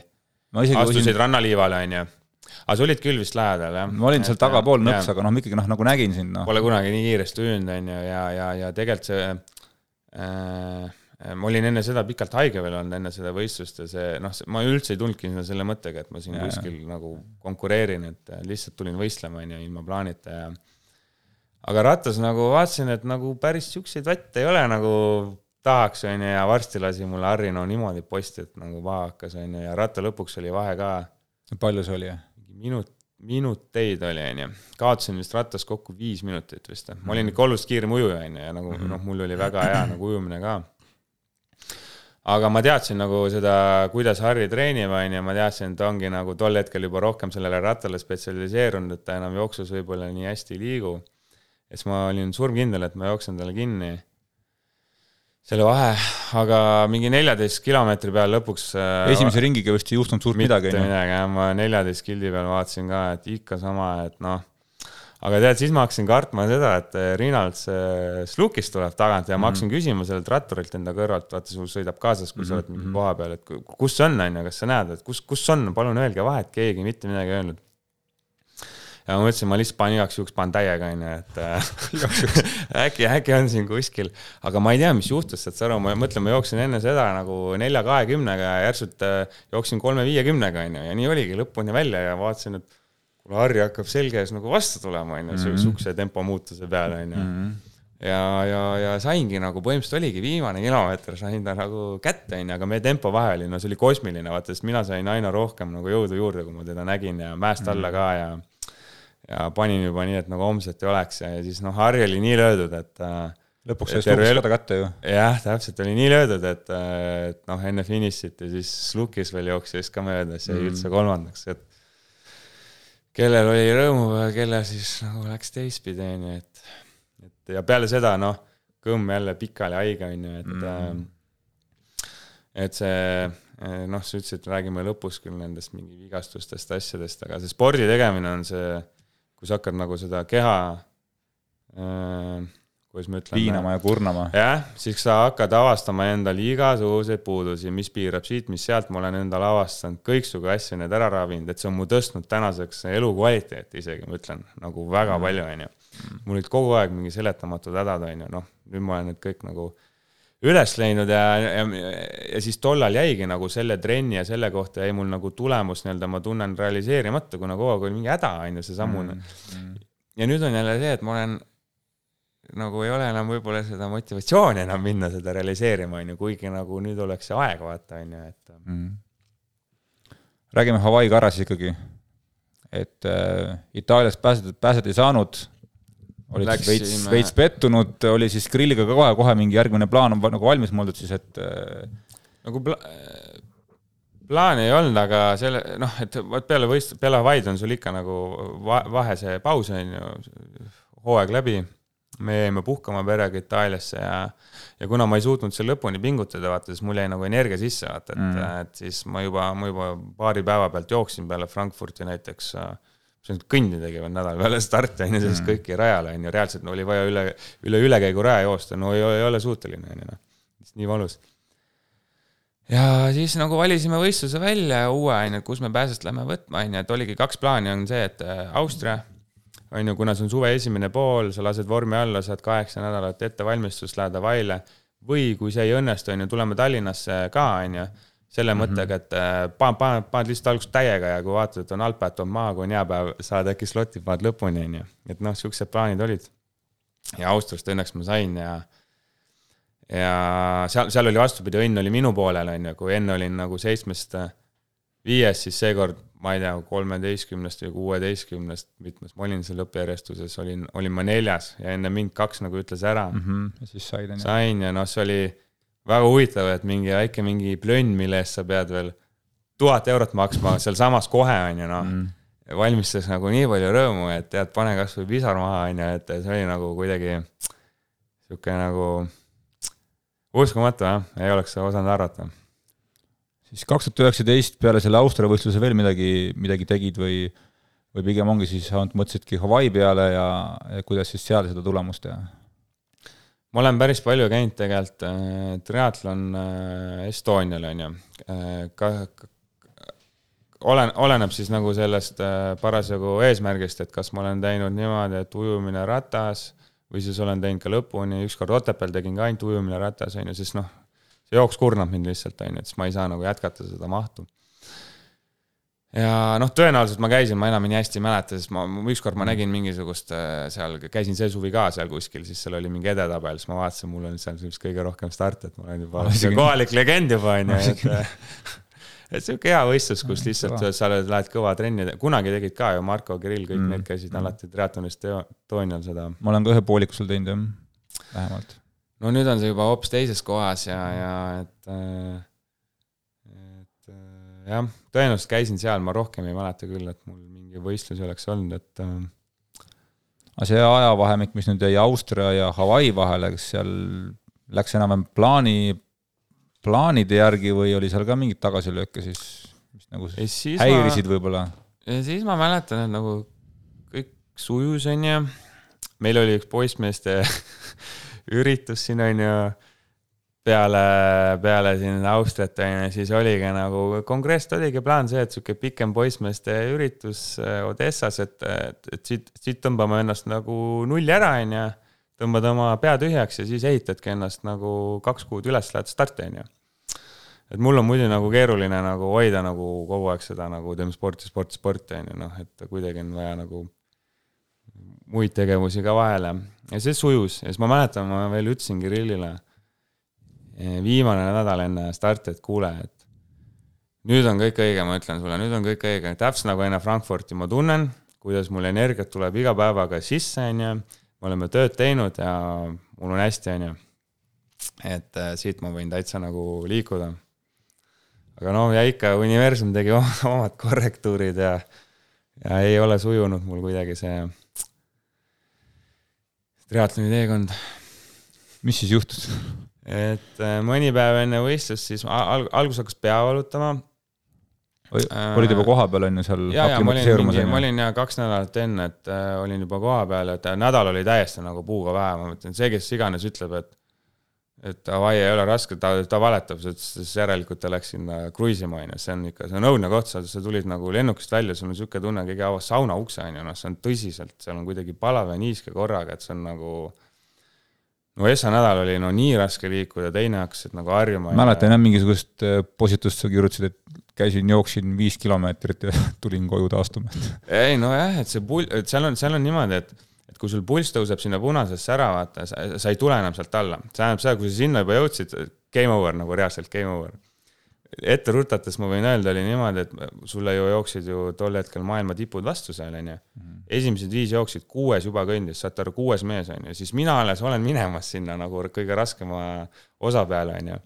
astusid usin... rannaliivale, on ju. aga sa olid küll vist lähedal, jah? ma olin seal tagapool nõks, aga noh, ma ikkagi noh, nagu nägin sind, noh. Pole kunagi nii kiiresti ujunud, on ju, ja, ja, ja tegelikult see Äh, ma olin enne seda pikalt haige veel olnud, enne seda võistlust ja see noh, ma üldse ei tulnudki sinna selle mõttega, et ma siin ja, kuskil ja. nagu konkureerin, et äh, lihtsalt tulin võistlema, on ju, ilma plaanita ja aga rattas nagu vaatasin, et nagu päris siukseid vatte ei ole nagu tahaks, on ju, ja varsti lasi mulle Harri no niimoodi posti, et nagu paha hakkas, on ju, ja ratta lõpuks oli vahe ka. palju see oli? minut, minuteid oli, on ju. kaotasin vist rattas kokku viis minutit vist. ma olin ikka oluliselt kiirem ujuja, on ju, ja nagu mm -hmm. noh, mul oli väga hea nagu ujumine ka aga ma teadsin nagu seda, kuidas Harri treenib, on ju, ma teadsin, et ta ongi nagu tol hetkel juba rohkem sellele rattale spetsialiseerunud, et ta enam jooksus võib-olla nii hästi ei liigu. ja siis ma olin surmkindel, et ma jooksen talle kinni selle vahe, aga mingi neljateist kilomeetri peal lõpuks. Äh, esimese ringiga vist ei juhtunud suurt midagi. mitte midagi jah, ma neljateist kildi peal vaatasin ka, et ikka sama, et noh aga tead, siis ma hakkasin kartma seda, et eh, Rinalds Slukist tuleb tagant ja mm -hmm. ma hakkasin mhm. küsima sellelt ratturilt enda kõrvalt, vaata sul sõidab kaasas, kui mm -hmm. sa oled mingi mhm. koha peal, et kus on, on ju, kas sa näed, et kus, kus on, palun öelge vahet, keegi mitte midagi ei öelnud. ja ma mõtlesin, ma lihtsalt panen igaks juhuks, panen täiega, onju, et äh, äkki, äkki on siin kuskil. aga ma ei tea, mis juhtus, saad sa aru, ma mõtlen, ma jooksin enne seda nagu nelja kahekümnega ja järsult jooksin kolme viiekümnega, onju, ja nii oligi lõpuni välja ja vaatasin, et kuule, Harri hakkab selge ees nagu vastu tulema, onju, mhm. siukse tempomuutuse peale, onju mhm ja, ja, ja saingi nagu põhimõtteliselt oligi viimane kilomeeter, sain ta nagu kätte, onju, aga meie tempo vahe oli, no see oli kosmiline, vaata, sest mina sain aina rohkem nagu jõudu juurde, kui ma teda nägin ja mäest alla ka ja ja panin juba nii, et nagu homset ei oleks ja, ja siis noh, Harri oli nii löödud, et äh, lõpuks sai Slukis ka ta kätte ju. jah, täpselt, oli nii löödud, et, äh, et noh, enne finišit ja siis Slukis veel jooksis ka mööda, jäi mm. üldse kolmandaks, et kellel oli rõõmupäev, kellel siis nagu läks teistpidi, onju, et et ja peale seda noh, kõmm jälle pikali haige on ju, et mm. et see äh, noh, sa ütlesid, räägime lõpus küll nendest mingi vigastustest, asjadest, aga see spordi tegemine on see, kui sa hakkad nagu seda keha äh, kuidas ma ütlen. piinama ja kurnama. jah, siis sa hakkad avastama endal igasuguseid puudusi, mis piirab siit, mis sealt, ma olen endal avastanud kõiksugu asju, need ära ravinud, et see on mu tõstnud tänaseks elukvaliteeti isegi, ma ütlen, nagu väga mm. palju, on ju mul olid kogu aeg mingi seletamatud hädad, on ju, noh, nüüd ma olen need kõik nagu üles läinud ja, ja, ja siis tollal jäigi nagu selle trenni ja selle kohta jäi mul nagu tulemus nii-öelda, ma tunnen realiseerimata, kuna kogu aeg oli mingi häda, on ju, seesamune mm, mm.. ja nüüd on jälle see, et ma olen nagu ei ole enam võib-olla seda motivatsiooni enam minna seda realiseerima, on ju, kuigi nagu nüüd oleks see aeg, vaata, on ju, et mm.. räägime Hawaii karras ikkagi. et äh, Itaalias pääseda, pääseda ei saanud olid siis veits, veits pettunud, oli siis grilliga ka kohe, kohe mingi järgmine plaan on nagu valmis mõeldud siis, et äh, nagu pla plaani ei olnud, aga selle noh, et vot peale võist-, peale Hawaii'd on sul ikka nagu va vahe see paus on ju, hooaeg läbi. Me jäime puhkama perega Itaaliasse ja, ja kuna ma ei suutnud seal lõpuni pingutada, vaata, siis mul jäi nagu energia sisse, vaata, et mm., et siis ma juba, ma juba paari päeva pealt jooksin peale Frankfurti näiteks äh, see on kõndi tegevad nädal peale starti, on ju, sellest mm. kõiki rajale, on ju, reaalselt no oli vaja üle, üle ülekäiguraja joosta, no ei, ei ole suuteline, on ju, noh. nii valus. ja siis nagu valisime võistluse välja, uue, on ju, kus me pääsest lähme võtma, on ju, et oligi kaks plaani, on see, et äh, Austria, on ju, kuna see on suve esimene pool, sa lased vormi alla, saad kaheksa nädalat ettevalmistust, lähed Hawaii'le, või kui see ei õnnestu, on ju, tuleme Tallinnasse ka, on ju selle mm -hmm. mõttega, et äh, paned, paned, paned lihtsalt alguses täiega ja kui vaatad, et on algpäev, tuleb maha, kui on hea päev, saad äkki sloti, paned lõpuni, on ju. et noh, siuksed plaanid olid. ja Austriast õnneks ma sain ja, ja seal, seal oli vastupidi, õnn oli minu poolel, on ju, kui enne olin nagu seitsmest viies, siis seekord, ma ei tea, kolmeteistkümnest või kuueteistkümnest, mitmes ma olin seal õppejärjestuses, olin, olin ma neljas ja enne mind kaks nagu ütles ära mm. -hmm. ja siis said, on ju. sain ja noh, see oli väga huvitav, et mingi väike mingi plönn, mille eest sa pead veel tuhat eurot maksma sealsamas kohe, on ju, noh mm.. valmistas nagu nii palju rõõmu, et tead, pane kasvõi pisar maha, on ju, et see oli nagu kuidagi sihuke nagu uskumatu jah, ei oleks osanud arvata. Siis kaks tuhat üheksateist peale selle Austria võistluse veel midagi, midagi tegid või, või pigem ongi siis, mõtlesidki Hawaii peale ja, ja kuidas siis seal seda tulemust teha? ma olen päris palju käinud tegelikult äh, triatlon äh, Estonial on ju äh,. ka, olen, oleneb siis nagu sellest äh, parasjagu eesmärgist, et kas ma olen teinud niimoodi, et ujumine ratas või siis olen teinud ka lõpuni, ükskord Otepääl tegin ka ainult ujumine ratas on ju, sest noh, see jooks kurnab mind lihtsalt on ju, et siis ma ei saa nagu jätkata seda mahtu ja noh, tõenäoliselt ma käisin, ma enam nii hästi ei mäleta, sest ma, ükskord ma nägin mingisugust äh, seal, käisin see suvi ka seal kuskil, siis seal oli mingi edetabel, siis ma vaatasin, mul on seal vist kõige rohkem starte, et ma olen juba kohalik legend juba on ju, et et sihuke hea võistlus, kus lihtsalt sa lähed kõva trenni, kunagi tegid ka ju, Marko, Kirill, kõik mm. need käisid mm. alati triatlonis Toonial seda. ma olen ka ühe pooliku seal teinud jah, vähemalt. No nüüd on see juba hoopis teises kohas ja, ja et äh, jah, tõenäoliselt käisin seal, ma rohkem ei mäleta küll, et mul mingi võistlusi oleks olnud, et äh.... aga see ajavahemik, mis nüüd jäi Austria ja Hawaii vahele, kas seal läks enam-vähem plaani, plaanide järgi või oli seal ka mingeid tagasilööke siis, mis nagu häirisid võib-olla? siis ma mäletan, et nagu kõik sujus, on ju. meil oli üks poissmeeste üritus siin, on ju peale, peale siin Austriat on ju, siis oligi nagu, konkreetselt oligi plaan see, et sihuke pikem poissmeeste üritus äh, Odessas, et, et, et siit, siit tõmbame ennast nagu nulli ära, on ju. tõmbad oma pea tühjaks ja siis ehitadki ennast nagu kaks kuud üles, lähed starti, on ju et mul on muidu nagu keeruline nagu hoida nagu kogu aeg seda nagu teeme sporti, sporti, sporti on ju noh, et kuidagi on vaja nagu muid tegevusi ka vahele. Ja see sujus. Ja siis ma mäletan, ma veel ütlesin Kirillile eh, viimane nädal enne starti, et kuule, et nüüd on kõik õige, ma ütlen sulle, nüüd on kõik õige, täpselt nagu enne Frankfurti ma tunnen, kuidas mul energiat tuleb iga päevaga sisse, on ju, me oleme tööd teinud ja mul on hästi, on ju. et äh, siit ma võin täitsa nagu liikuda. Aga no ja ikka universum tegi omad korrektuurid ja, ja ei ole sujunud mul kuidagi see triatloni teekond. mis siis juhtus? et äh, mõni päev enne võistlust siis al alguses hakkas pea valutama. olid juba kohapeal on ju seal? ja, ja ma olin mingi, ma olin ja kaks nädalat enne, et äh, olin juba kohapeal, et nädal oli täiesti nagu puuga päev, ma mõtlen, see, kes iganes ütleb, et et davai, ei ole raske, ta, ta valetab, siis järelikult ta läks sinna kruiisima, on ju, see on ikka, see on õudne koht, sa, sa tulid nagu lennukist välja, sul on niisugune tunne, keegi avas sauna ukse, on ju, noh, see on tõsiselt, seal on kuidagi palav ja niiske korraga, et see on nagu no Essa nädal oli no nii raske liikuda, teine hakkasid nagu harjuma. mäletan jah, mingisugust äh, postitust sa kirjutasid, et käisin, jooksin viis kilomeetrit ja tulin koju taastuma. ei nojah, et see pul-, et seal on, seal on niimoodi, et kui sul pulss tõuseb sinna punasesse ära, vaata, sa ei tule enam sealt alla. see tähendab seda, kui sa sinna juba jõudsid, game over nagu reaalselt game over. ette rutates ma võin öelda, oli niimoodi, et sulle ju jooksid ju tol hetkel maailma tipud vastu seal, onju. Mhm. esimesed viis jooksid, kuues juba kõndis, saate aru, kuues mees, onju, siis mina alles olen minemas sinna nagu kõige raskema osa peale, onju.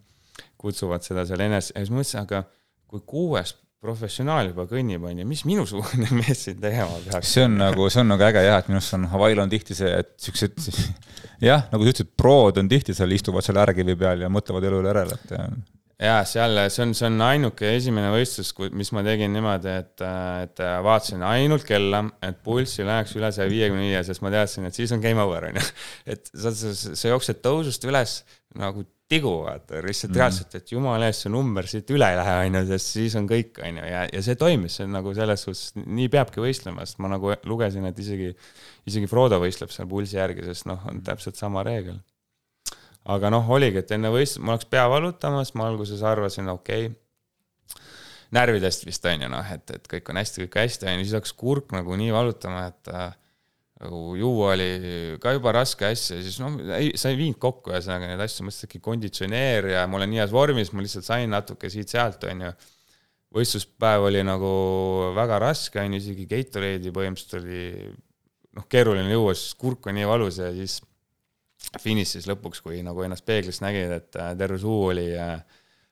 kutsuvad seda seal enes-, ja siis mõtlesin, aga kui kuues professionaal juba kõnnib, on ju, mis minusugune mees siin tegema peaks? see on nagu, see on nagu äge jah, et minu arust on Hawaii'l on tihti see, et siuksed jah, nagu sa ütlesid, prod on tihti seal, istuvad seal äärekivi peal ja mõtlevad elu üle järele, et ja seal, see on, see on ainuke esimene võistlus, mis ma tegin niimoodi, et, et vaatasin ainult kella, et pulss ei läheks üle saja viiekümne viie, sest ma teadsin, et siis on game over, on ju. et sa, sa, sa jooksed tõusust üles nagu tigu, vaata, lihtsalt mm. reaalselt, et jumala eest see number siit üle ei lähe, on ju, sest siis on kõik, on ju, ja, ja see toimis, see on nagu selles suhtes, nii peabki võistlema, sest ma nagu lugesin, et isegi, isegi Frodo võistleb seal pulsi järgi, sest noh, on täpselt sama reegel. aga noh, oligi, et enne võistlust, mul hakkas pea valutama, siis ma alguses arvasin, okei okay,, närvidest vist on ju noh, et, et kõik on hästi, kõik hästi, on ju, siis hakkas kurk nagu nii valutama, et äh, nagu juua oli ka juba raske asja, siis noh, ei, sa ei viinud kokku ühesõnaga neid asju, mõtlesin äkki konditsioneer ja ma olen nii heas vormis, ma lihtsalt sain natuke siit-sealt, on ju. võistluspäev oli nagu väga raske, on ju, isegi Gatorade'i põhimõtteliselt oli noh, keeruline juua, sest kurk on nii valus ja siis finišis lõpuks, kui nagu ennast peeglist nägid, et äh, terve suu oli äh,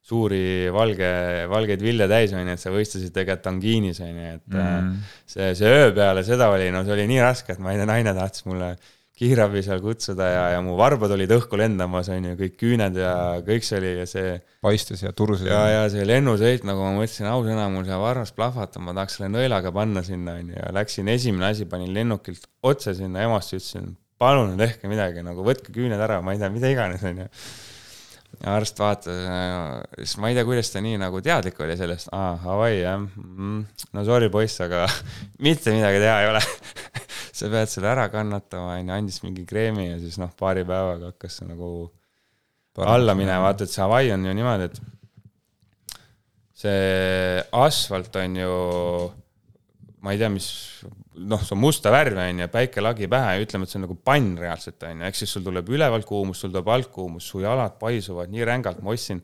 suuri valge, valgeid vilja täis, on ju, et sa võistlesid tegelikult angiinis, on ju, et mm. see, see öö peale seda oli, no see oli nii raske, et ma ei tea, naine tahtis mulle kiirabi seal kutsuda ja, ja mu varbad olid õhku lendamas, on ju, kõik küüned ja kõik see oli ja see. paistes ja turus. ja, ja see lennusõit, nagu ma mõtlesin, ausõna, mul see varvas plahvatab, ma tahaks selle nõelaga panna sinna, on ju, ja läksin esimene asi, panin lennukilt otse sinna EMO-sse, ütlesin, palun tehke midagi, nagu võtke küüned ära, ma ei tea, mida iganes, on ju arst vaatas, siis ma ei tea, kuidas ta nii nagu teadlik oli sellest, aa, Hawaii jah. Mm,, no sorry poiss, aga mitte midagi teha ei ole. Sa pead selle ära kannatama, onju, andis mingi kreemi ja siis noh, paari päevaga hakkas see nagu Parem, alla minema, vaata, et see Hawaii on ju niimoodi, et see asfalt on ju, ma ei tea, mis noh, see on musta värvi, on ju, päike lagi pähe ja ütleme, et see on nagu pann reaalselt, on ju, ehk siis sul tuleb ülevalt kuumus, sul tuleb alt kuumus, su jalad paisuvad nii rängalt, ma ostsin,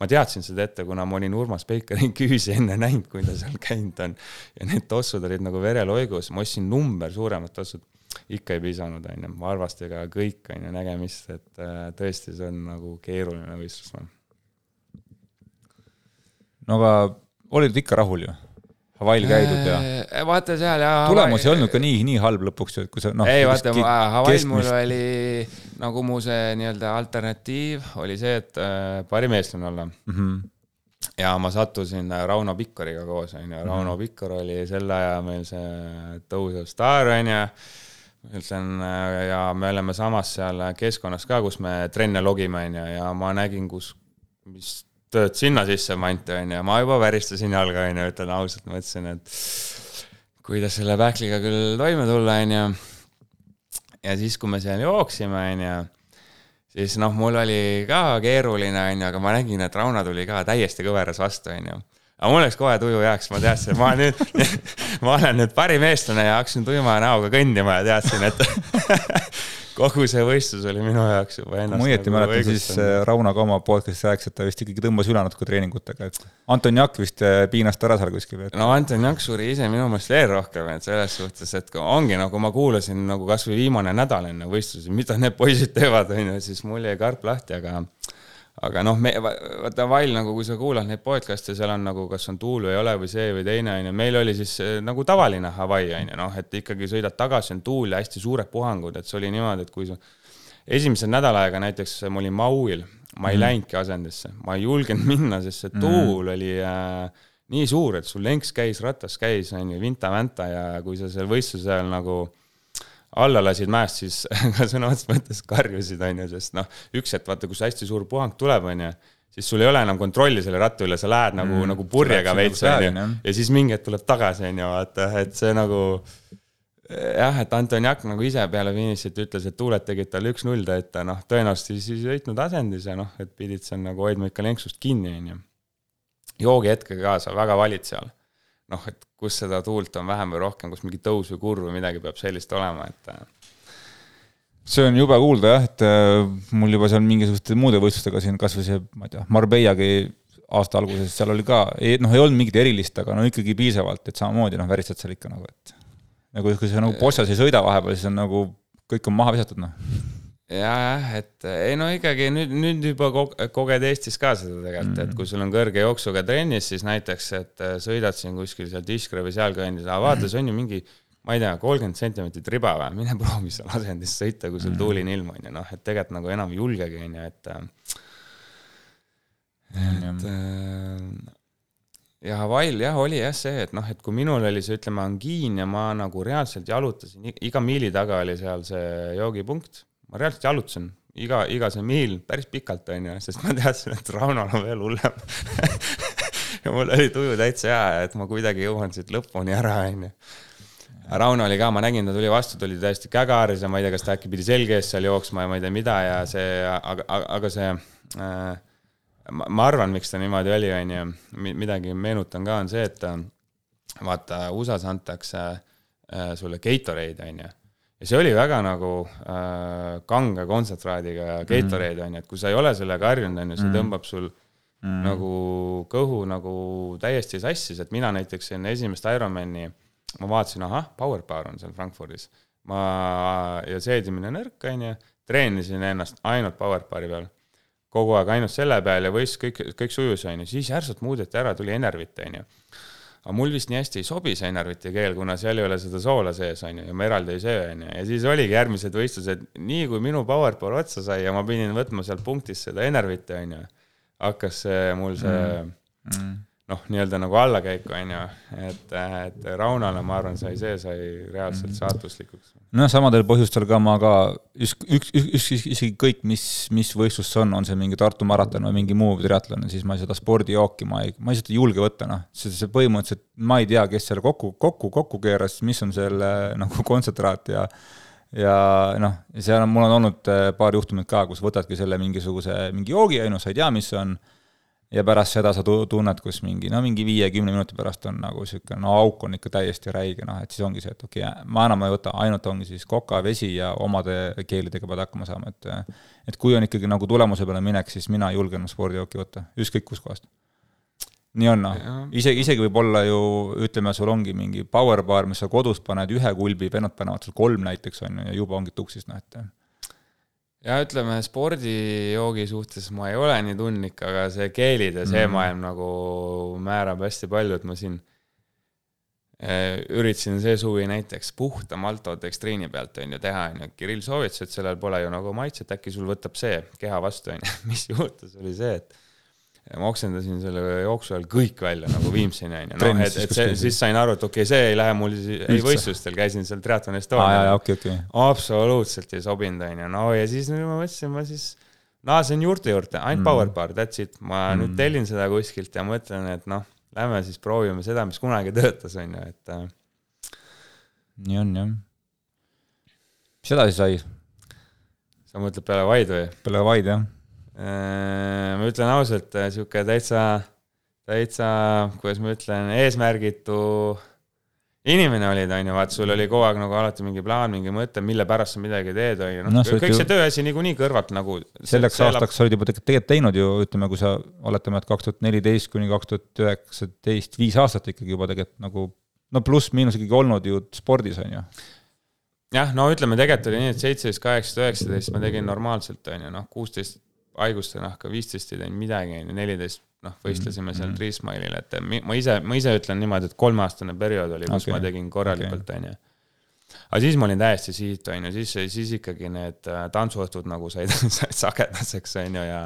ma teadsin seda ette, kuna ma olin Urmas Peikeri küüsi enne näinud, kui ta seal käinud on. ja need tossud olid nagu vereloigus, ma ostsin number suuremad tossud, ikka ei piisanud, on ju, varvastega kõik, on ju, nägemist, et äh, tõesti, see on nagu keeruline võistlus. Noh. no aga olid ikka rahul ju? Hawaii'l käidud ja. Äh, vaata seal ja. tulemus ei olnud ka nii, nii halb lõpuks, et kui sa noh. ei vaata, Hawaii'l mul oli nagu mu see nii-öelda alternatiiv oli see, et äh, parim eestlane olla mm. -hmm ja ma sattusin äh, Rauno Pikkoriga koos, onju, Rauno mm -hmm. Pikkor oli sel ajal meil see tõusev staar, onju. ütlen äh, ja me oleme samas seal keskkonnas ka, kus me trenne logime, on ju, ja ma nägin, kus, mis tööd sinna sisse manti, on ju, ma juba väristasin jalga, on ju, ütlen ausalt, mõtlesin, et kuidas selle pähkliga küll toime tulla, on ju. ja siis, kui me seal jooksime, on ju, siis noh, mul oli ka keeruline, on ju, aga ma nägin, et Rauno tuli ka täiesti kõveras vastu, on ju aga mul läks kohe tuju heaks, ma teadsin, ma nüüd ma olen nüüd parim eestlane ja hakkasin tuima näoga kõndima ja teadsin, et kogu see võistlus oli minu jaoks juba ennast. ma õieti nagu mäletan, siis Rauno ka oma podcast'is rääkis, et ta vist ikkagi tõmbas üle natuke treeningutega, et Anton Jakk vist äh, piinas ta ära seal kuskil. no Anton Jakk suri ise minu meelest veel rohkem, et selles suhtes, et ongi nagu ma kuulasin nagu kasvõi viimane nädal enne võistlusi, mida need poisid teevad, on ju, siis mul jäi karp lahti, aga aga noh, me, vaata Vail nagu, kui sa kuulad neid podcast'e, seal on nagu, kas on tuul või ei ole või see või teine, on ju, meil oli siis eh, nagu tavaline Hawaii, on ju, noh, et ikkagi sõidad tagasi, on tuul ja hästi suured puhangud, et see oli niimoodi, et kui sa esimese nädala aega näiteks ma olin Mauil, ma ei mm. läinudki asendisse, ma ei julgenud minna, sest see mhm. tuul mm. oli äh, nii suur, et sul lenks käis, ratas käis, on ju, vinta-vänta ja kui sa seal võistluse ajal nagu alla lasid mäest, siis ka sõna otseses mõttes karjusid, on ju, sest noh, üks hetk vaata, kus hästi suur puhang tuleb, on ju, siis sul ei ole enam kontrolli selle ratta üle, sa lähed nagu mm,, nagu purjega veits, on ju, ja siis mingi hetk tuleb tagasi, on ju, vaata, et see nagu jah, et Anton Jakk nagu ise peale finišit ütles, et tuuled tegid talle üks-null, ta, et ta noh, tõenäoliselt siis ei sõitnud asendis ja noh, et pidid seal nagu hoidma ikka lenksust kinni, on ju. joogihetkega ka, sa väga valid seal noh, et kus seda tuult on vähem või rohkem, kus mingi tõus või kurv või midagi peab sellist olema, et äh. see on jube kuulda jah, et äh, mul juba seal mingisuguste muude võistlustega siin kasvõi see, ma ei tea, Marbeiagi aasta alguses, seal oli ka, noh, ei olnud mingit erilist, aga no ikkagi piisavalt, et samamoodi noh, väristad seal ikka nagu, et nagu kui sa nagu Bossas ei sõida vahepeal, siis on nagu, kõik on maha visatud, noh jah, et ei no ikkagi nüüd, nüüd juba koged Eestis ka seda tegelikult mm, -hmm. et kui sul on kõrge jooksuga trennis, siis näiteks, et äh, sõidad siin kuskil seal Tiskre või sealkandis, aga vaata, see on ju mingi, ma ei tea, kolmkümmend sentimeetrit riba või, mine proovi seal asendis sõita, kui sul -hmm. tuuline ilm on ju, noh, et tegelikult nagu enam ei julgegi, on ju, et äh, et äh, ja Hawaii'l jah, oli jah see, et noh, et kui minul oli see, ütleme, angiin ja ma nagu reaalselt jalutasin, iga miili taga oli seal see joogipunkt ma reaalselt jalutasin iga, iga see miil päris pikalt, on ju, sest ma teadsin, et Raunol on veel hullem. Ja mul oli tuju täitsa hea, et ma kuidagi jõuan siit lõpuni ära, on ju. Rauno oli ka, ma nägin, ta tuli vastu, tuli täiesti kägaris ja ma ei tea, kas ta äkki pidi selge ees seal jooksma ja ma ei tea, mida ja see, aga, aga see äh, ma, arvan, miks ta niimoodi oli, on ju, midagi meenutan ka, on see, et vaata, USA-s antakse äh, sulle Gatorade, on ju ja see oli väga nagu äh, kange kontsentraadiga ja Gatorade mm. on ju, et kui sa ei ole sellega harjunud, on ju, see mm. tõmbab sul mm. nagu kõhu nagu täiesti sassis, et mina näiteks enne esimest Ironmani, ma vaatasin, ahah, Power Bar on seal Frankfurdis. ma, ja seedimine nõrk, on ju, treenisin ennast ainult Power Bari peal. kogu aeg ainult selle peal ja võis kõik, kõik sujus, on ju, siis järsult muudeti ära, tuli Enervit, on ju aga mul vist nii hästi ei sobi see Enerviti keel, kuna seal ei ole seda soola sees, on ju, ja ma eraldi ei söö, on ju, ja siis oligi järgmised võistlused, nii kui minu PowerPower otsa sai ja ma pidin võtma sealt punktis seda Enerviti, on ju, hakkas see mul see mm. Mm noh, nii-öelda nagu allakäiku, on ju, et, et Raunale, ma arvan, sai see, sai reaalselt mhm. saatuslikuks. noh, samadel põhjustel ka ma ka, üks, üks, üks, isegi kõik, mis, mis võistlus see on, on see mingi Tartu maraton või mingi muu triatlon, siis ma seda spordijooki, ma ei, ma lihtsalt ei julge võtta, noh, see, see põhimõtteliselt, ma ei tea, kes selle kokku, kokku, kokku keeras, mis on selle nagu kontsentraat ja ja noh, seal on, mul on olnud äh, paar juhtumit ka, kus võtadki selle mingisuguse, mingi joogi, on ju, sa ei tea, mis see on ja pärast seda sa tunned, kus mingi, no mingi viie-kümne minuti pärast on nagu niisugune, no auk on ikka täiesti räige, noh, et siis ongi see, et okei okay,, ma enam ei võta, ainult ongi siis koka, vesi ja omade keelidega pead hakkama saama, et et kui on ikkagi nagu tulemuse peale minek, siis mina ei julge enam spordijooki võtta, ükskõik kuskohast. nii on, noh, isegi, isegi võib-olla ju ütleme, sul ongi mingi power bar, mis sa kodus paned ühe kulbi, vennad panevad sul kolm näiteks, on ju, ja juba ongi tuksis, noh, et ja ütleme, spordijoogi suhtes ma ei ole nii tundlik, aga see keelid ja see mm. maailm nagu määrab hästi palju, et ma siin äh, üritasin see suvi näiteks puhta maltodekstriini pealt, on ju, teha, on ju, Kirill soovitas, et sellel pole ju nagu maitset, äkki sul võtab see keha vastu, on ju, mis juhtus, oli see, et ja ma oksendasin selle jooksu ajal kõik välja nagu Viimsini onju, noh et, et see, siis sain aru, et okei okay,, see ei lähe mul siis, ei võistlustel, käisin seal Triathlon Estonial jaa, okei, okei. absoluutselt ei sobinud onju, no ja siis ma mõtlesin, ma siis naasen juurte juurde, ainult Mm. power bar, that's it, ma Mm. nüüd tellin seda kuskilt ja mõtlen, et noh, lähme siis proovime seda, mis kunagi töötas onju, et äh, nii on jah. mis edasi sai sa mõtled peale vaid või? peale Vaid jah? Äh, ma ütlen ausalt, sihuke täitsa, täitsa, kuidas ma ütlen, eesmärgitu inimene olid, onju, vaata, sul oli kogu aeg nagu alati mingi plaan, mingi mõte, mille pärast sa midagi teed, onju, Noh, oled kõik ju- see tööasi niikuinii kõrvalt nagu. selleks aastaks sa olid juba tegelikult teinud ju, ütleme, kui sa oletame, et kaks tuhat neliteist kuni kaks tuhat üheksateist, viis aastat ikkagi juba tegelikult nagu no pluss-miinus ikkagi olnud ju spordis on ju. jah, no ütleme, tegelikult oli nii, et seitseteist, kaheksateist, üheksateist ma tegin normaalselt, onju, noh, kuusteist haiguste nahka, viisteist ei teinud midagi, onju, neliteist, noh, võistlesime seal Mhm. Triismailil, et mi- ma ise, ma ise ütlen niimoodi, et kolmeaastane periood oli, kus okay. ma tegin korralikult, onju. aga siis ma olin täiesti siit, onju, siis, siis ikkagi need äh, tantsuõhtud nagu said, said sagedaseks, onju, ja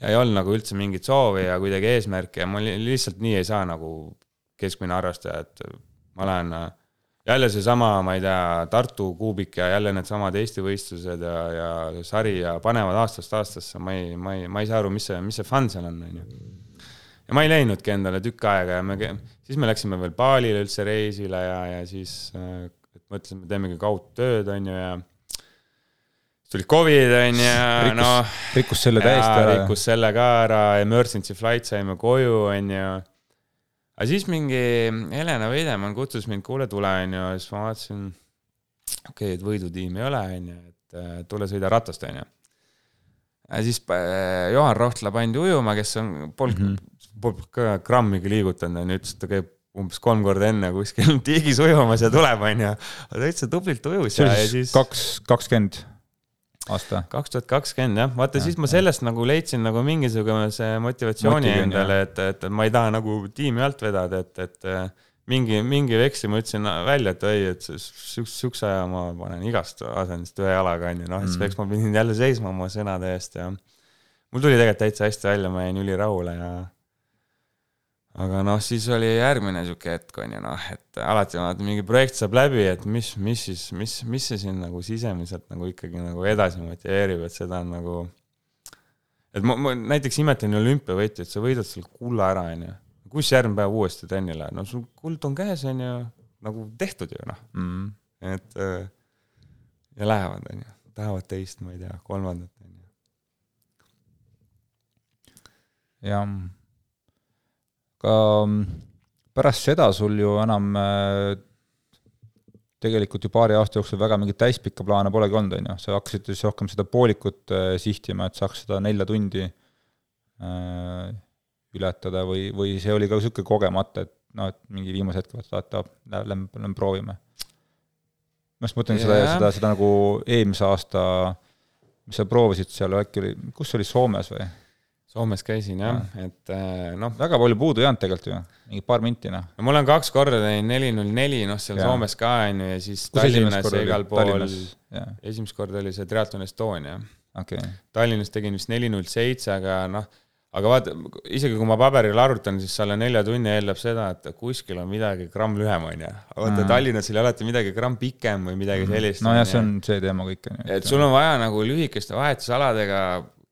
ja ei olnud nagu üldse mingit soovi ja kuidagi eesmärki ja mul lihtsalt nii ei saa nagu keskmine harrastaja, et ma lähen äh, jälle seesama, ma ei tea, Tartu kuubik ja jälle needsamad Eesti võistlused ja, ja sari ja panevad aastast aastasse, ma ei, ma ei, ma ei saa aru, mis see, mis see fun seal on, onju. ja ma ei leidnudki endale tükk aega ja me, siis me läksime veel Balile üldse reisile ja, ja siis äh, et mõtlesime, teemegi kaugtööd, onju, ja tuli Covid, onju, Rikkus- noh. rikkus selle täiesti ära. rikkus selle ka ära, emergency flight saime koju, onju aga siis mingi Helena Veidemann kutsus mind, kuule, tule, onju, siis ma vaatasin, okei okay,, et võidutiimi ei ole, onju, et äh, tule sõida ratast, onju. ja siis äh, Juhan Rohtla pandi ujuma, kes on, polnud mm -hmm. ka grammigi liigutanud, onju, ütles, et ta käib umbes kolm korda enne kuskil tiigis ujumas ja tuleb, onju. aga täitsa tublilt ujus ja, ja siis kaks, kakskümmend aasta. kaks tuhat kakskümmend jah, vaata Jah, siis ma sellest nagu leidsin nagu mingisuguse motivatsiooni Motivi on, endale, et, et ma ei taha nagu tiimi alt vedada, et, et äh, mingi, mingi veksli ma ütlesin välja, et ei, et siukse, siukse aja ma panen igast asendist ühe jalaga onju, noh, siis Mm. eks ma pidin jälle seisma oma sõnade eest ja mul tuli tegelikult täitsa hästi välja, ma jäin ülirahule ja aga noh, siis oli järgmine sihuke hetk onju noh, et alati vaata mingi projekt saab läbi, et mis, mis siis, mis, mis see sind nagu sisemiselt nagu ikkagi nagu edasi motiveerib, et seda on nagu. et ma, ma näiteks imetlen olümpiavõitjaid, sa võidad seal kulla ära onju, kus järgmine päev uuesti trenni lähed, no sul kuld on käes onju, nagu tehtud ju noh, mm.. et äh, ja lähevad onju, tahavad teist, ma ei tea, kolmandat onju. jah. Ka mm, pärast seda sul ju enam äh, tegelikult ju paari aasta jooksul väga mingeid täispikka plaane polegi olnud, on ju, sa hakkasid siis rohkem seda poolikut äh, sihtima, et saaks seda nelja tundi äh, ületada või, või see oli ka niisugune kogemata, et noh, et mingi viimase hetke vaata, et lähme, lähme proovime. ma just mõtlen seda Jah., seda, seda nagu eelmise aasta, mis sa proovisid seal, äkki oli, kus see oli, Soomes või? Soomes käisin jah, et äh, noh, väga palju puudu ei olnud tegelikult ju, mingi paar minti noh. no ma olen kaks korda teinud neli null neli, noh seal Jaa. Soomes ka onju ja siis kus Tallinnas ja igal? pool, esimest korda oli see Triathlon Estonia. okay.. Tallinnas tegin vist neli null seitse, aga noh, aga vaata, isegi kui ma paberil arvutan, siis selle nelja tunni eeldab seda, et kuskil on midagi gramm lühem onju. aga vaata Mhm. Tallinnas oli alati midagi gramm pikem või midagi sellist. nojah, see on see teema kõik on ju. et sul on vaja nagu lühikeste vahetusaladega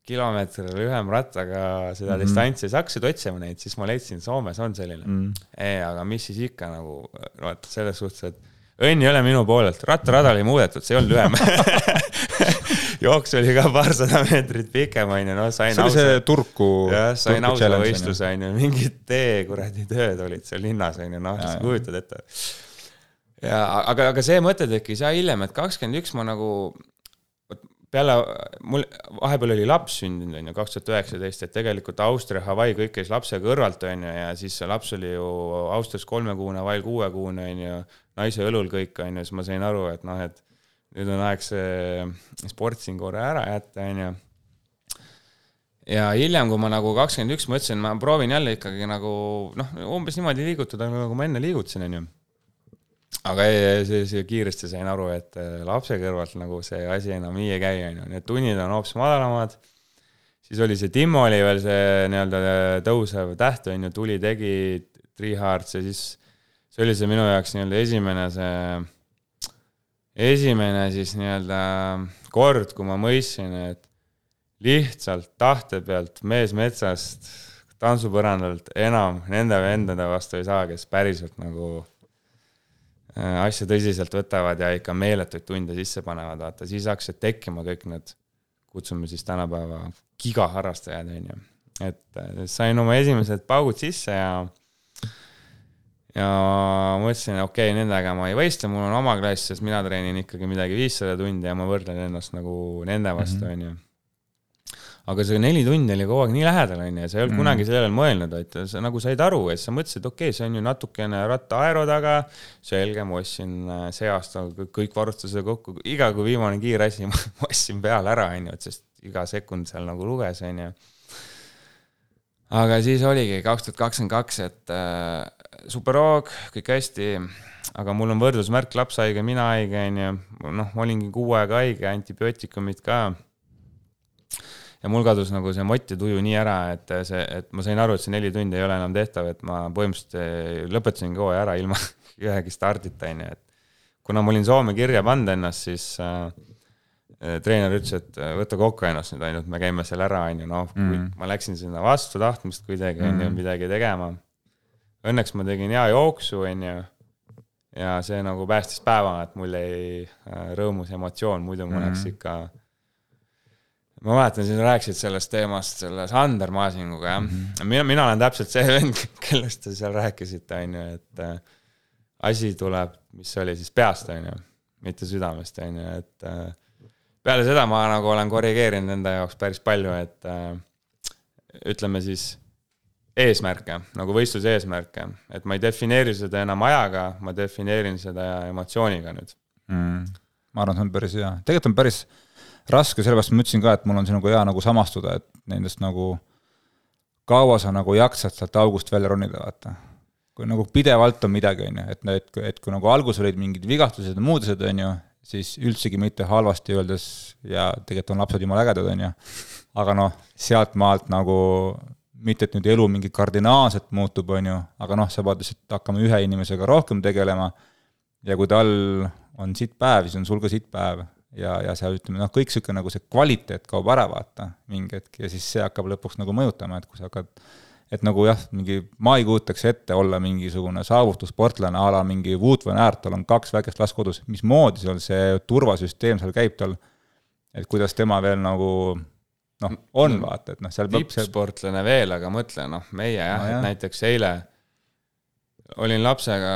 kilomeetri lühem rattaga seda mm. -hmm. distantsi, sa hakkasid otsima neid, siis ma leidsin, Soomes on selline mm.. mm.. ei, aga mis siis ikka nagu, vaata selles suhtes, et õnn ei ole minu poolelt, rattarada oli muudetud, see ei olnud lühem. jooks oli ka paarsada meetrit pikem, onju, no sain see oli see Turku. jah, sain ausa võistluse, onju, mingid tee kuradi tööd olid seal linnas, onju, noh, sa kujutad ette. ja aga, aga see mõte tekkis ja hiljem, et kakskümmend üks ma nagu, peale, mul vahepeal oli laps sündinud, onju, kaks tuhat üheksateist, et tegelikult Austria, Hawaii, kõik käis lapse kõrvalt, onju, ja siis see laps oli ju Austrias kolmekuune, Hawaii'l kuuekuune, onju, naise õlul kõik, onju, siis ma sain aru, et noh, et nüüd on aeg see sport siin korra ära jätta, onju ja hiljem, kui ma nagu kakskümmend üks mõtlesin, ma proovin jälle ikkagi nagu noh, umbes niimoodi liigutada, nagu ma enne liigutasin, onju. Aga ei, ei, see kiiresti sain aru, et äh, lapse kõrvalt nagu see asi enam nii ei käi, onju, need tunnid on hoopis madalamad. siis oli see Timmo oli veel see nii-öelda tõusev täht, on ju, tuli, tegi, Three Hearts ja siis see oli see minu jaoks nii-öelda esimene see, esimene siis nii-öelda kord, kui ma mõistsin, et lihtsalt tahte pealt mees metsast tantsupõrandalt enam nende vendade vastu ei saa, kes päriselt nagu äh, asja tõsiselt võtavad ja ikka meeletuid tunde sisse panevad, vaata, siis hakkasid tekkima kõik need, kutsume siis tänapäeva gigaharrastajad, on ju. et äh, sain oma esimesed paugud sisse ja ja mõtlesin, okei okay,, nendega ma ei võistle, mul on oma klass, sest mina treenin ikkagi midagi viissada tundi ja ma võrdlen ennast nagu nende vastu, mhm. on ju aga see neli tundi oli kogu aeg nii lähedal, on ju, sa ei olnud mm. kunagi sellele mõelnud, et sa nagu said aru, et sa mõtlesid, okei okay,, see on ju natukene ratta aero taga, selge, ma ostsin äh, see aasta kõik varustused kokku, iga kui viimane kiire asi ma ostsin peale ära, on ju, et sest iga sekund seal nagu luges, on ju. aga siis oligi kaks tuhat kakskümmend kaks, et äh, superhoog, kõik hästi, aga mul on võrdlusmärk, laps haige, mina haige, on ju, noh, olingi kuu aega haige, antibiootikumid ka ja mul kadus nagu see mott ja tuju nii ära, et see, et ma sain aru, et see neli tundi ei ole enam tehtav, et ma põhimõtteliselt eh, lõpetasingi hooaja ära ilma ühegi stardita, on ju, et kuna ma olin Soome kirja pannud ennast, siis äh, treener ütles, et võta kokku ennast nüüd ainult, me käime seal ära, on ju, noh mm., ma läksin sinna vastu tahtmist kuidagi, on ju, mm. midagi tegema. Õnneks ma tegin hea jooksu, on ju, ja see nagu päästis päeva, et mul jäi rõõmus emotsioon, muidu mul mm. läks ikka ma mäletan, sa rääkisid sellest teemast selle Sander Maasinguga, jah mm. -hmm. mina, mina olen täpselt see vend, kellest te seal rääkisite, on ju, et äh, asi tuleb, mis oli siis peast, on ju, mitte südamest, on ju, et äh, peale seda ma nagu olen korrigeerinud enda jaoks päris palju, et äh, ütleme siis eesmärke, nagu võistluse eesmärke, et ma ei defineeri seda enam ajaga, ma defineerin seda emotsiooniga nüüd mm.. ma arvan, see on päris hea, tegelikult on päris raske, sellepärast ma ütlesin ka, et mul on sinuga hea nagu samastuda, et nendest nagu kaua sa nagu jaksad sealt august välja ronida, vaata. kui nagu pidevalt on midagi, on ju, et, et, et kui nagu alguses olid mingid vigastused ja muud asjad, on ju, siis üldsegi mitte halvasti öeldes ja tegelikult on lapsed jumala ägedad, on ju, aga noh, sealtmaalt nagu mitte, et nüüd elu mingi kardinaalselt muutub, on ju, aga noh, sa pead lihtsalt hakkama ühe inimesega rohkem tegelema ja kui tal on sitt päev, siis on sul ka sitt päev ja, ja seal ütleme noh, kõik niisugune nagu see kvaliteet kaob ära, vaata, mingi hetk ja siis see hakkab lõpuks nagu mõjutama, et kui sa hakkad et nagu jah, mingi, ma ei kujutaks ette olla mingisugune saavutussportlane a la mingi Wout van Aert, tal on kaks väikest last kodus, mismoodi seal see turvasüsteem seal käib tal, et kuidas tema veel nagu noh, on vaata, et noh, seal tippsportlane veel, aga mõtle noh, meie jah no,, et näiteks eile olin lapsega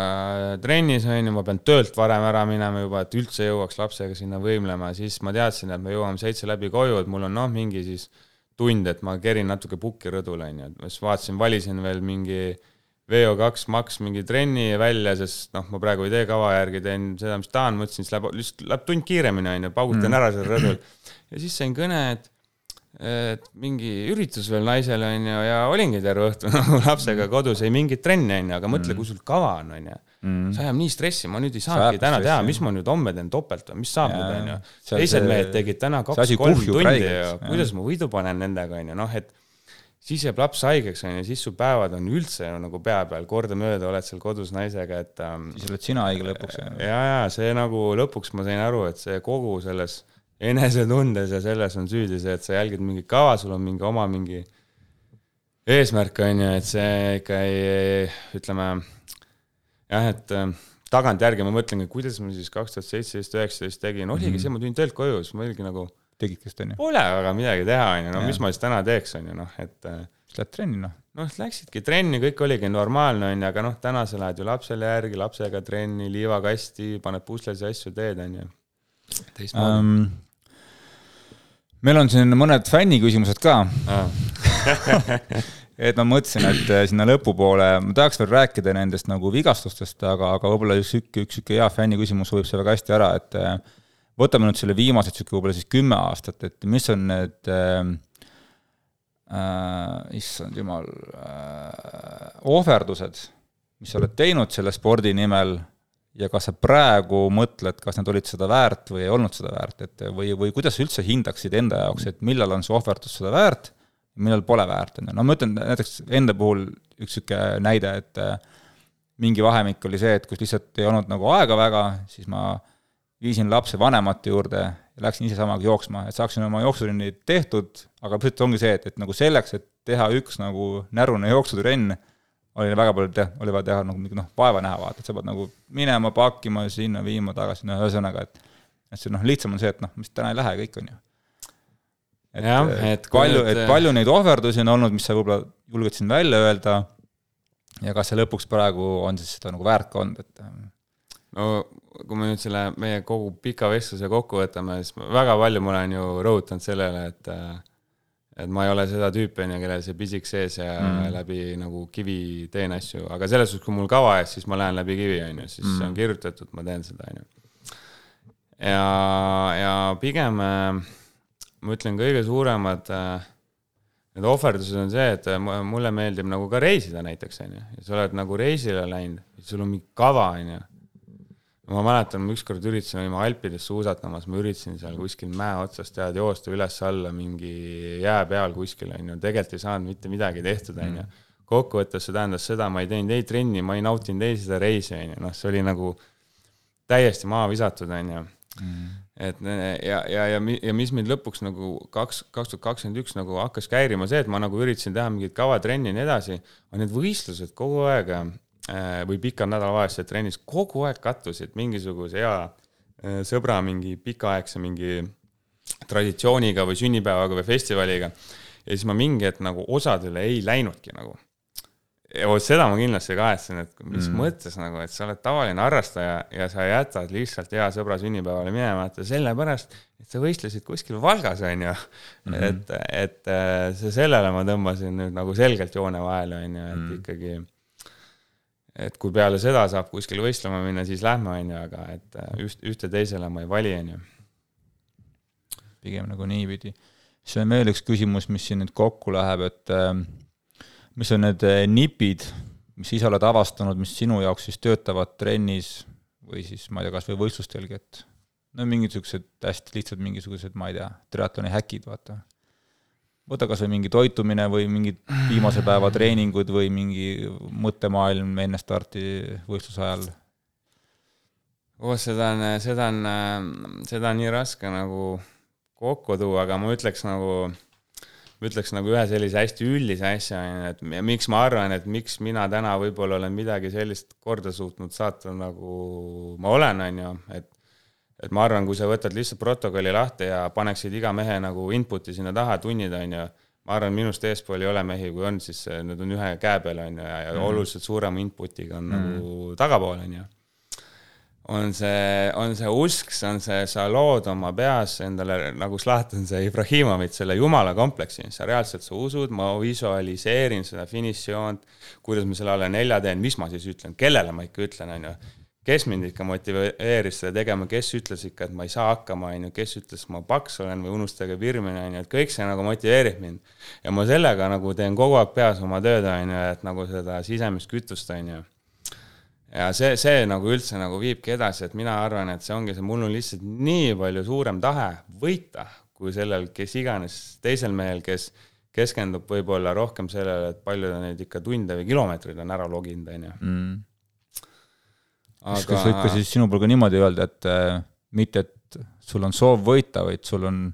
trennis, on ju, ma pean töölt varem ära minema juba, et üldse jõuaks lapsega sinna võimlema, siis ma teadsin, et me jõuame seitse läbi koju, et mul on noh, mingi siis tund, et ma kerin natuke pukki rõdule, on ju, et siis vaatasin, valisin veel mingi VO2 maks mingi trenni välja, sest noh, ma praegu ei tee kava järgi, teen seda, mis tahan, mõtlesin, siis läheb, lihtsalt läheb tund kiiremini, on ju, paugutan mm. ära seal rõdul. ja siis sain kõne, et et mingi üritus veel naisele onju ja olingi terve õhtu nagu lapsega mm. kodus, ei mingit trenni onju, aga mõtle mm., kui sul kava on onju mm.. see ajab nii stressi, ma nüüd ei saanudki täna teha, mis ma nüüd homme teen topelt või mis saab nüüd onju. teised see... mehed tegid täna kaks-kolm tundi ja kuidas ma võidu panen nendega onju, noh et siis jääb laps haigeks onju, siis su päevad on üldse nagu pea peal, kordamööda oled seal kodus naisega, et ähm,. siis oled sina haige lõpuks. ja, ja see nagu lõpuks ma sain aru, et see kogu selles enesetundes ja selles on süüdi see, et sa jälgid mingit kava, sul on mingi oma mingi eesmärk, on ju, et see ikka ei, ütleme jah, et äh, tagantjärgi ma mõtlengi, kuidas ma siis kaks tuhat seitseteist, üheksateist tegin, oligi mm -hmm. see, ma tulin töölt koju, siis ma oligi nagu tegid vist, on ju? Pole väga midagi teha, on ju, no ja. mis ma siis täna teeks, on ju, noh, et äh, siis lähed trenni, noh. noh, läksidki trenni, kõik oligi normaalne, on ju, aga noh, täna sa lähed ju lapsele järgi, lapsega trenni, liivakasti, paned puslesid asju, teed, on ju. teistmoodi um, meil on siin mõned fänniküsimused ka. Et ma mõtlesin, et äh, sinna lõpupoole, ma tahaks veel rääkida nendest nagu vigastustest, aga, aga võib-olla üks, üks, üks sihuke hea fänniküsimus sobib see väga hästi ära, et äh, võtame nüüd selle viimased sihuke võib-olla siis kümme aastat, et mis on need äh, äh, issand jumal äh,, ohverdused, mis sa oled teinud selle spordi nimel ja kas sa praegu mõtled, kas need olid seda väärt või ei olnud seda väärt, et või, või kuidas sa üldse hindaksid enda jaoks, et millal on see ohverdus seda väärt millal pole väärt, on ju, no ma ütlen näiteks enda puhul üks niisugune näide, et äh, mingi vahemik oli see, et kus lihtsalt ei olnud nagu aega väga, siis ma viisin lapse vanemate juurde ja läksin ise samaga jooksma, et saaksin oma jooksutrennid tehtud, aga põhimõtteliselt ongi see, et, et nagu selleks, et teha üks nagu närune jooksutrenn, oli väga palju teha, oli vaja teha nagu noh, vaeva näha, vaata, et sa pead nagu minema, pakkima, sinna viima, tagasi, no ühesõnaga, et et see noh, lihtsam on see, et noh, mis täna ei lähe, kõik on ju. et, et palju, et palju neid ohverdusi on olnud, mis sa võib-olla julged siin välja öelda ja kas see lõpuks praegu on siis seda nagu väärt ka olnud, et no kui me nüüd selle meie kogu pika vestluse kokku võtame, siis väga palju ma olen ju rõhutanud sellele, et et ma ei ole seda tüüpi, on ju, kellel see pisik sees ja mm. läbi nagu kivi teen asju, aga selles suhtes, kui mul kava ees, siis ma lähen läbi kivi, on ju, siis mm. on kirjutatud, ma teen seda, on ju. ja, ja pigem ma ütlen, kõige suuremad äh, need ohverdused on see, et äh, mulle meeldib nagu ka reisida näiteks, on ju, ja sa oled nagu reisile läinud, sul on mingi kava, on ju. Ma mäletan, ma ükskord üritasin, olime Alpides suusatamas, ma üritasin seal kuskil mäe otsas tead joosta üles-alla mingi jää peal kuskil, on ju, tegelikult ei saanud mitte midagi tehtud, on ju. Mm. kokkuvõttes see tähendas seda, ma ei teinud ei trenni, ma ei nautinud ei seda reisi, on ju, noh, see oli nagu täiesti maha visatud, on ju mm et ja, ja, ja, ja mis mind lõpuks nagu kaks, kaks tuhat kakskümmend üks nagu hakkas häirima, see, et ma nagu üritasin teha mingit kavatrenni ja nii edasi, on need võistlused kogu aeg või pikad nädalavahetused trennis kogu aeg kattusid mingisuguse hea äh, sõbra mingi pikaaegse mingi traditsiooniga või sünnipäevaga või festivaliga. ja siis ma mingi hetk nagu osadele ei läinudki nagu ja vot seda ma kindlasti kahetsen, et mis mm. mõttes nagu, et sa oled tavaline harrastaja ja sa jätad lihtsalt hea sõbra sünnipäevale minemata sellepärast, et sa võistlesid kuskil Valgas, on ju mm. -hmm. et, et äh, see, sellele ma tõmbasin nüüd nagu selgelt joone vahele, on ju, et mm. ikkagi, et kui peale seda saab kuskil võistlema minna, siis lähme, on ju, aga et äh, üht, ühte teisele ma ei vali, on ju. pigem nagu niipidi. siis on veel üks küsimus, mis siin nüüd kokku läheb, et äh, mis on need eh, nipid, mis ise oled avastanud, mis sinu jaoks siis töötavad trennis või siis ma ei tea, kas või võistlustelgi, et no mingid niisugused hästi lihtsad mingisugused, ma ei tea, triatloni häkid, vaata. Võta kas või mingi toitumine või mingid viimase päeva treeningud või mingi mõttemaailm enne starti võistluse ajal. oh, seda on, seda on, seda on nii raske nagu kokku tuua, aga ma ütleks nagu ütleks nagu ühe sellise hästi üldise asja, et miks ma arvan, et miks mina täna võib-olla olen midagi sellist korda suutnud saata, nagu ma olen, on ju, et et ma arvan, kui sa võtad lihtsalt protokolli lahti ja paneksid iga mehe nagu input'i sinna taha tunnid, on ju, ma arvan, minust eespool ei ole mehi, kui on, siis need on ühe käe peal, on ju, ja, ja mm oluliselt suurema input'iga on mm nagu tagapool, on ju on see, on see usk, see on see, sa lood oma peas endale, nagu Zlatan see Ibrahimovit, selle jumala kompleksi, sa reaalselt, sa usud, ma visualiseerin seda finišijoont, kuidas ma selle alla nelja teen, mis ma siis ütlen, kellele ma ikka ütlen, on ju. Kes mind ikka motiveeris seda tegema, kes ütles ikka, et ma ei saa hakkama, on ju, kes ütles, ma paks olen või unustage pirmine, on ju, et kõik see nagu motiveerib mind. ja ma sellega nagu teen kogu aeg peas oma tööd, on ju, et nagu seda sisemist kütust, on ju ja see, see nagu üldse nagu viibki edasi, et mina arvan, et see ongi see, mul on lihtsalt nii palju suurem tahe võita, kui sellel, kes iganes teisel mehel, kes keskendub võib-olla rohkem sellele, et palju ta neid ikka tunde või kilomeetreid on ära loginud, on ju. Mm. Aga... kas võib ka siis sinu puhul ka niimoodi öelda, et äh, mitte, et sul on soov võita, vaid sul on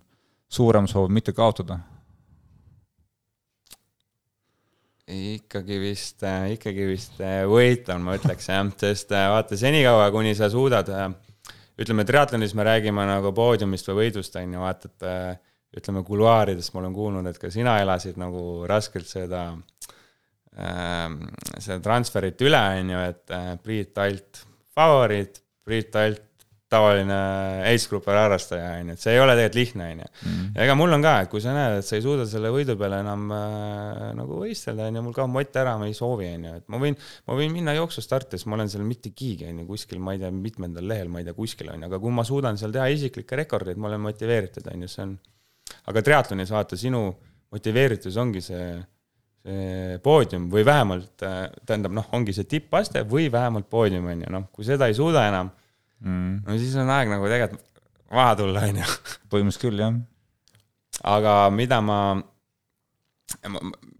suurem soov mitte kaotada? ikkagi vist, äh, ikkagi vist äh, võit on, ma ütleks jah, sest vaata senikaua, kuni sa suudad, ütleme triatlonis me räägime nagu poodiumist või võidust, on ju, vaata, et ütleme kuluaaridest ma olen kuulnud, et ka sina elasid nagu raskelt seda, seda transferit üle, on ju, et Priit Alt favoriit, Priit Alt tavaline Ace Grouper harrastaja, on ju, et see ei ole tegelikult lihtne, on ju. Mm. ja ega mul on ka, et kui sa näed, et sa ei suuda selle võidu peale enam äh, nagu võistelda, on ju, mul ka mott ära, ma ei soovi, on ju, et ma võin, ma võin minna jooksustarti, sest ma olen seal mitte kiigi, on ju, kuskil, ma ei tea, mitmendal lehel, ma ei tea, kuskil, on ju, aga kui ma suudan seal teha isiklikke rekordeid, ma olen motiveeritud, on ju, see on, aga triatlonis vaata, sinu motiveeritus ongi see see poodium või vähemalt, äh, tähendab noh, ongi see tippaste või vähemalt poodium on ju, noh, kui seda ei suuda enam mm.. no siis on aeg nagu tegelikult maha tulla, on ju. põhimõtteliselt küll, jah. aga mida ma,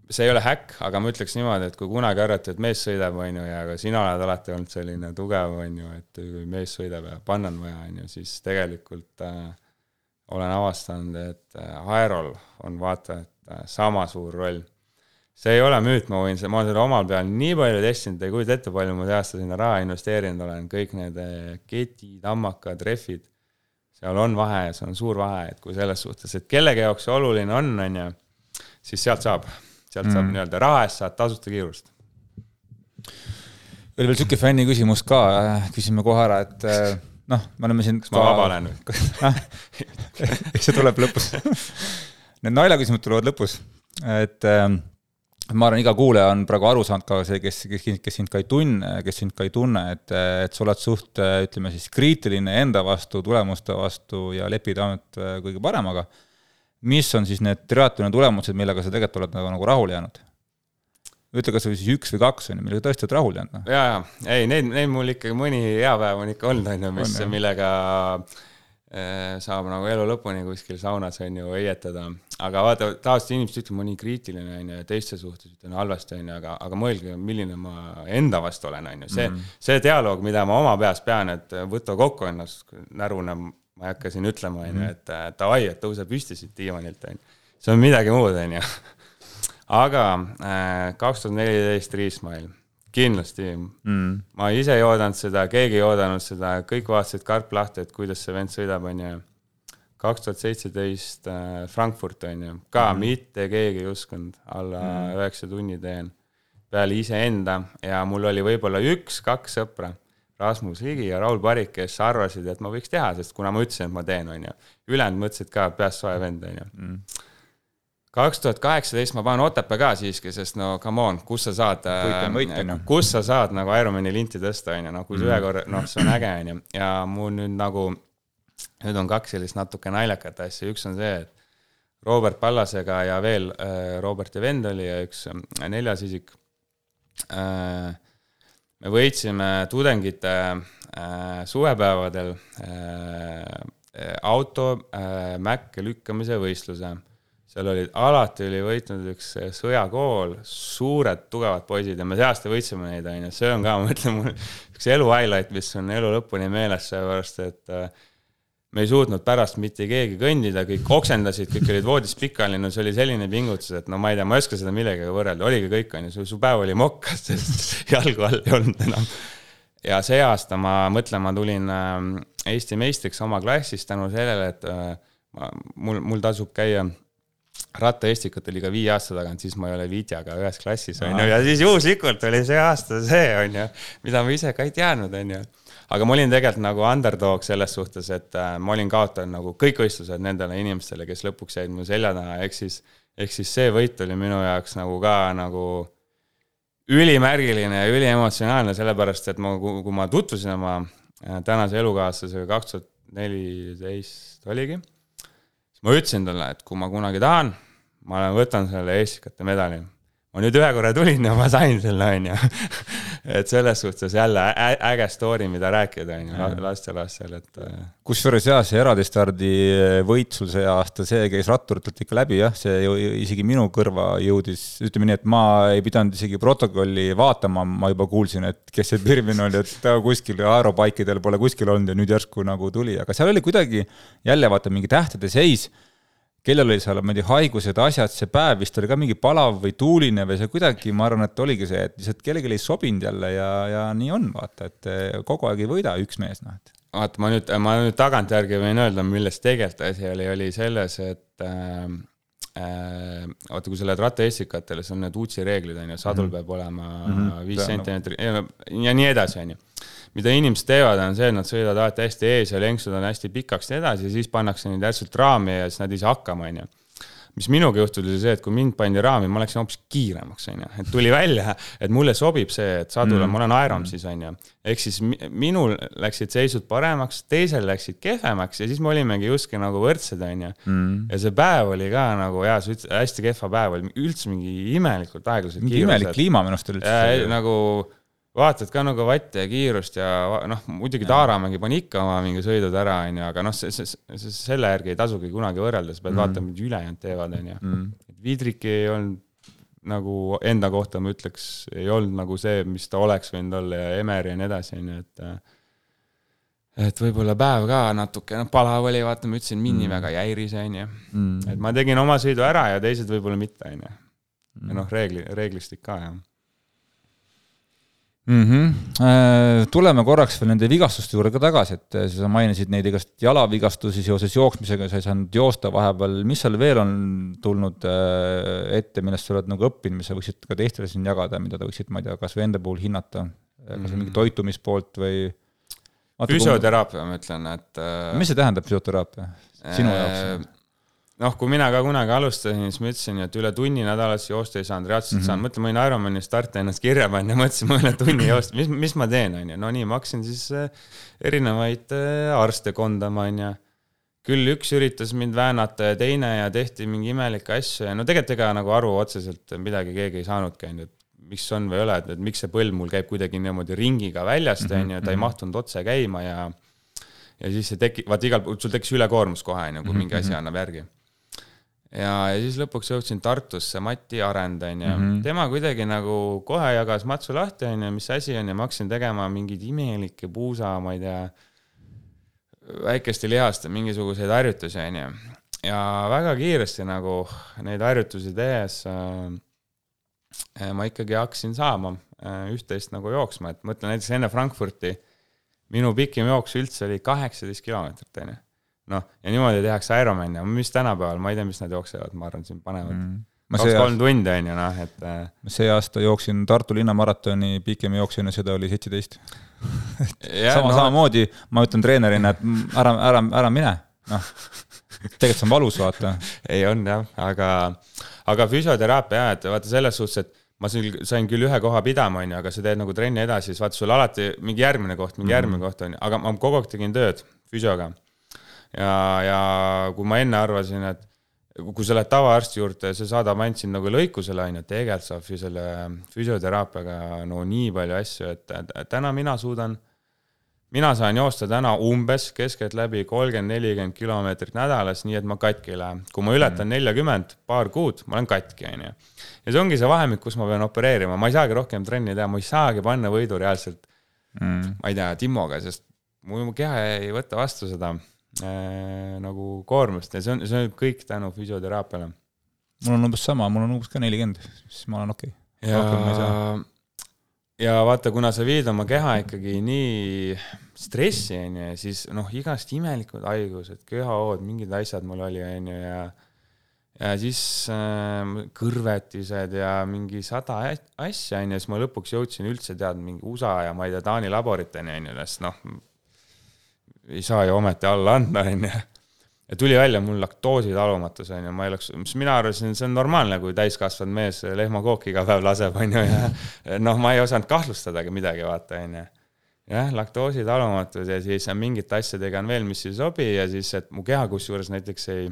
see ei ole häkk, aga ma ütleks niimoodi, et kui kunagi arvati, et mees sõidab, on ju, ja ka sina oled alati olnud selline tugev, on ju, et kui mees sõidab ja panna on vaja, on ju, siis tegelikult äh, olen avastanud, et äh, Aerol on vaata, et äh, sama suur roll. See ei ole müüt, ma võin, ma olen seda omal peal nii palju testinud, ei kujuta ette, palju ma see aasta sinna raha investeerinud olen, kõik need äh, ketid, hammakad, rehvid, seal on vahe, see on suur vahe, et kui selles suhtes, et kellegi jaoks see oluline on, on ju, siis sealt saab, sealt mm. saab nii-öelda raha eest saad tasuta kiirust oli veel sihuke fänni küsimus ka, küsime kohe ära, et noh, me oleme siin. kas ma vaba olen või? see tuleb lõpus Need naljaküsimused tulevad lõpus, et ähm, ma arvan, iga kuulaja on praegu aru saanud ka see, kes, kes, kes sind ka ei tunne, kes sind ka ei tunne, et, et sa oled suht, ütleme siis kriitiline enda vastu, tulemuste vastu ja lepid ainult äh, kõige paremaga. mis on siis need triatloni tulemused, millega sa tegelikult oled nagu, nagu rahule jäänud? ütle kas või siis üks või kaks, on ju, millega tõesti oled rahul jäänud, noh. ja, ja ei, neid, neid mul ikkagi mõni hea päev on ikka olnud, on ju, mis, millega äh, saab nagu elu lõpuni kuskil saunas, on ju, heietada. aga vaata, tavaliselt inimesed ütlevad, ma olen nii kriitiline, on ju, ja teiste suhtes ütlen halvasti, on ju, aga, aga mõelge, milline ma enda vastu olen, on ju, see mm, -hmm. see dialoog, mida ma oma peas pean, et võta kokku ennast, näruna ma ei hakka siin ütlema, on ju, mhm. et davai, et tõuse püsti siit diivanilt, on ju. see on midagi muud, on ju aga äh, kaks tuhat neliteist Riismail, kindlasti mm.. ma ise ei oodanud seda, keegi ei oodanud seda, kõik vaatasid karp lahti, et kuidas see vend sõidab, on ju. kaks tuhat seitseteist äh, Frankfurt, on ju, ka mm. mitte keegi ei uskunud, alla mm. üheksa mm. tunni teen peale iseenda ja mul oli võib-olla üks-kaks sõpra Rasmus Ligi ja Raul Parik, kes arvasid, et ma võiks teha, sest kuna ma ütlesin, et ma teen, on ju. ülejäänud mõtlesid ka, peast soe vend, on ju mm kaks tuhat kaheksateist ma panen Otepää ka siiski, sest no come on, kus sa saad, äh, kus sa saad nagu Ironmani linti tõsta, on ju, noh, kui sa mm. ühe korra, noh, see on äge, on ju, ja mul nüüd nagu, nüüd on kaks sellist natuke naljakat asja, üks on see, et Robert Pallasega ja veel äh, Roberti vend oli ja üks äh, neljas isik äh,. me võitsime tudengite suvepäevadel auto mäkke lükkamise võistluse seal olid, alati oli võitnud üks eh, sõjakool, suured tugevad poisid ja me see aasta võitsime neid, on ju, see on ka, ma ütlen, mul üks elu highlight, mis on elu lõpuni meeles, sellepärast et äh, me ei suutnud pärast mitte keegi kõndida, kõik oksendasid, kõik olid voodis pikali, no see oli selline pingutus, et no ma ei tea, ma ei oska seda millegagi võrrelda, oligi kõik, on ju, su päev oli mokkas, sest jalgu all ei olnud enam. ja see aasta ma mõtlen, ma tulin äh, Eesti meistriks oma klassis tänu sellele, et ma, mul, mul tasub käia rattaestikut oli ka viie aasta tagant, siis ma ei ole Vitjaga ühes klassis, on ju, ja siis juhuslikult oli see aasta see, on ju, mida ma ise ka ei teadnud, on ju. aga ma olin tegelikult nagu underdog selles suhtes, et äh, ma olin kaotanud nagu kõik võistlused nendele inimestele, kes lõpuks jäid mu selja taha, ehk siis, ehk siis see võit oli minu jaoks nagu ka nagu ülimärgiline ja üliemotsionaalne, sellepärast et ma, kui ma tutvusin oma äh, tänase elukaaslasega kaks tuhat neliteist oligi, siis ma ütlesin talle, et kui ma kunagi tahan ma võtan selle eestikate medali. ma nüüd ühe korra tulin ja ma sain selle, on ju. et selles suhtes jälle äge story, mida rääkida, on ju, lastelastel, et. Äh, kusjuures jah, see eraldistardi võit sul see aasta, see käis ratturitelt ikka läbi jah, see ju isegi minu kõrva jõudis, ütleme nii, et ma ei pidanud isegi protokolli vaatama, ma juba kuulsin, et kes see Pirvin oli, et ta kuskil aeropaikidel pole kuskil olnud ja nüüd järsku nagu tuli, aga seal oli kuidagi jälle vaata mingi tähtede seis kellel oli seal, ma ei tea, haigused, asjad, see päev vist oli ka mingi palav või tuuline või see kuidagi, ma arvan, et oligi see, et lihtsalt kellelegi ei sobinud jälle ja, ja nii on, vaata, et eh, kogu aeg ei võida üks mees, noh, et. vaata, ma nüüd, ma nüüd tagantjärgi võin öelda, milles tegelikult asi oli, oli selles, et äh, äh, vaata, kui sa lähed rattaestikatele, siis on need UCI reeglid, on ju, sadul mm -hmm. peab olema mhm. viis mm -hmm. sentimeetrit ja, ja nii edasi, on ju mida inimesed teevad, on see, et nad sõidavad alati hästi ees ja lenksud on hästi pikaks ja nii edasi ja siis pannakse neid järsult raami ja siis nad ei saa hakkama, on ju mis minuga juhtus, oli see, et kui mind pandi raami, ma läksin hoopis kiiremaks, on ju, et tuli välja, et mulle sobib see, et sadule mm. ma olen Iron siis, on ju. ehk siis minul läksid seisud paremaks, teisel läksid kehvemaks ja siis me olimegi justkui nagu võrdsed, on ju. Mm. ja see päev oli ka nagu jaa, sa ütlesid, hästi kehva päev oli, üldse mingi imelikult aeglaselt. mingi imelik kliima minu arust oli üldse. nagu vaatad ka nagu vatte ja kiirust ja noh, muidugi Taaramägi pani ikka oma mingi sõidud ära, onju, aga noh, see, see, see, selle järgi ei tasugi kunagi võrrelda, sa pead mm vaatama, mida ülejäänud teevad, onju. Mhm. Vidriki ei olnud nagu enda kohta ma ütleks, ei olnud nagu see, mis ta oleks võinud olla ja Emer ja nii edasi, on ju, et et võib-olla päev ka natuke, noh, palav oli, vaata, ma ütlesin, Minni mm. väga ei häiris, on ju. Mm. et ma tegin oma sõidu ära ja teised võib-olla mitte, on ju. ja mm. noh, reegli, reeglistik ka, jah mm. -hmm. tuleme korraks veel nende vigastuste juurde ka tagasi, et äh, sa mainisid neid igast jalavigastusi seoses jooksmisega, sa ei saanud joosta vahepeal, mis seal veel on tulnud äh, ette, millest sa oled nagu õppinud, mis sa võiksid ka teistele siin jagada, mida ta võiksid, ma ei tea, kas või enda puhul hinnata, kas mm -hmm. mingi toitumispoolt või? füsioteraapia, ma ütlen, et. mis see tähendab, füsioteraapia, sinu jaoks? Noh, kui mina ka kunagi alustasin, siis ma ütlesin, et üle tunni nädalas joosta ei saanud, reaalselt mm -hmm. saanud, mõtle, ma olin Ironmani starti ennast kirja pannud ja mõtlesin, ma üle tunni joosta, mis, mis ma teen, on ju, no nii, ma hakkasin siis äh, erinevaid äh, arste kondama, on ju. küll üks üritas mind väänata ja teine ja tehti mingi imelikke asju ja no tegelikult ega nagu aru otseselt midagi keegi ei saanudki, on ju, et miks on või ei ole, et, miks see põlv mul käib kuidagi niimoodi ringiga väljast, on ju, ta ei mhm. mahtunud otse käima ja ja siis see teki-, vaata igal sul tekkis ülekoormus kohe, on ju, kui mhm, mingi asi mhm. annab järgi ja, ja siis lõpuks jõudsin Tartusse, Mati Arend on ju mm, -hmm. tema kuidagi nagu kohe jagas matsu lahti on ju, mis asi on ja ma hakkasin tegema mingeid imelikke puusa, ma ei tea, väikeste lihaste mingisuguseid harjutusi on ju. ja väga kiiresti nagu neid harjutusi tehes äh, ma ikkagi hakkasin saama äh, üht-teist nagu jooksma, et mõtlen näiteks enne Frankfurti minu pikim jooks üldse oli kaheksateist kilomeetrit on ju noh, ja niimoodi tehakse Ironmani, mis tänapäeval, ma ei tea, mis nad jooksevad, ma arvan, siin panevad mm. kaks-kolm tundi on ju noh, et. Äh, see aasta jooksin Tartu linnamaratoni, pikem jooks enne seda oli seitseteist sama no,, samamoodi ma ütlen treenerina, et ära, ära, ära mine, noh. tegelikult see on valus, vaata. ei, on jah, aga, aga füsioteraapia jah, et vaata selles suhtes, et ma sain küll ühe koha pidama, on ju, aga sa teed nagu trenni edasi, siis vaata sul alati mingi järgmine koht, mingi mm -hmm. järgmine koht on ju, aga ma kogu aeg tegin tööd füsioga ja, ja kui ma enne arvasin, et kui sa lähed tavaarsti juurde, see saadab ainult sind nagu lõikusele, on ju, tegelikult saab ju selle füsioteraapiaga no nii palju asju, et täna mina suudan, mina saan joosta täna umbes keskeltläbi kolmkümmend, nelikümmend kilomeetrit nädalas, nii et ma katki ei lähe. kui ma ületan mm. neljakümmend, paar kuud, ma olen katki, on ju. ja see ongi see vahemik, kus ma pean opereerima, ma ei saagi rohkem trenni teha, ma ei saagi panna võidu reaalselt mm., ma ei tea, Timmoga, sest mu keha ei võta vastu seda äh, nagu koormust ja see on, see on kõik tänu füsioteraapiale. mul on umbes sama, mul on umbes ka nelikümmend, siis ma olen okei okay.. ja, ja vaata, kuna sa viid oma keha ikkagi nii stressi, on ju, siis noh, igast imelikud haigused, köhahood, mingid asjad mul oli, on ju, ja ja siis äh, kõrvetised ja mingi sada asja, on ju, siis ma lõpuks jõudsin üldse tead mingi USA ja ma ei tea, Taani laboriteni, on ju, sest noh, ei saa ju ometi alla anda, onju. ja tuli välja mul laktoositalumatus, onju, ma ei oleks, mis mina arvasin, see on normaalne, kui täiskasvanud mees lehmakooki iga päev laseb, onju, ja noh, ma ei osanud kahtlustadagi midagi, vaata, onju. jah, laktoositalumatus ja siis mingite asjadega on veel, mis ei sobi ja siis, et mu keha kusjuures näiteks ei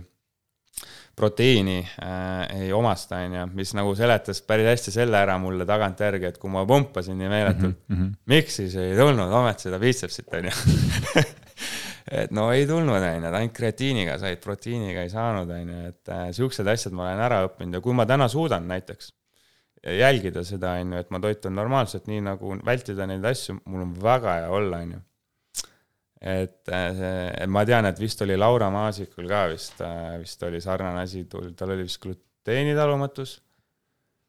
proteiini äh, ei omasta, on ju, mis nagu seletas päris hästi selle ära mulle tagantjärgi, et kui ma pumpasin nii meeletult mm, -hmm. miks siis ei tulnud ometi seda biitsepsit, on ju et no ei tulnud, on ju, et ainult kreatiiniga said, proteiiniga ei saanud, on ju, et äh, siuksed asjad ma olen ära õppinud ja kui ma täna suudan näiteks jälgida seda, on ju, et ma toitun normaalselt, nii nagu vältida neid asju, mul on väga hea olla, on ju. et äh, ma tean, et vist oli Laura Maasikul ka vist, äh, vist oli sarnane asi, tal oli vist gluteenitalumatus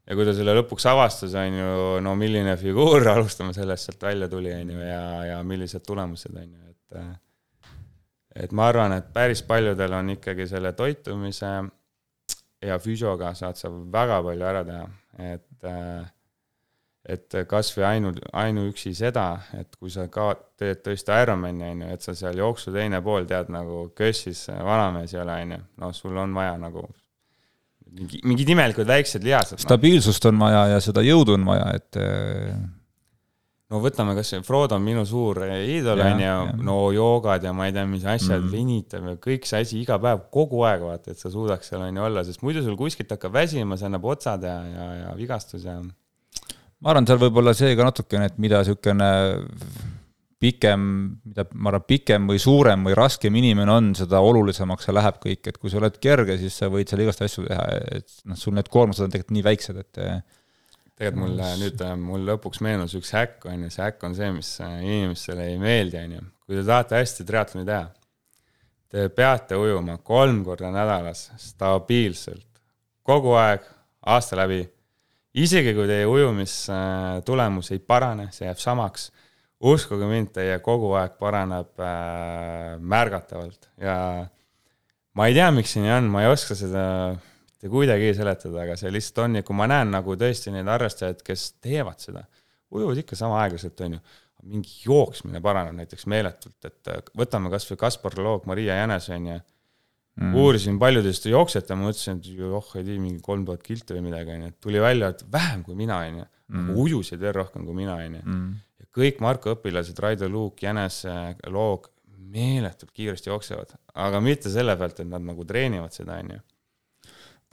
ja kui ta selle lõpuks avastas, on ju, no milline figuur, alustame sellest, sealt välja tuli, on ju, ja, ja millised tulemused, on ju, et et ma arvan, et päris paljudel on ikkagi selle toitumise ja füsioga saad sa väga palju ära teha, et et kasvõi ainu, ainuüksi seda, et kui sa ka teed tõesti Ironmani, on ju, et sa seal jooksu teine pool tead nagu kössis vanamees ei ole, on ju, noh, sul on vaja nagu mingi, mingid imelikud väiksed lihased. Noh. stabiilsust on vaja ja seda jõudu on vaja, et no võtame kasvõi Frodo on minu suur iidol onju, no joogad ja ma ei tea, mis asjad mm, -hmm. venitab ja kõik see asi iga päev, kogu aeg vaata, et sa suudaks seal onju olla, sest muidu sul kuskilt hakkab väsima, see annab otsad ja, ja, ja vigastus ja. ma arvan, seal võib olla see ka natukene, et mida siukene pikem, mida ma arvan, pikem või suurem või raskem inimene on, seda olulisemaks see läheb kõik, et kui sa oled kerge, siis sa võid seal igast asju teha, et noh, sul need koormused on tegelikult nii väiksed, et tegelikult mul nüüd, mul lõpuks meenus üks häkk, on ju, see häkk on see, mis inimestele ei meeldi, on ju. kui te tahate hästi triatloni teha, te peate ujuma kolm korda nädalas stabiilselt, kogu aeg, aasta läbi. isegi kui teie ujumistulemus ei parane, see jääb samaks, uskuge mind, teie kogu aeg paraneb äh, märgatavalt ja ma ei tea, miks see nii on, ma ei oska seda mitte kuidagi seletada, aga see lihtsalt on ja kui ma näen nagu tõesti neid harrastajaid, kes teevad seda, ujuvad ikka sama aeglaselt, on ju, mingi jooksmine paraneb näiteks meeletult, et äh, võtame kas või Kaspar Loog, Maria Jänes, on ju, mm. uurisin paljudest jooksjate, ma mõtlesin, et joh, ei tea, mingi kolm tuhat kilti või midagi, on ju, et tuli välja, et vähem kui mina, on ju, mm. ujusid veel rohkem kui mina, on ju. Mm. ja kõik Marko õpilased, Raido Luuk, Jänes, Loog, meeletult kiiresti jooksevad, aga mitte selle pealt, et nad nagu treenivad seda, on ju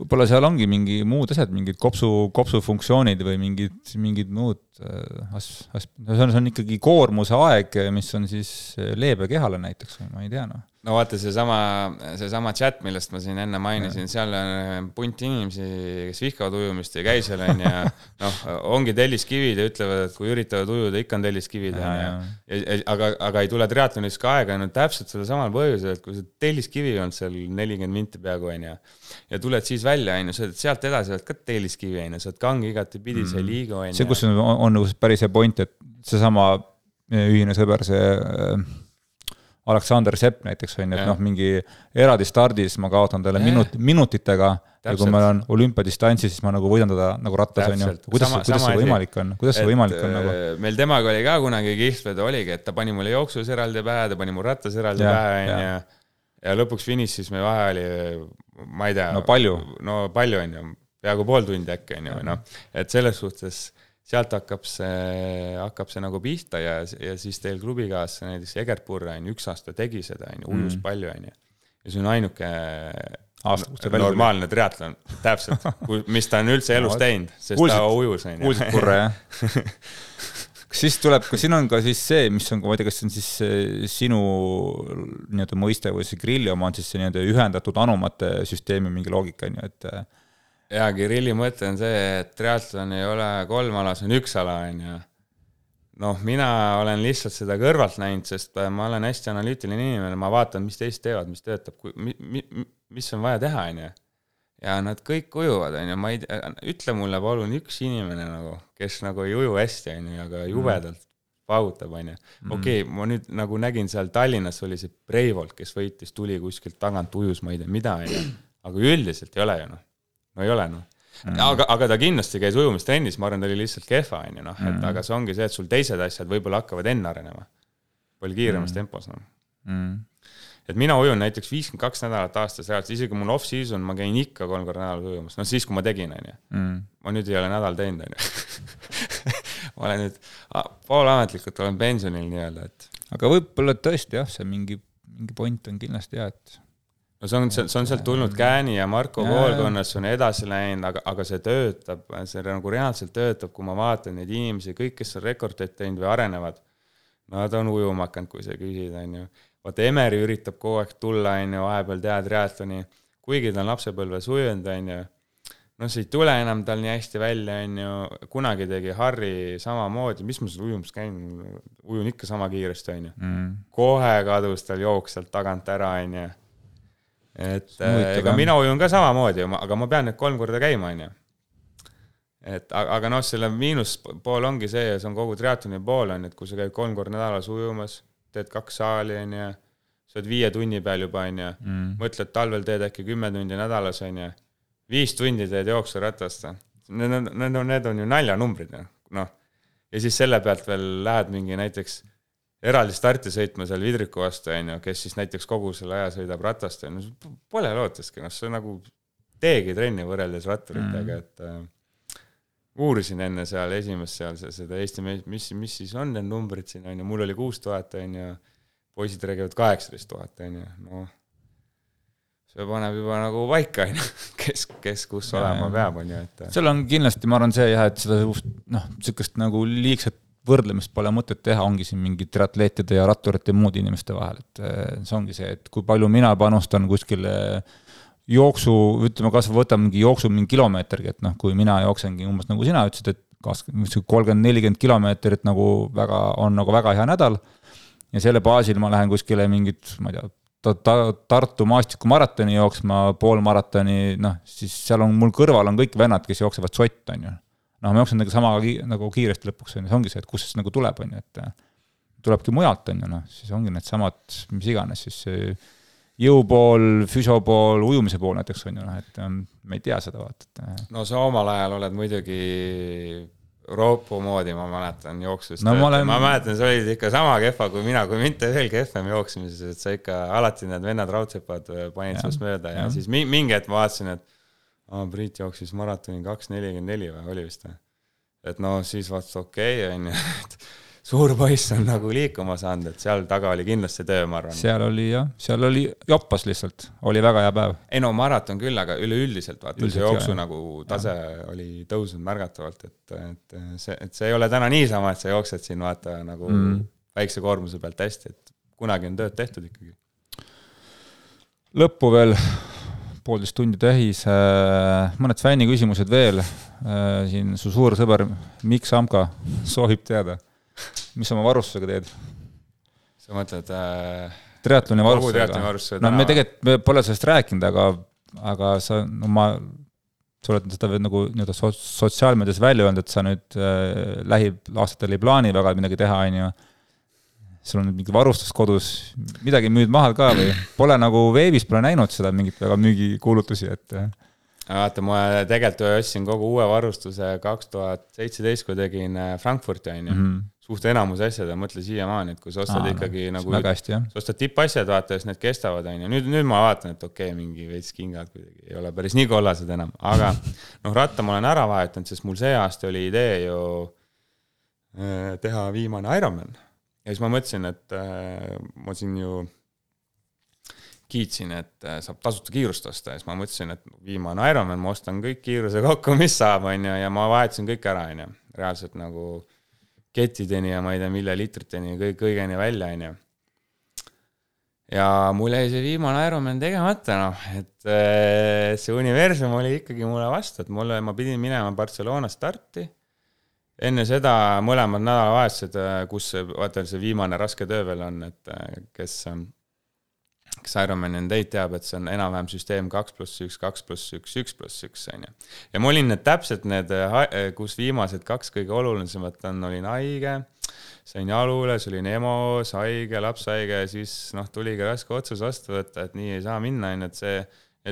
võib-olla seal ongi mingi muud asjad, mingid kopsu, kopsufunktsioonid või mingid, mingid muud äh, as-, as-, no see on, see on ikkagi koormuse aeg, mis on siis leebe kehale näiteks või ma ei tea, noh no vaata, seesama, seesama chat, millest ma siin enne mainisin, seal on punt inimesi, kes vihkavad ujumist ja käi seal, on ju, noh, ongi telliskivid ja ütlevad, et kui üritavad ujuda, ikka on telliskivid, on ju. aga, aga ei tule triatlonis ka aega, no täpselt sellel samal põhjusel, et kui see telliskivi on seal nelikümmend minti peaaegu, on ju, ja tuled siis välja, on ju, sa oled sealt edasi oled ka telliskivi, on ju, sa oled kangi igatepidi mm, -hmm. sa ei liigu, on ju. see, kus on, on nagu päris hea point, et seesama ühine sõber, see äh, Aleksander Sepp näiteks on ju, et noh, mingi eraldi stardis ma kaotan talle minut, minutitega ja kui meil on olümpiadistantsi, siis ma nagu võidan teda nagu rattas, on ju. kuidas, kuidas see võimalik on, kuidas see võimalik on nagu? Äh, meil temaga oli ka kunagi kihvt, oligi, et ta pani mulle jooksus eraldi pähe, ta pani mul rattas eraldi ja, pähe, on ju. ja lõpuks finišis meie vahe oli, ma ei tea. no palju. no palju, on ju, peaaegu pool tundi äkki, on ju, noh, et selles suhtes sealt hakkab see, hakkab see nagu pihta ja, ja siis teil klubikaaslane näiteks Egert Purre on ju, üks aasta tegi seda, on ju, ujus mm. palju, on ju. ja see on ainuke aasta, normaalne triatlon, täpselt, mis ta on üldse elus teinud, sest kuulsid, ta ujus, on ju. kuulsid Purre, jah? kas siis tuleb, kas siin on ka siis see, mis on, ma ei tea, kas see on siis sinu nii-öelda mõiste või see grilli oma on siis see nii-öelda ühendatud anumate süsteemi mingi loogika, on ju, et jaa, Kirilli mõte on see, et triatlon ei ole kolm ala, see on üks ala, on ju. noh, mina olen lihtsalt seda kõrvalt näinud, sest ma olen hästi analüütiline inimene, ma vaatan, mis teised teevad, mis töötab, mi, mi, mis on vaja teha, on ju. ja nad kõik ujuvad, on ju, ma ei tea, ütle mulle palun üks inimene nagu, kes nagu ei uju hästi, on ju, aga jubedalt paugutab, on ju. Mm. okei okay,, ma nüüd nagu nägin seal Tallinnas oli see Breivolt, kes võitis, tuli kuskilt tagant, ujus, ma ei tea, mida, on ju. aga üldiselt ei ole ju noh no ei ole noh mm. aga, aga ta kindlasti käis ujumistrennis, ma arvan, ta oli lihtsalt kehva, on ju noh, et mm aga see ongi see, et sul teised asjad võib-olla hakkavad enne arenema. palju kiiremas mm tempos noh mm. et mina ujun näiteks viiskümmend kaks nädalat aastas reaalselt, isegi mul off-season, ma käin ikka kolm korda nädalas ujumas, noh siis, kui ma tegin, on ju. Mhm. ma nüüd ei ole nädal teinud, on ju. ma olen nüüd poolametlikult olen pensionil nii-öelda, et. aga võib-olla tõesti jah, see mingi, mingi point on kindlasti jah, et no see on, see on sealt tulnud Kääni ja Marko koolkonnas, on edasi läinud, aga, aga see töötab, see nagu reaalselt töötab, kui ma vaatan neid inimesi, kõik, kes on rekordit teinud või arenevad, nad on ujuma hakanud, kui sa küsid, on ju. vaata, Emeri üritab kogu aeg tulla, on ju, vahepeal teha triatloni, kuigi ta on lapsepõlves ujunud, on ju, noh, see ei tule enam tal nii hästi välja, on ju, kunagi tegi Harri samamoodi, mis ma seal ujumas käin, ujun ikka sama kiiresti, on ju. Mm.. kohe kadus tal jooks sealt tagant ära, on ju et ega mina ujun ka samamoodi, aga ma pean need kolm korda käima, on ju. et aga, aga noh, selle miinuspool ongi see ja see on kogu triatloni pool on, et kui sa käid kolm korda nädalas ujumas, teed kaks saali, on ju, sa oled viie tunni peal juba, on ju, mm. mõtled talvel teed äkki kümme tundi nädalas, on ju, viis tundi teed jooksuratast, need on, need on ju naljanumbrid, noh. ja siis selle pealt veel lähed mingi näiteks eraldi starti sõitma seal Vidriku vastu, on ju, kes siis näiteks kogu selle aja sõidab ratast, on ju, pole lootustki, noh, see nagu teegi trenni võrreldes ratturitega mm., et äh, uurisin enne seal esimest seal seda Eesti mis, mis siis on need numbrid siin, on ju, mul oli kuus tuhat, on ju, poisid räägivad kaheksateist tuhat, on ju, noh, see paneb juba nagu paika, on ju, kes, kes kus ja, olema peab, on ju, et seal on kindlasti, ma arvan, see jah, et seda noh, niisugust nagu liigset võrdlemist pole mõtet teha, ongi siin mingi triatleetide ja ratturite ja muude inimeste vahel, et see ongi see, et kui palju mina panustan kuskile jooksu, ütleme kas või võtame mingi jooksu mingi kilomeetrigi, et noh, kui mina jooksengi umbes nagu sina ütlesid, et kakskümmend, kolmkümmend, nelikümmend kilomeetrit nagu väga, on nagu väga hea nädal ja selle baasil ma lähen kuskile mingit, ma ei tea, ta-, ta-, Tartu maastikumaratoni jooksma, pool maratoni, noh, siis seal on mul kõrval on kõik vennad, kes jooksevad sott, on ju. Noh, ma jooksen nagu sama nagu kiiresti lõpuks, on ju, see ongi see, et kust see nagu tuleb, on ju, et tulebki mujalt, on ju, noh, siis ongi needsamad, mis iganes siis jõupool, füsiopool, ujumise pool näiteks on ju noh, et me ei tea seda vaata, et. no sa omal ajal oled muidugi Roopu moodi, ma mäletan jooksust no,. Olen... ma mäletan, sa olid ikka sama kehva kui mina, kui mitte veel kehvem jooksmises, et sa ikka alati need vennad raudsepad äh, panid sinust mööda ja, ja siis mingi hetk ma vaatasin, et aa, Priit jooksis maratoni kaks nelikümmend neli või oli vist või? et no siis vaatasin, okei okay,, onju, et suur poiss on nagu liikuma saanud, et seal taga oli kindlasti töö, ma arvan. seal oli jah, seal oli joppas lihtsalt, oli väga hea päev. ei no maraton küll, aga üleüldiselt vaata, see jooksu jah, nagu tase jah. oli tõusnud märgatavalt, et, et see, et see ei ole täna niisama, et sa jooksed siin vaata nagu mm. väikse koormuse pealt hästi, et kunagi on tööd tehtud ikkagi. lõppu veel poolteist tundi täis, äh, mõned fänniküsimused veel. Äh, siin su suur sõber Mikk Samka soovib teada mis sa oma varustusega teed? sa mõtled äh, triatloni varustusega? no me tegelikult, me pole sellest rääkinud, aga, aga sa, no ma, sa oled seda nagu nii-öelda so-, sotsiaalmeedias välja öelnud, et sa nüüd äh, lähiaastatel ei plaani väga midagi teha, on ju. Sul on mingi varustus kodus, midagi müüd maha ka või? Pole nagu veebis pole näinud seda mingit väga müügikuulutusi, et äh, vaata, ma tegelikult ostsin kogu uue varustuse kaks tuhat seitseteist, kui tegin äh, Frankfurti, on ju. Mhm suht enamus asjad on, mõtle siiamaani, et kui sa ostad Aa, ikkagi no, nagu, sa ostad tippasjad, vaata, siis need kestavad, on ju, nüüd, nüüd ma vaatan, et okei okay,, mingi veits kingad kuidagi ei ole päris nii kollased enam, aga noh, ratta ma olen ära vahetanud, sest mul see aasta oli idee ju äh, teha viimane Ironman. Ja siis ma mõtlesin, et äh, ma siin ju kiitsin, et äh, saab tasuta kiirust osta ja siis ma mõtlesin, et viimane Ironman, ma ostan kõik kiiruse kokku, mis saab, on ju, ja ma vahetasin kõik ära, on ju, reaalselt nagu kettideni ja ma ei tea, milleliitriteni, kõik, kõigeni välja, on ju. ja mul jäi see viimane Ironman tegemata, noh, et äh, see universum oli ikkagi mulle vastu, et mulle, ma pidin minema Barcelona starti. Enne seda mõlemad nädalavahetused, äh, kus vaata, see viimane raske töö veel on, et äh, kes kes Ironman on teinud, teab, et see on enam-vähem süsteem kaks pluss üks, kaks pluss üks, üks pluss üks, on ju. ja ma olin need täpselt need, kus viimased kaks kõige olulisemat on, olin haige, sain jalule, siis olin EMO-s haige, laps haige ja siis noh, tuligi raske otsus vastu võtta, et nii ei saa minna, on ju, et see,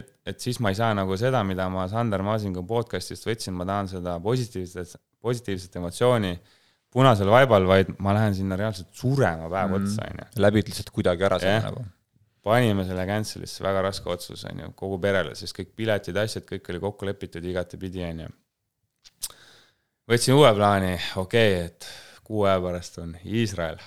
et, et siis ma ei saa nagu seda, mida ma Sander Maasingu podcast'ist võtsin, ma tahan seda positiivset, positiivset emotsiooni punasel vaibal, vaid ma lähen sinna reaalselt surema päev mm. otsa, on ju. läbid lihtsalt kuidagi ära selle nagu panime selle cancel'isse, väga raske otsus, on ju, kogu perele, sest kõik piletid, asjad, kõik oli kokku lepitud igatepidi, on ju. võtsin uue plaani, okei okay,, et kuu aja pärast on Iisrael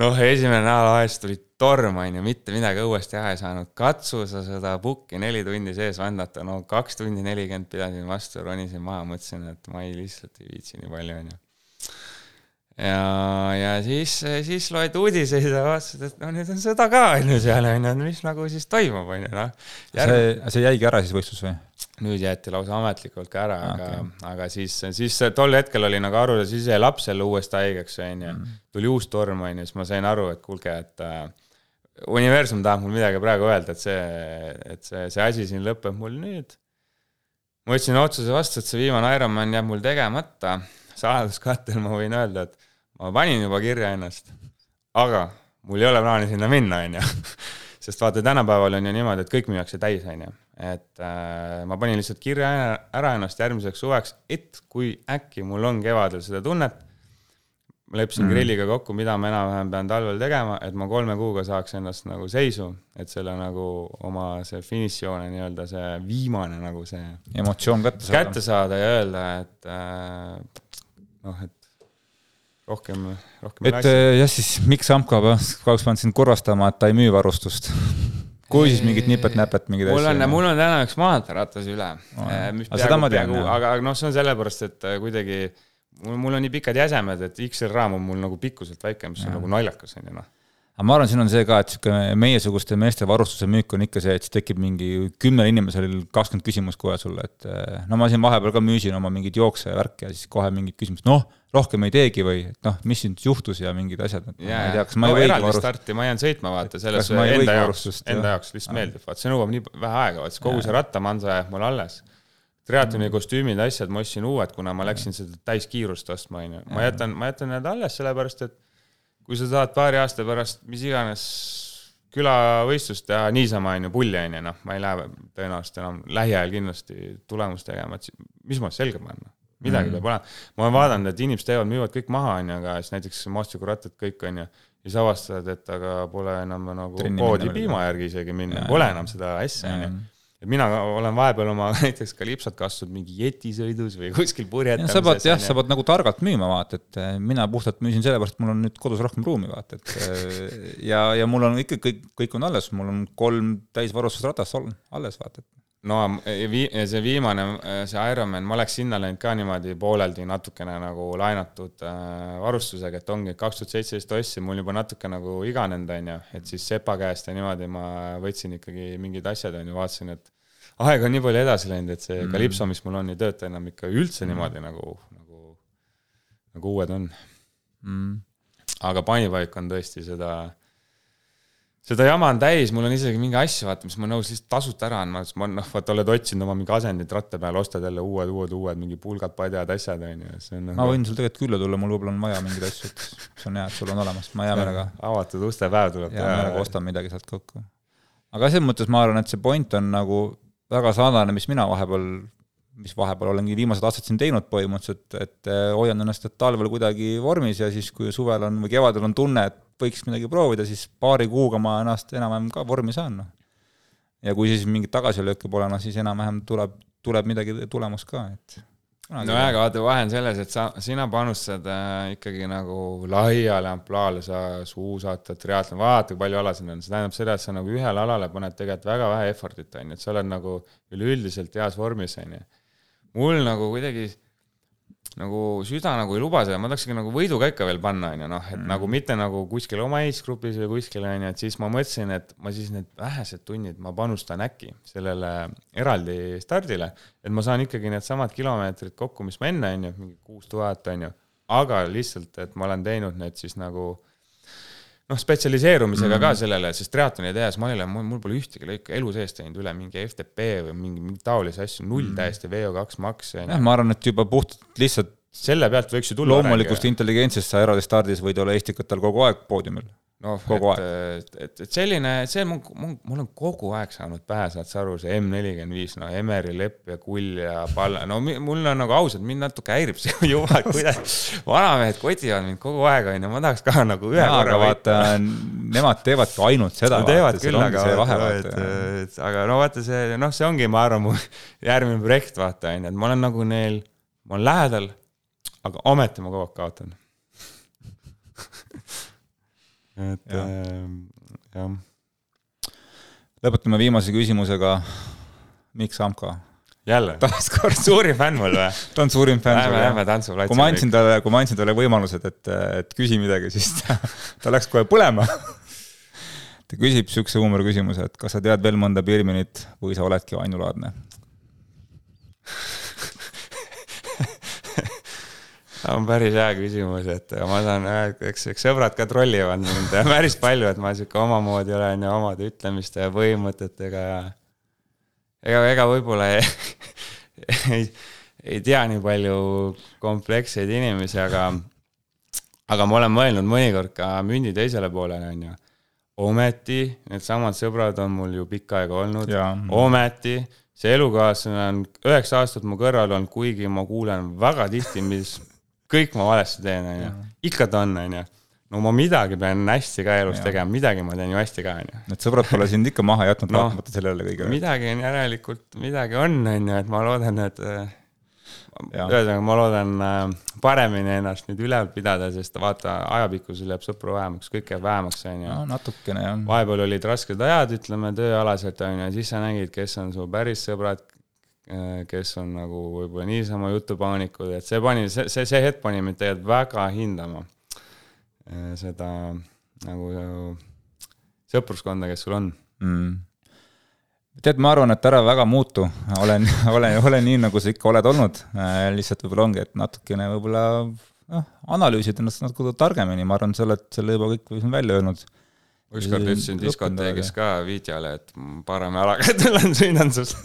noh, esimene nädalavahetus tuli torm, on ju, mitte midagi õues teha ei saanud, katsu sa seda pukki neli tundi sees vandata, no kaks tundi nelikümmend pidasin vastu, ronisin maha, mõtlesin, et ma ei, lihtsalt ei viitsi nii palju, on ju ja, ja siis, siis loed uudiseid ja vaatasid, et no nüüd on sõda ka on ju seal on ju, mis nagu siis toimub, on ju noh. see, see jäigi ära siis võistlus või? Nüüd jäeti lausa ametlikult ka ära okay., aga, aga siis, siis tol hetkel oli nagu aru, siis jäi laps jälle uuesti haigeks, on ju. Mm. tuli uus torm, on ju, siis ma sain aru, et kuulge, et äh, universum tahab mul midagi praegu öelda, et see, et see, see asi siin lõpeb mul nüüd. ma võtsin otsuse vastu, et see viimane Ironman jääb mul tegemata saladuskattel ma võin öelda, et ma panin juba kirja ennast, aga mul ei ole plaani sinna minna, on ju. sest vaata, tänapäeval on ju niimoodi, et kõik müüakse täis, on ju. Et äh, ma panin lihtsalt kirja ära ennast järgmiseks suveks, et kui äkki mul on kevadel seda tunnet, ma leppisin mm. grilliga kokku, mida ma enam-vähem pean talvel tegema, et ma kolme kuuga saaks ennast nagu seisu, et selle nagu oma see finišijoone nii-öelda see viimane nagu see emotsioon kätte saada, kätte saada ja öelda, et äh, noh, et rohkem, rohkem et äh, jah, siis miks Amko kahjuks pean sind kurvastama, et ta ei müü varustust kui siis mingit nipet-näpet, mingeid asju? mul on, mul on täna üks maanteeratas üle oh,. mis peaaegu, peaaegu, aga noh, see on sellepärast, et äh, kuidagi mul, on nii pikad jäsemed, et XL-raam on mul nagu pikkuselt väike, mis ja. on nagu naljakas, on ju noh aga ma arvan, siin on see ka, et sihuke meiesuguste meeste varustuse müük on ikka see, et siis tekib mingi kümnel inimesel kakskümmend küsimust kohe sulle, et eh, no ma siin vahepeal ka müüsin oma mingeid jookse ja värki ja siis kohe mingid küsimused, noh, rohkem ei teegi või et noh, mis siin juhtus ja mingid asjad, et yeah. ma ei tea, kas ma no, ei võigi varust-. starti ma jään sõitma, vaata, selles enda jaoks, enda jaoks lihtsalt meeldib, vaata, see nõuab nii vähe aega, vaata, kogu see rattamansa jääb mul alles triatloni kostüümid, asjad ma ostsin uued, kuna ma läksin seda täiskiirust ostma, onju. ma jätan, ma jätan need alles, sellepärast et kui sa tahad paari aasta pärast mis iganes külavõistlust teha niisama, on ju, pulli, on ju, noh, ma ei lähe tõenäoliselt enam lähiajal kindlasti tulemust tegema, et mis ma selga panen, midagi mm. peab olema. ma olen vaadanud, et inimesed teevad, müüvad kõik maha, on ju, aga siis näiteks maastikurattad kõik, on ju, ja siis avastavad, et aga pole enam nagu Trenni poodi piima järgi isegi minna, pole enam seda asja, on ju et mina olen vahepeal oma näiteks kalipsot kasvanud mingi jetisõidus või kuskil purjetamises. sa pead jah, sa pead nagu targalt müüma, vaata, et eh, mina puhtalt müüsin sellepärast, et mul on nüüd kodus rohkem ruumi, vaata, et eh, ja, ja mul on ikka kõik, kõik on alles, mul on kolm täisvarustusratast alles, vaata, no see viimane, see Ironman, ma oleks sinna läinud ka niimoodi pooleldi natukene nagu laenatud varustusega, et ongi kaks tuhat seitseteist ostsin, mul juba natuke nagu iganenud, on ju, et siis sepa käest ja niimoodi ma võtsin ikkagi mingid asjad, on ju, vaatasin, et aeg on nii palju edasi läinud, et see mm. Calypso, mis mul on, ei tööta enam ikka üldse mm. niimoodi nagu, nagu, nagu uued on mm.. aga panipaik on tõesti seda, seda jama on täis, mul on isegi mingi asju, vaata, mis ma nõus lihtsalt tasuta ära andma, siis ma noh, vaata, oled otsinud oma mingi asendit ratta peale, ostad jälle uued, uued, uued mingi pulgad, padjad, asjad, on ju, see on nagu... ma võin sul tegelikult külla tulla, mul võib-olla on vaja mingeid asju, et see on hea, et sul on olemas, ma hea meelega. avatud ustepäev tuleb. hea meelega ostan midagi sealt kokku. aga selles mõttes ma arvan, et see point on nagu väga sarnane, mis mina vahepeal, mis vahepeal olengi viimased aastad siin teinud põhimõtteliselt, et eh, hoian ennast talvel kuidagi vormis ja siis, kui suvel on või kevadel on tunne, et võiks midagi proovida, siis paari kuuga ma ennast enam-vähem ka vormi saan, noh. ja kui siis mingeid tagasilööke pole, noh siis enam-vähem tuleb, tuleb midagi tulemus ka, et no jah, aga vaata, vahe on selles, et sa, sina panustad äh, ikkagi nagu laiale ampluaale, sa suusatad, triatlon, vaata kui palju alasid on, see tähendab seda, et sa nagu ühele alale paned tegelikult väga vähe effort'it, on ju, et sa oled nagu üleüldiselt heas vormis, on ju. mul nagu kuidagi nagu süda nagu ei luba seda, ma tahaks ikka nagu võidukäika veel panna, on ju, noh, et mm. nagu mitte nagu kuskil oma age-grupis või kuskil, on ju, et siis ma mõtlesin, et ma siis need vähesed tunnid ma panustan äkki sellele eraldi stardile, et ma saan ikkagi needsamad kilomeetrid kokku, mis ma enne, on ju, mingi kuus tuhat, on ju, aga lihtsalt, et ma olen teinud need siis nagu noh, spetsialiseerumisega mm -hmm. ka sellele, sest triatloni tehes ma ei ole, mul pole ühtegi lõiku elu sees teinud üle mingi FTP või mingi, mingi taolisi asju, null mm -hmm. täiesti VO2 maks. jah, ma arvan, et juba puhtalt lihtsalt selle pealt võiks ju tulla. loomulikust intelligentsist sa eraldi stardis võid olla Estikatel kogu aeg poodiumil noh, et, et, et selline, see mul, mul, mul on kogu aeg saanud pähe, saad sa aru, see M nelikümmend viis, no Emeri lepp ja kull ja pall, no mul on nagu ausalt, mind natuke häirib see juba, kuidas vanamehed kotivad mind kogu aeg, onju, ma tahaks ka nagu ühe ja, korra vaata, nemad teevadki ainult seda. teevad küll, aga et aga no vaata see, noh, see ongi, ma arvan, mu järgmine projekt, vaata, onju, et ma olen nagu neil, ma olen lähedal, aga ometi ma kogu aeg kaotan et ja. äh, jah. lõpetame viimase küsimusega. Mikk Samka. jälle, taaskord suurim fänn mul või? ta on suurim fänn. Lähme, lähme tantsuplatsile. kui ma andsin talle, kui ma andsin talle võimalused, et, et küsi midagi, siis ta, ta läks kohe põlema ta küsib siukse huumoriküsimuse, et kas sa tead veel mõnda Birminit või sa oledki ainulaadne on päris hea küsimus, et ma saan, eks, eks sõbrad ka trollivad mind päris palju, et ma sihuke omamoodi olen ja omade ütlemiste ja põhimõtetega ja ega, ega võib-olla ei, ei, ei tea nii palju kompleksseid inimesi, aga, aga ma olen mõelnud mõnikord ka mündi teisele poolele, on ju. ometi needsamad sõbrad on mul ju pikka aega olnud, ometi see elukaaslane on üheksa aastat mu kõrval olnud, kuigi ma kuulen väga tihti, mis kõik ma valesti teen, onju. ikka ta on, onju. no ma midagi pean hästi ka elus ja. tegema, midagi ma teen ju hästi ka, onju. Need sõbrad pole sind ikka maha jätnud no, vaatamata sellele kõigele. midagi on järelikult, midagi on, onju, et ma loodan, et ühesõnaga, ma loodan äh, paremini ennast nüüd üleval pidada, sest vaata, ajapikkusel jääb sõpru vähemaks, kõik jääb vähemaks, onju. no natukene jah. vahepeal olid rasked ajad, ütleme, tööalaselt, onju, ja siis sa nägid, kes on su päris sõbrad, kes on nagu võib-olla niisama jutupaanikud, et see pani, see, see, see hetk pani mind tegelikult väga hindama. Seda nagu sõpruskonda, kes sul on. Mm. Tead, ma arvan, et ära väga muutu, olen, olen, olen nii, nagu sa ikka oled olnud, lihtsalt võib-olla ongi, et natukene võib-olla noh, analüüsid ennast natuke targemini, ma arvan, sa oled selle juba kõik välja öelnud. Ükskord ütlesin diskoteegis ka Viitjale, et parema jalaga tulen sõidan sinust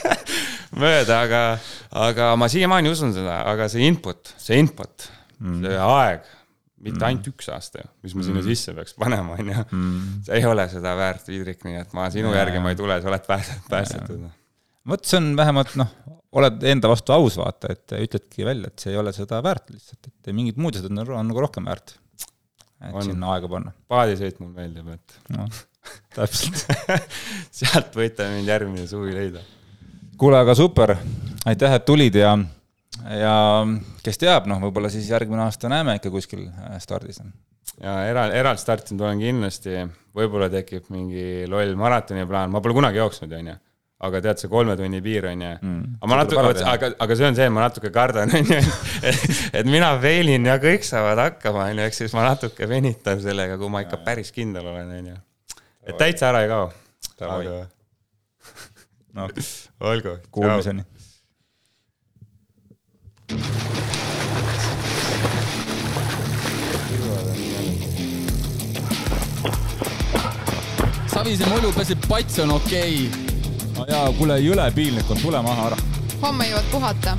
mööda, aga, aga ma siiamaani usun seda, aga see input, see input mm., see aeg mitte mm. ainult üks aasta ju, mis ma sinna mm. sisse peaks panema, on ju. Mm. see ei ole seda väärt, Vidrik, nii et ma sinu ja, järgi ma ei tule, sa oled päästetud. vot see on vähemalt noh, oled enda vastu aus, vaata, et ütledki välja, et see ei ole seda väärt lihtsalt, et mingid muud asjad on, on nagu rohkem väärt. Et on. sinna aega panna. paadisõit mulle meeldib, et no, täpselt sealt võite mind järgmine suvi leida. kuule, aga super, aitäh, et tulid ja ja kes teab, noh, võib-olla siis järgmine aasta näeme ikka kuskil äh, stardis. ja eral, eraldstartinud olen kindlasti, võib-olla tekib mingi loll maratoni plaan, ma pole kunagi jooksnud, on ju aga tead, see kolme tunni piir on ju mm,. aga ma natuke, aga, aga see on see, ma natuke kardan, on ju, et mina veelin ja kõik saavad hakkama, on ju, ehk siis ma natuke venitan sellega, kui ma ikka päris kindel olen, on ju. et täitsa ära ei kao. aga. noh, olgu. Kuulmiseni Savise mulju peseb, pats on okei okay.. No jaa, kuule, jõle piinlik on, tule maha ära. homme jõuad puhata